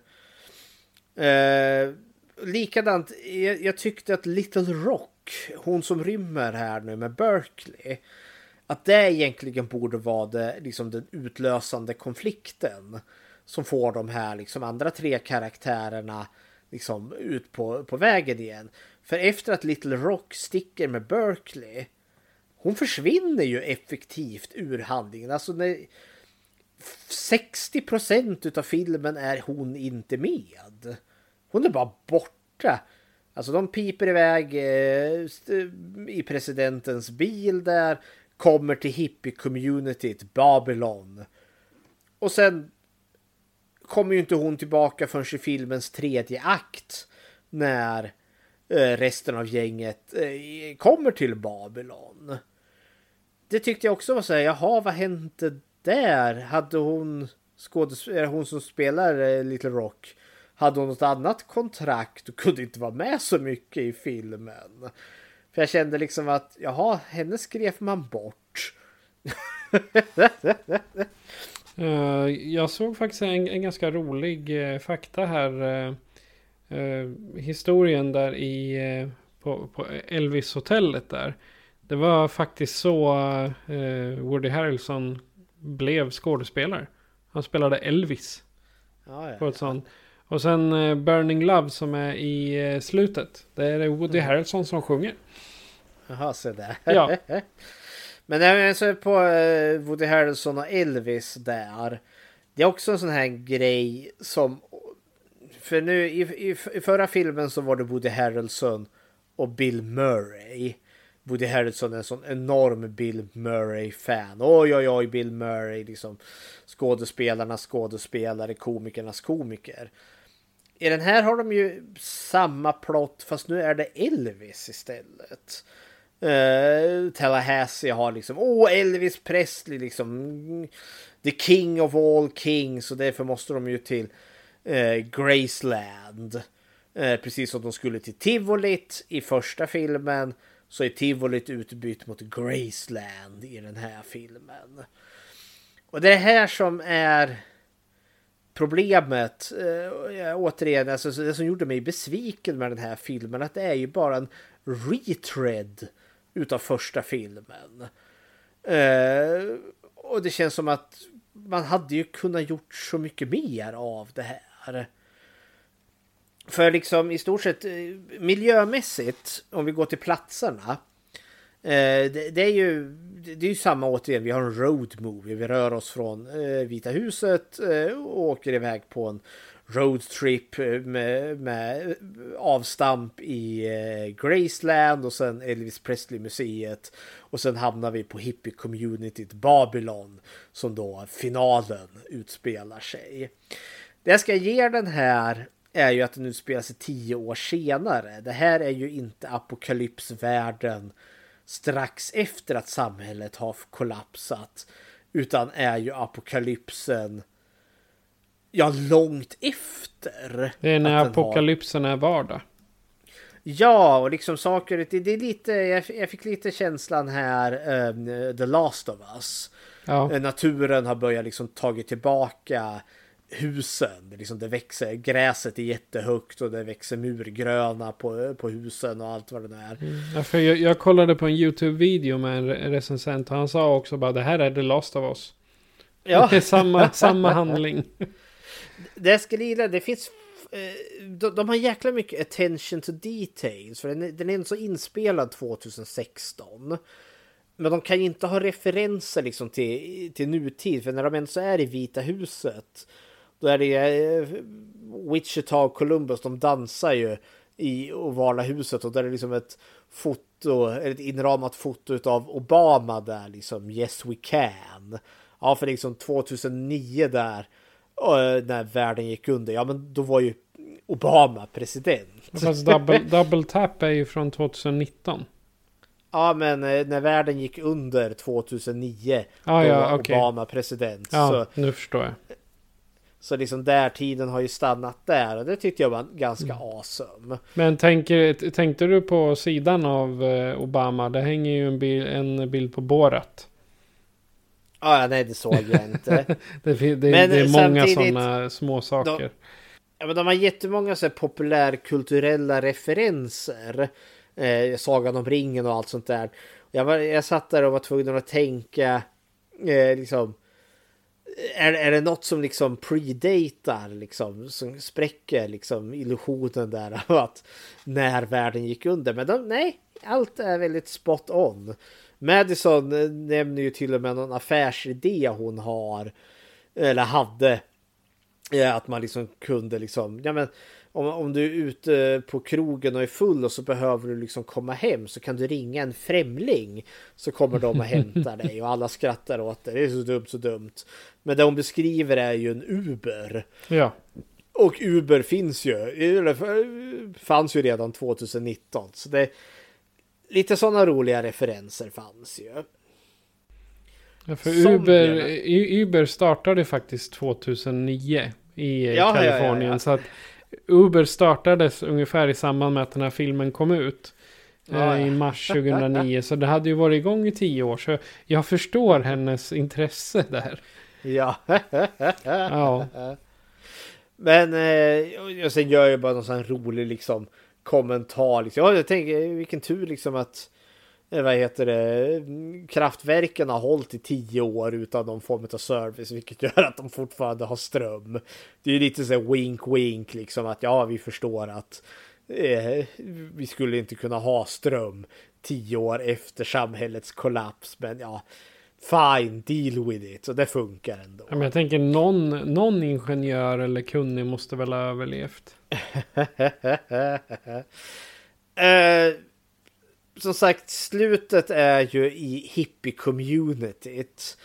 Eh, likadant, jag, jag, tyckte att Little Rock, hon som rymmer här nu med Berkeley, att det egentligen borde vara det, liksom den utlösande konflikten som får de här liksom andra tre karaktärerna liksom ut på, på vägen igen. För efter att Little Rock sticker med Berkeley, hon försvinner ju effektivt ur handlingen. Alltså när 60 procent av filmen är hon inte med. Hon är bara borta. Alltså de piper iväg eh, i presidentens bil där. Kommer till hippie-communityt Babylon. Och sen kommer ju inte hon tillbaka förrän i filmens tredje akt. När Eh, resten av gänget eh, kommer till Babylon. Det tyckte jag också var så här, jaha vad hände där? Hade hon skådespelare, hon som spelar eh, Little Rock hade hon något annat kontrakt och kunde inte vara med så mycket i filmen. För jag kände liksom att, jaha, henne skrev man bort. [laughs] jag såg faktiskt en, en ganska rolig fakta här. Uh, historien där i på, på Elvis-hotellet där. Det var faktiskt så Woody Harrelson blev skådespelare. Han spelade Elvis. Ja, ja. På ett sånt. Och sen eh, Burning Love som är i eh, slutet. Det är Woody mm. Harrelson som sjunger. Jaha, så där. Ja. [laughs] Men är så på eh, Woody Harrelson och Elvis där. Det är också en sån här grej som... För nu i, i, i förra filmen så var det Woody Harrelson och Bill Murray. Woody Harrelson är en sån enorm Bill Murray-fan. Oj, oj, oj, Bill Murray, liksom skådespelarnas skådespelare, komikernas komiker. I den här har de ju samma plott fast nu är det Elvis istället. Uh, Tallahassee har liksom, åh oh, Elvis Presley liksom. The King of all kings och därför måste de ju till eh, Graceland. Eh, precis som de skulle till Tivolit i första filmen så är Tivolit utbytt mot Graceland i den här filmen. Och det är det här som är problemet. Eh, återigen, alltså, det som gjorde mig besviken med den här filmen att det är ju bara en retread utav första filmen. Eh, och det känns som att man hade ju kunnat gjort så mycket mer av det här. För liksom i stort sett eh, miljömässigt, om vi går till platserna. Eh, det, det, är ju, det är ju samma återigen, vi har en road movie. Vi rör oss från eh, Vita huset eh, och åker iväg på en roadtrip eh, med, med avstamp i Graceland och sen Elvis Presley-museet. Och sen hamnar vi på hippie-communityt Babylon som då finalen utspelar sig. Det jag ska ge den här är ju att den utspelar sig tio år senare. Det här är ju inte apokalypsvärlden strax efter att samhället har kollapsat. Utan är ju apokalypsen ja, långt efter. Det är när apokalypsen har... är vardag. Ja, och liksom saker, det, det är lite, jag, fick lite känslan här, um, The Last of Us. Ja. Naturen har börjat liksom tagit tillbaka husen. Liksom det växer, gräset är jättehögt och det växer murgröna på, på husen och allt vad det är. Mm. Ja, för jag, jag, kollade på en YouTube-video med en recensent och han sa också bara det här är The Last of Us. Ja. [laughs] Det är samma, samma handling. [laughs] Det ska lida, det finns eh, de, de har jäkla mycket attention to details. För den, den är så inspelad 2016. Men de kan ju inte ha referenser liksom till, till nutid. För när de ens är i Vita huset då är det eh, Wichita och Columbus, de dansar ju i ovala huset och där är liksom ett foto, ett inramat foto av Obama där liksom Yes we can. Ja, för liksom 2009 där eh, när världen gick under, ja men då var ju Obama president. Fast double, double tap är ju från 2019. Ja, men eh, när världen gick under 2009 ah, då ja, var okay. Obama president. Ja, så, nu förstår jag. Så liksom där tiden har ju stannat där och det tyckte jag var ganska mm. awesome. Men tänker, tänkte du på sidan av eh, Obama? Det hänger ju en bild, en bild på Borat. Ja, nej det såg jag inte. [laughs] det, det, men det är många sådana små saker. De, ja, men de har jättemånga så här populärkulturella referenser. Eh, Sagan om ringen och allt sånt där. Jag, var, jag satt där och var tvungen att tänka eh, liksom är, är det något som liksom predatar liksom som spräcker liksom illusionen där av att när världen gick under. Men de, nej, allt är väldigt spot on. Madison eh, nämner ju till och med någon affärsidé hon har eller hade. Eh, att man liksom kunde liksom, ja men om, om du är ute på krogen och är full och så behöver du liksom komma hem så kan du ringa en främling så kommer de och hämtar dig och alla skrattar åt det. Det är så dumt, så dumt. Men det hon beskriver är ju en Uber. Ja. Och Uber finns ju, eller fanns ju redan 2019. Så det lite sådana roliga referenser fanns ju. Ja, för Uber, Uber startade faktiskt 2009 i ja, Kalifornien. Ja, ja, så att Uber startades ungefär i samband med att den här filmen kom ut. Ja, I mars [laughs] 2009. så det hade ju varit igång i tio år. Så jag förstår hennes intresse där. Ja. [laughs] ja. Men eh, sen gör jag bara någon sån rolig liksom kommentar. Liksom. Ja, jag tänker vilken tur liksom att Eh, vad heter det, kraftverken har hållit i tio år utan någon form av service, vilket [laughs] gör att de fortfarande har ström. Det är lite så wink wink liksom att ja, vi förstår att eh, vi skulle inte kunna ha ström tio år efter samhällets kollaps, men ja, fine, deal with it. Så det funkar ändå. Ja, men jag tänker någon, någon ingenjör eller kunnig måste väl ha överlevt. uh, [laughs] som sagt, slutet är ju i hippie-communityt.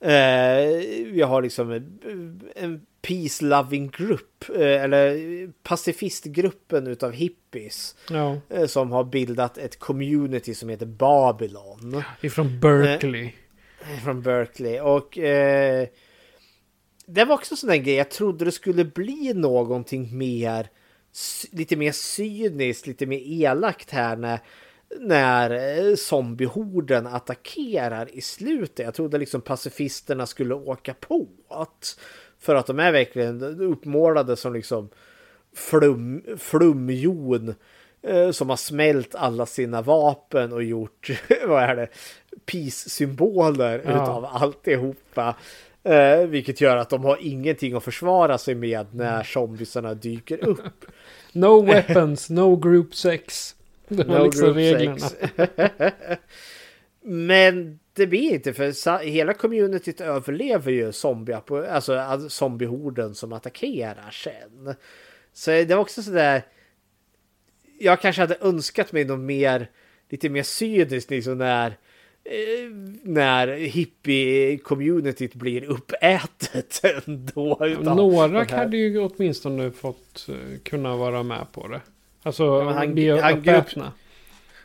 Eh, vi har liksom en, en peace-loving grupp, eh, eller pacifistgruppen utav hippies. Ja. Eh, som har bildat ett community som heter Babylon. Ifrån Berkeley. Eh, från Berkeley. Och eh, det var också en sån där grej. Jag trodde det skulle bli någonting mer, lite mer cyniskt, lite mer elakt här när när eh, zombiehorden attackerar i slutet. Jag trodde liksom pacifisterna skulle åka på att för att de är verkligen uppmålade som liksom flum, flumjon eh, som har smält alla sina vapen och gjort, [laughs] vad är det, peace-symboler ja. utav alltihopa. Eh, vilket gör att de har ingenting att försvara sig med när zombiesarna dyker upp. [laughs] no weapons, no group sex. [laughs] Det var no liksom reglerna. [laughs] Men det blir inte för hela communityt överlever ju zombie, alltså zombiehorden som attackerar sen. Så det var också sådär. Jag kanske hade önskat mig något mer, lite mer cyniskt liksom när eh, när hippie-communityt blir uppätet [laughs] ändå. Några hade ju åtminstone fått uh, kunna vara med på det. Alltså ja, han, bli han, grupp,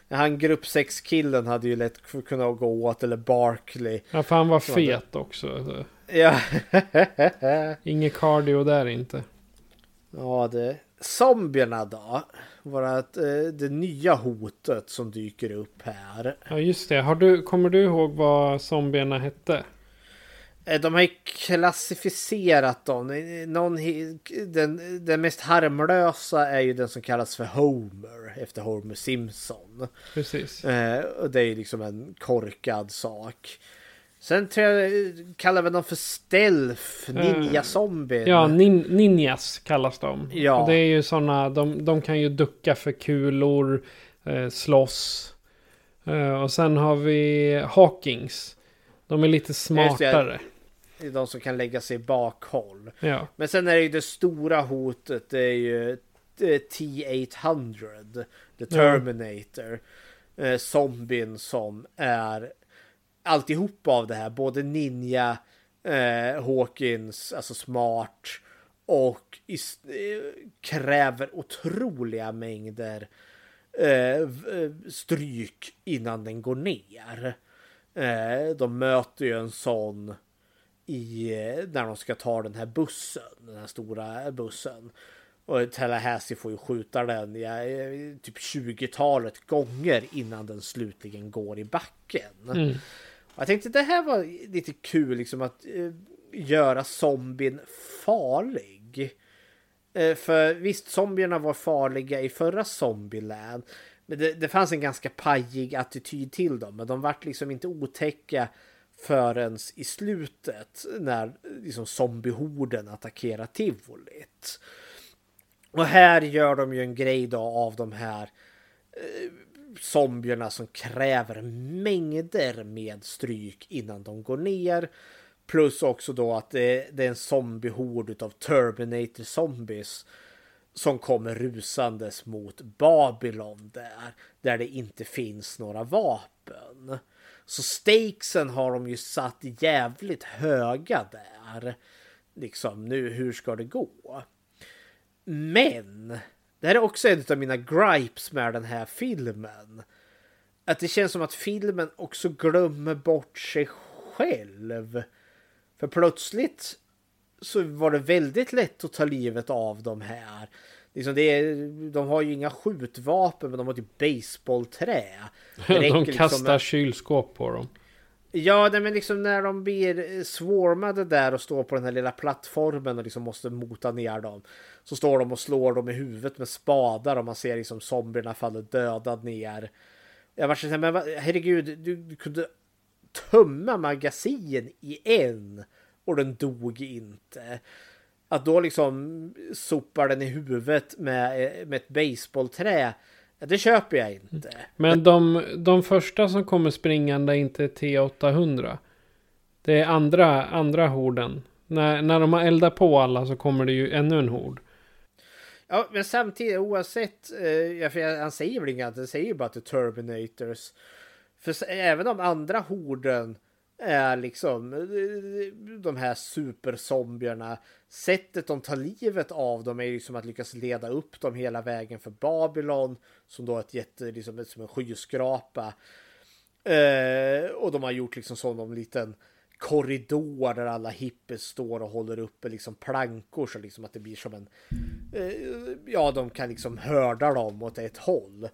han grupp 6 killen hade ju lätt kunnat gå åt eller Barkley. Ja för han var fet hade... också. Ja. [laughs] Inget cardio där inte. Ja det. Zombierna då? Vårat, eh, det nya hotet som dyker upp här. Ja just det. Har du, kommer du ihåg vad zombierna hette? Eh, de har ju klassificerat dem. Någon, den, den mest harmlösa är ju den som kallas för Homer efter Homer Simpson. Precis. Eh, och det är ju liksom en korkad sak. Sen tror jag kallar vi dem för stealth, ninja zombie. Ja, nin ninjas kallas de. Ja. Och det är ju sådana, de, de kan ju ducka för kulor, eh, slåss. Eh, och sen har vi Hawkings. De är lite smartare de som kan lägga sig bakhåll. Ja. Men sen är det ju det stora hotet. Det är ju T-800. The Terminator. Eh, zombien som är alltihop av det här. Både ninja, eh, Hawkins, alltså smart. Och is, eh, kräver otroliga mängder eh, eh stryk innan den går ner. Eh, de möter ju en sån i, när de ska ta den här bussen, den här stora bussen. Och Tallahassee får ju skjuta den ja, typ 20-talet gånger innan den slutligen går i backen. Mm. Jag tänkte det här var lite kul liksom att eh, göra zombien farlig. Eh, för visst, zombierna var farliga i förra Zombieland. Men det, det fanns en ganska pajig attityd till dem. Men de vart liksom inte otäcka förrän i slutet när liksom zombiehorden attackerar tivolit. Och här gör de ju en grej då av de här eh, zombierna som kräver mängder med stryk innan de går ner. Plus också då att det, det är en zombiehord av Terminator zombies som kommer rusandes mot Babylon där, där det inte finns några vapen. Så stakesen har de ju satt jävligt höga där. Liksom nu, hur ska det gå? Men det här är också en av mina gripes med den här filmen. Att det känns som att filmen också glömmer bort sig själv. För plötsligt så var det väldigt lätt att ta livet av de här. Liksom det är, de har ju inga skjutvapen men de har typ baseballträ. [laughs] de kastar liksom, kylskåp på dem. Ja, nej, men liksom när de blir swarmade där och står på den här lilla plattformen och liksom måste mota ner dem. Så står de och slår dem i huvudet med spadar och man ser liksom zombierna falla döda ner. Jag var så här, men herregud, du, du kunde tömma magasin i en och den dog inte. Att då liksom sopar den i huvudet med, med ett baseballträ. Det köper jag inte. Men de, de första som kommer springande är inte T800. Det är andra, andra horden. När, när de har eldat på alla så kommer det ju ännu en hord. Ja, men samtidigt oavsett, eh, för han säger väl inget annat, han säger bara att det är Terminators. För även om andra horden är liksom eh, de här superzombierna. Sättet de tar livet av dem är ju som att lyckas leda upp dem hela vägen för Babylon som då är ett jätte, liksom som en skyskrapa. Eh, och de har gjort liksom som en liten korridor där alla hippies står och håller uppe liksom plankor så liksom att det blir som en eh, ja de kan liksom hörda dem åt ett håll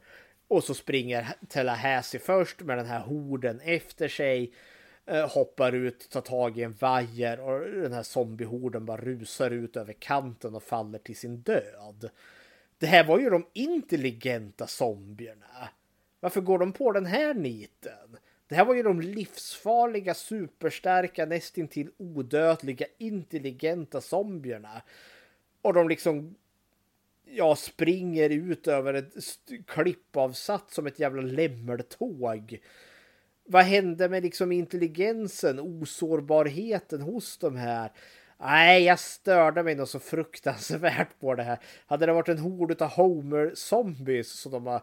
och så springer Tallahassee först med den här horden efter sig Eh, hoppar ut, tar tag i en vajer och den här zombiehorden bara rusar ut över kanten och faller till sin död. Det här var ju de intelligenta zombierna. Varför går de på den här niten? Det här var ju de livsfarliga, superstarka, nästintill odödliga, intelligenta zombierna. Och de liksom ja, springer ut över ett klippavsats som ett jävla lämmeltåg. Vad hände med liksom intelligensen, osårbarheten hos de här? Nej, jag störde mig nog så fruktansvärt på det här. Hade det varit en hord av Homer-zombies som de har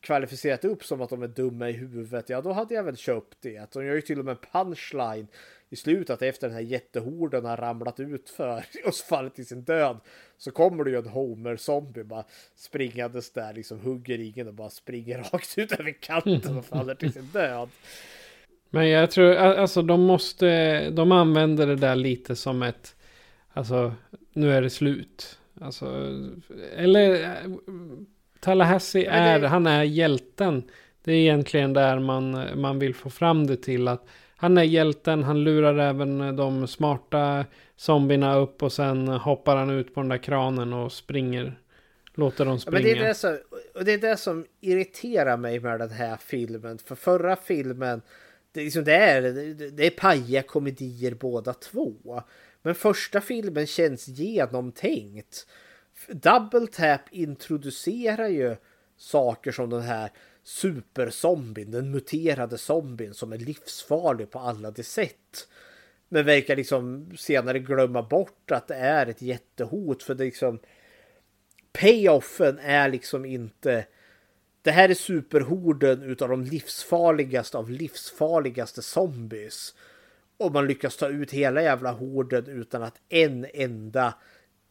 kvalificerat upp som att de är dumma i huvudet, ja då hade jag väl köpt det. De gör ju till och med punchline i slutet efter den här jättehorden har ramlat ut för [laughs] och fallit till sin död så kommer det ju en Homer-zombie bara springandes där, liksom hugger ingen och bara springer [laughs] rakt ut över kanten och faller till sin död. Men jag tror, alltså de måste, de använder det där lite som ett, alltså nu är det slut. Alltså, eller Tallahassee är, det... han är hjälten. Det är egentligen där man, man vill få fram det till att han är hjälten, han lurar även de smarta zombierna upp och sen hoppar han ut på den där kranen och springer. Låter dem springa. Ja, men det, är det, som, och det är det som irriterar mig med den här filmen. För förra filmen, det är, liksom, det är, det är pajiga komedier båda två. Men första filmen känns genomtänkt. Double Tap introducerar ju saker som den här superzombien, den muterade zombien som är livsfarlig på alla de sätt. Men verkar liksom senare glömma bort att det är ett jättehot för det liksom payoffen är liksom inte det här är superhorden utav de livsfarligaste av livsfarligaste zombies. Och man lyckas ta ut hela jävla horden utan att en enda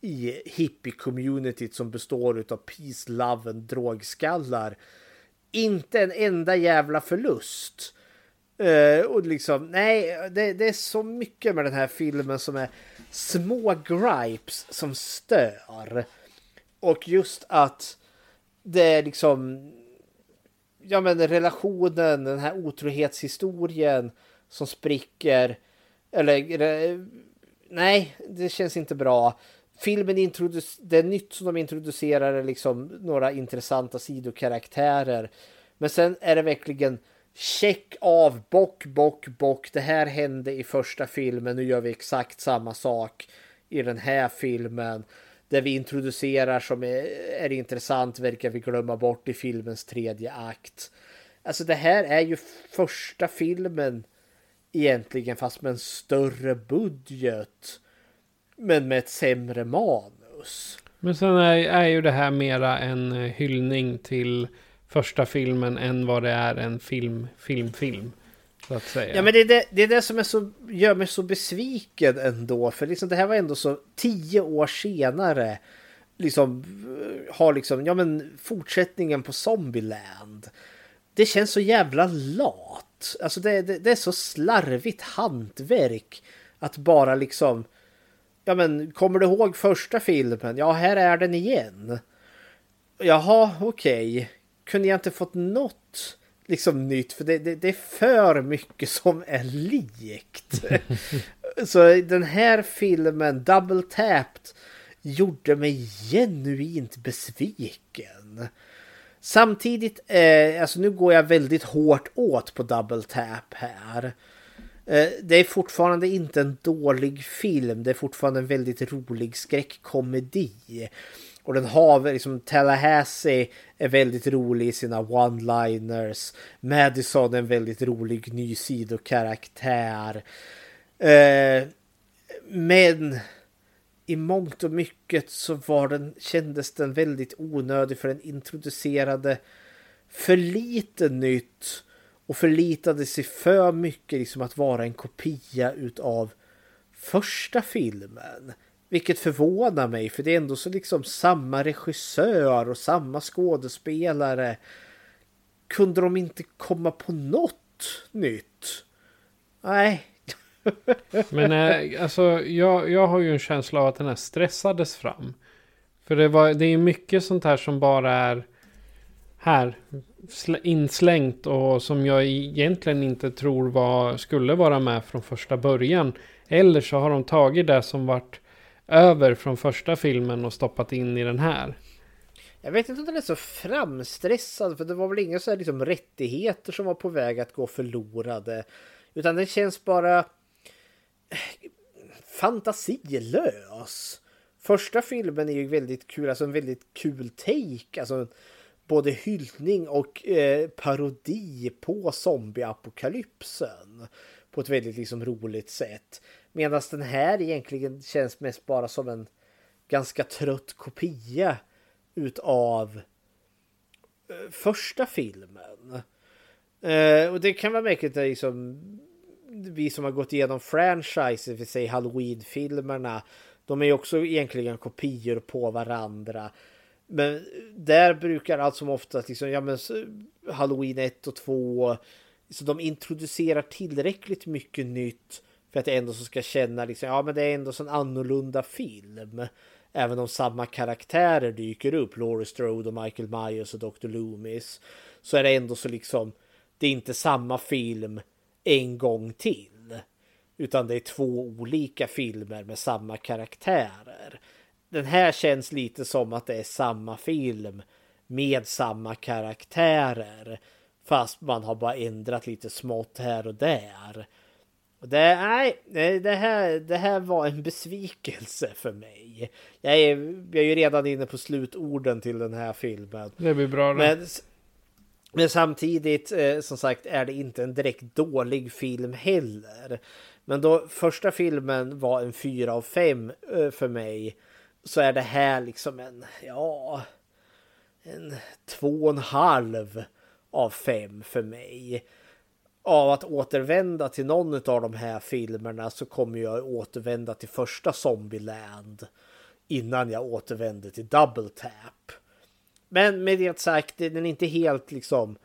i hippie-communityt som består av peace, love and drogskallar. Inte en enda jävla förlust. Uh, och liksom, nej, det, det, är så mycket med den här filmen som är små gripes som stör. Och just att det är liksom, ja men relationen, den här otrohetshistorien som spricker. Eller, nej, det känns inte bra filmen introducerar, det är nytt som de introducerar liksom några intressanta sidokaraktärer. Men sen är det verkligen check av, bock, bock, bock. Det här hände i första filmen, nu gör vi exakt samma sak i den här filmen. Det vi introducerar som är, är intressant verkar vi glömma bort i filmens tredje akt. Alltså det här är ju första filmen egentligen fast med en större budget men med ett sämre manus. Men sen är, är ju det här mera en eh, hyllning till första filmen än vad det är en film, film, film. Så att säga. Ja men det är det, det, är det som är så, gör mig så besviken ändå. För liksom det här var ändå så tio år senare. Liksom eh, har liksom, ja men fortsättningen på Zombieland. Det känns så jävla lat. Alltså det, det, det är så slarvigt hantverk. Att bara liksom Ja men kommer du ihåg första filmen? Ja här är den igen. Jaha okej. Okay. Kunde jag inte fått något liksom nytt? För det, det, det är för mycket som är likt. [laughs] Så den här filmen, Double Tapped, gjorde mig genuint besviken. Samtidigt, eh, alltså nu går jag väldigt hårt åt på Double Tap här. Eh, det är fortfarande inte en dålig film. Det är fortfarande en väldigt rolig skräckkomedi. Och den har liksom Tallahassee är väldigt rolig i sina one-liners. Madison är en väldigt rolig ny sidokaraktär. Eh, men i mångt och mycket så var den, kändes den väldigt onödig för den introducerade för lite nytt och förlitade sig för mycket liksom att vara en kopia utav första filmen. Vilket förvånar mig för det är ändå så liksom samma regissör och samma skådespelare. Kunde de inte komma på något nytt? Nej. [laughs] Men äh, alltså jag, jag har ju en känsla av att den här stressades fram. För det, var, det är mycket sånt här som bara är här inslängt och som jag egentligen inte tror var, skulle vara med från första början. Eller så har de tagit det som vart över från första filmen och stoppat in i den här. Jag vet inte om den är så framstressad för det var väl inga så här liksom rättigheter som var på väg att gå förlorade. Utan den känns bara eh, fantasilös. Första filmen är ju väldigt kul, alltså en väldigt kul take. Alltså både hyllning och eh, parodi på zombieapokalypsen. På ett väldigt liksom roligt sätt. Medan den här egentligen känns mest bara som en ganska trött kopia utav eh, första filmen. Eh, och det kan vara märkligt att liksom, vi som har gått igenom franchise, vi säger Halloween-filmerna, de är ju också egentligen kopior på varandra. Men där brukar allt som oftast liksom, ja men Halloween 1 och 2, så de introducerar tillräckligt mycket nytt för att jag ändå så ska känna liksom, ja men det är ändå en annorlunda film. Även om samma karaktärer dyker upp, Laurie Strode och Michael Myers och Dr. Loomis. Så är det ändå så liksom, det är inte samma film en gång till. Utan det är två olika filmer med samma karaktärer. Den här känns lite som att det är samma film med samma karaktärer. Fast man har bara ändrat lite smått här och där. Och det, nej, det här, det här var en besvikelse för mig. Jag är, jag är ju redan inne på slutorden till den här filmen. Det blir bra. Men, men samtidigt, eh, som sagt, är det inte en direkt dålig film heller. Men då första filmen var en fyra av fem eh, för mig. Så är det här liksom en, ja, en två och en halv av fem för mig av att återvända till någon av de här filmerna så kommer jag återvända till första Zombieland innan jag återvänder till Double Tap. Men med det sagt, den är inte helt liksom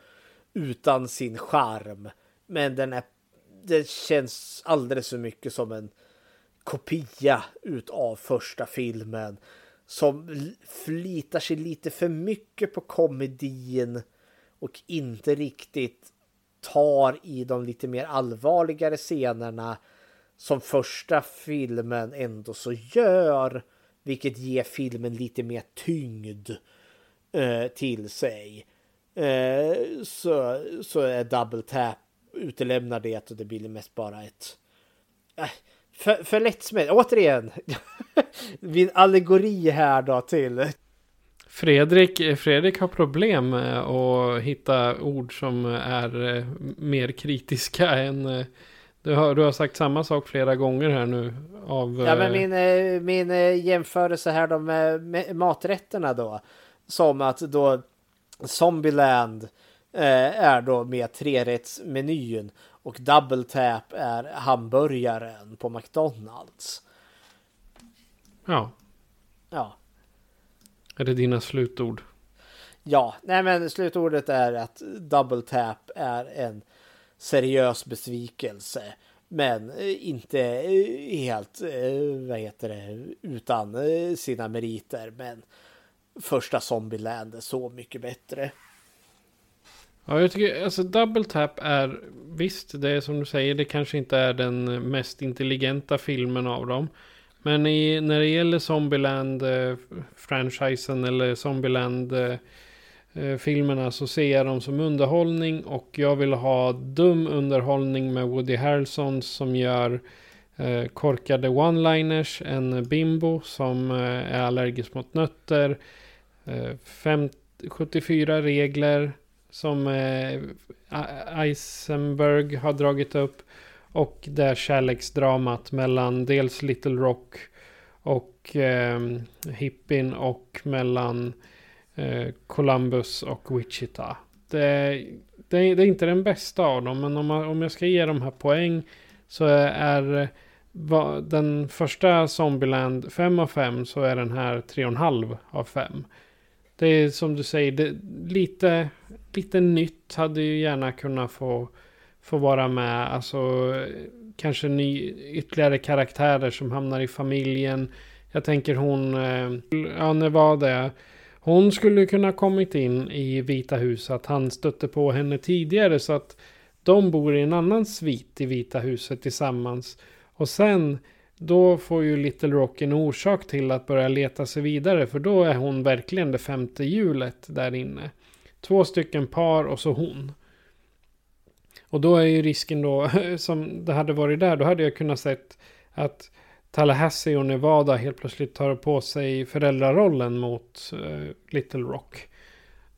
utan sin charm. Men den är, det känns alldeles för mycket som en kopia utav första filmen som flitar sig lite för mycket på komedin och inte riktigt tar i de lite mer allvarligare scenerna som första filmen ändå så gör. Vilket ger filmen lite mer tyngd eh, till sig. Eh, så, så är Double Tap utelämnar det och det blir mest bara ett... Eh, för, för lättsmält. Återigen. [laughs] Min allegori här då till Fredrik, Fredrik har problem med att hitta ord som är eh, mer kritiska än... Eh, du har, du har sagt samma sak flera gånger här nu. Av, ja, men min, eh, min jämförelse här då med maträtterna då. Som att då Zombieland är då med trerättsmenyn. Och Double Tap är hamburgaren på McDonalds. Ja. Ja. Är det dina slutord? Ja, nej men slutordet är att Double Tap är en seriös besvikelse. Men eh, inte eh, helt, eh, vad heter det, utan sina meriter. Men första Zombieland är så mycket bättre. Ja, jag tycker alltså Double Tap är visst, det är som du säger, det kanske inte är den mest intelligenta filmen av dem. Men i, när det gäller Zombieland-franchisen eh, eller Zombieland-filmerna eh, eh så ser jag dem som underhållning. Och jag vill ha dum underhållning med Woody Harrelson som gör eh, korkade one-liners. En bimbo som eh, är allergisk mot nötter. Eh, fem, 74 regler som eh, Eisenberg har dragit upp. Och det kärleksdramat mellan dels Little Rock och eh, hippin och mellan eh, Columbus och Wichita. Det, det, det, är inte den bästa av dem, men om, man, om jag ska ge de här poäng så är va, den första Zombieland 5 av 5 så är den här 3,5 av 5. Det är som du säger, det, lite, lite nytt hade ju gärna kunnat få, få vara med. Alltså kanske ny, ytterligare karaktärer som hamnar i familjen. Jag tänker hon, eh, ja när var det? Hon skulle kunna kommit in i Vita huset. Att han stötte på henne tidigare så att de bor i en annan svit i Vita huset tillsammans. Och sen då får ju Little Rock en orsak till att börja leta sig vidare. För då är hon verkligen det femte hjulet där inne. Två stycken par och så hon. Och då är ju risken då, [laughs] som det hade varit där, då hade jag kunnat sett att Tallahassee och Nevada helt plötsligt tar på sig föräldrarollen mot uh, Little Rock.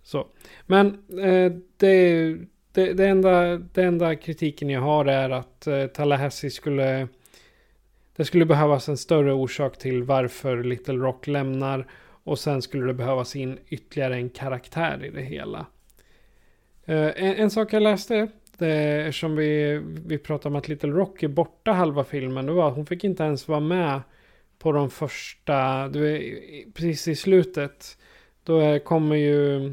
Så. Men eh, det, det, det, enda, det enda kritiken jag har är att eh, Tallahassee skulle... Det skulle behövas en större orsak till varför Little Rock lämnar. Och sen skulle det behövas in ytterligare en karaktär i det hela. Eh, en, en sak jag läste det, eftersom vi, vi pratade om att Little Rock är borta halva filmen. Det var att hon fick inte ens vara med på de första, du precis i slutet. Då kommer ju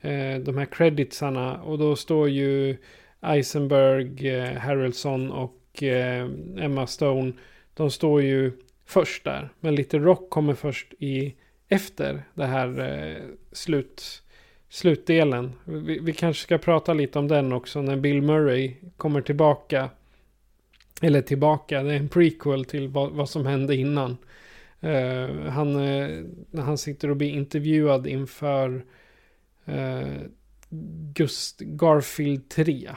eh, de här creditsarna och då står ju Eisenberg, eh, Harrelson och eh, Emma Stone. De står ju först där. Men Little Rock kommer först i efter det här eh, slut slutdelen. Vi, vi, kanske ska prata lite om den också när Bill Murray kommer tillbaka. Eller tillbaka, det är en prequel till vad, vad som hände innan. Eh, han, eh, han sitter och blir intervjuad inför eh, Gust Garfield 3.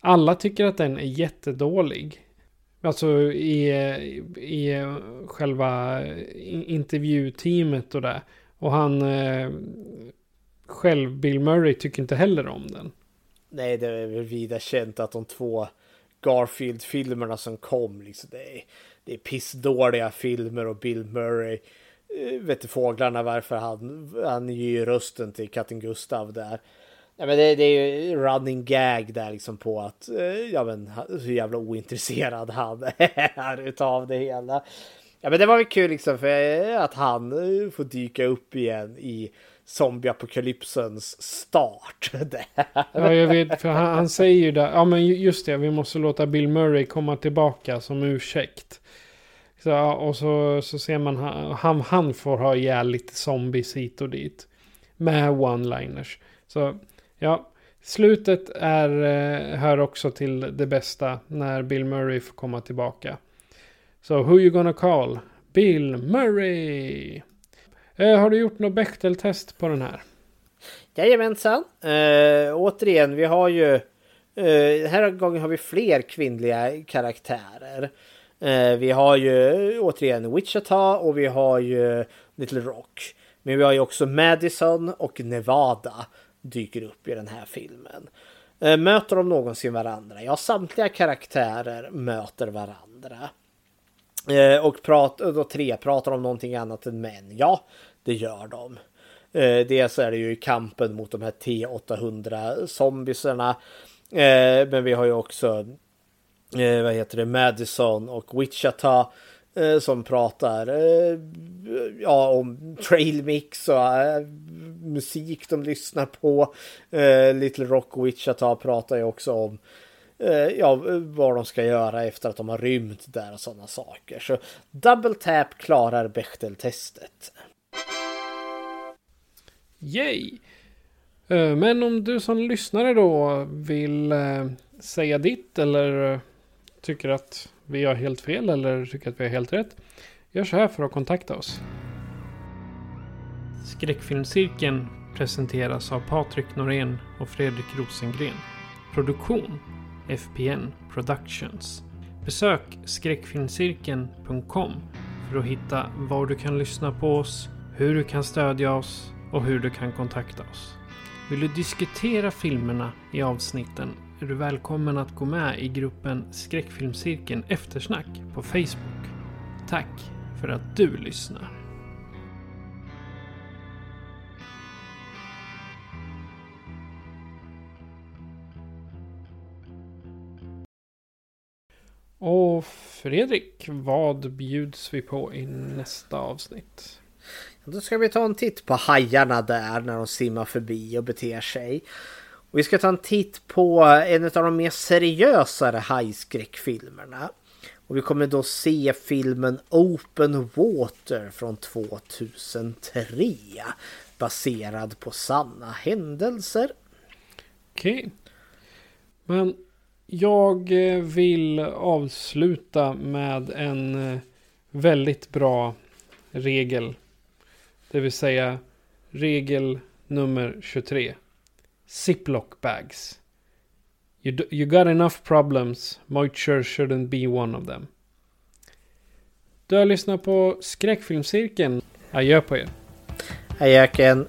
Alla tycker att den är jättedålig. Alltså i, i själva intervjuteamet och det. Och han eh, själv, Bill Murray, tycker inte heller om den. Nej, det är väl vida känt att de två Garfield-filmerna som kom, liksom, det är, det är pissdåliga filmer och Bill Murray eh, vet du fåglarna varför han, han ger rösten till katten Gustav där. Ja, men det, det är ju running gag där liksom på att, eh, ja men hur jävla ointresserad han [laughs] är utav det hela. Ja men det var väl kul liksom för eh, att han eh, får dyka upp igen i zombieapokalypsens start. [laughs] ja, jag vet, för han, han, säger ju där, ja men just det, vi måste låta Bill Murray komma tillbaka som ursäkt. Så, och så, så ser man han, han får ha ihjäl lite zombies hit och dit. Med one-liners. Så ja, slutet är, eh, hör också till det bästa när Bill Murray får komma tillbaka. Så who you gonna call? Bill Murray! Eh, har du gjort något Bechteltest på den här? Jajamensan. Eh, återigen, vi har ju... Eh, här gången har vi fler kvinnliga karaktärer. Eh, vi har ju återigen Wichita och vi har ju Little Rock. Men vi har ju också Madison och Nevada dyker upp i den här filmen. Eh, möter de någonsin varandra? Ja, samtliga karaktärer möter varandra. Eh, och pratar, då tre pratar om någonting annat än män. Ja, det gör de. Eh, dels är det ju kampen mot de här T800 zombisarna. Men vi har ju också vad heter det, Madison och Wichita Eh, som pratar eh, ja, om trailmix och eh, musik de lyssnar på. Eh, Little Rock Wichita pratar ju också om eh, ja, vad de ska göra efter att de har rymt där och sådana saker. Så Double Tap klarar Bechtel-testet. Yay! Men om du som lyssnare då vill säga ditt eller tycker att vi har helt fel eller tycker att vi har helt rätt. Gör så här för att kontakta oss. Skräckfilmscirkeln presenteras av Patrik Norén och Fredrik Rosengren. Produktion FPN Productions. Besök skräckfilmscirkeln.com för att hitta var du kan lyssna på oss, hur du kan stödja oss och hur du kan kontakta oss. Vill du diskutera filmerna i avsnitten är du välkommen att gå med i gruppen Skräckfilmscirkeln Eftersnack på Facebook. Tack för att du lyssnar. Och Fredrik, vad bjuds vi på i nästa avsnitt? Då ska vi ta en titt på hajarna där när de simmar förbi och beter sig. Och vi ska ta en titt på en av de mer seriösare hajskräckfilmerna. Och vi kommer då se filmen Open Water från 2003. Baserad på sanna händelser. Okej. Okay. Men jag eh, vill avsluta med en eh, väldigt bra regel. Det vill säga regel nummer 23. Ziplock bags. You, do, you got enough problems. Moisture shouldn't be one of them. Du har lyssnat på Skräckfilmscirkeln. Adjö på er. Ajöken.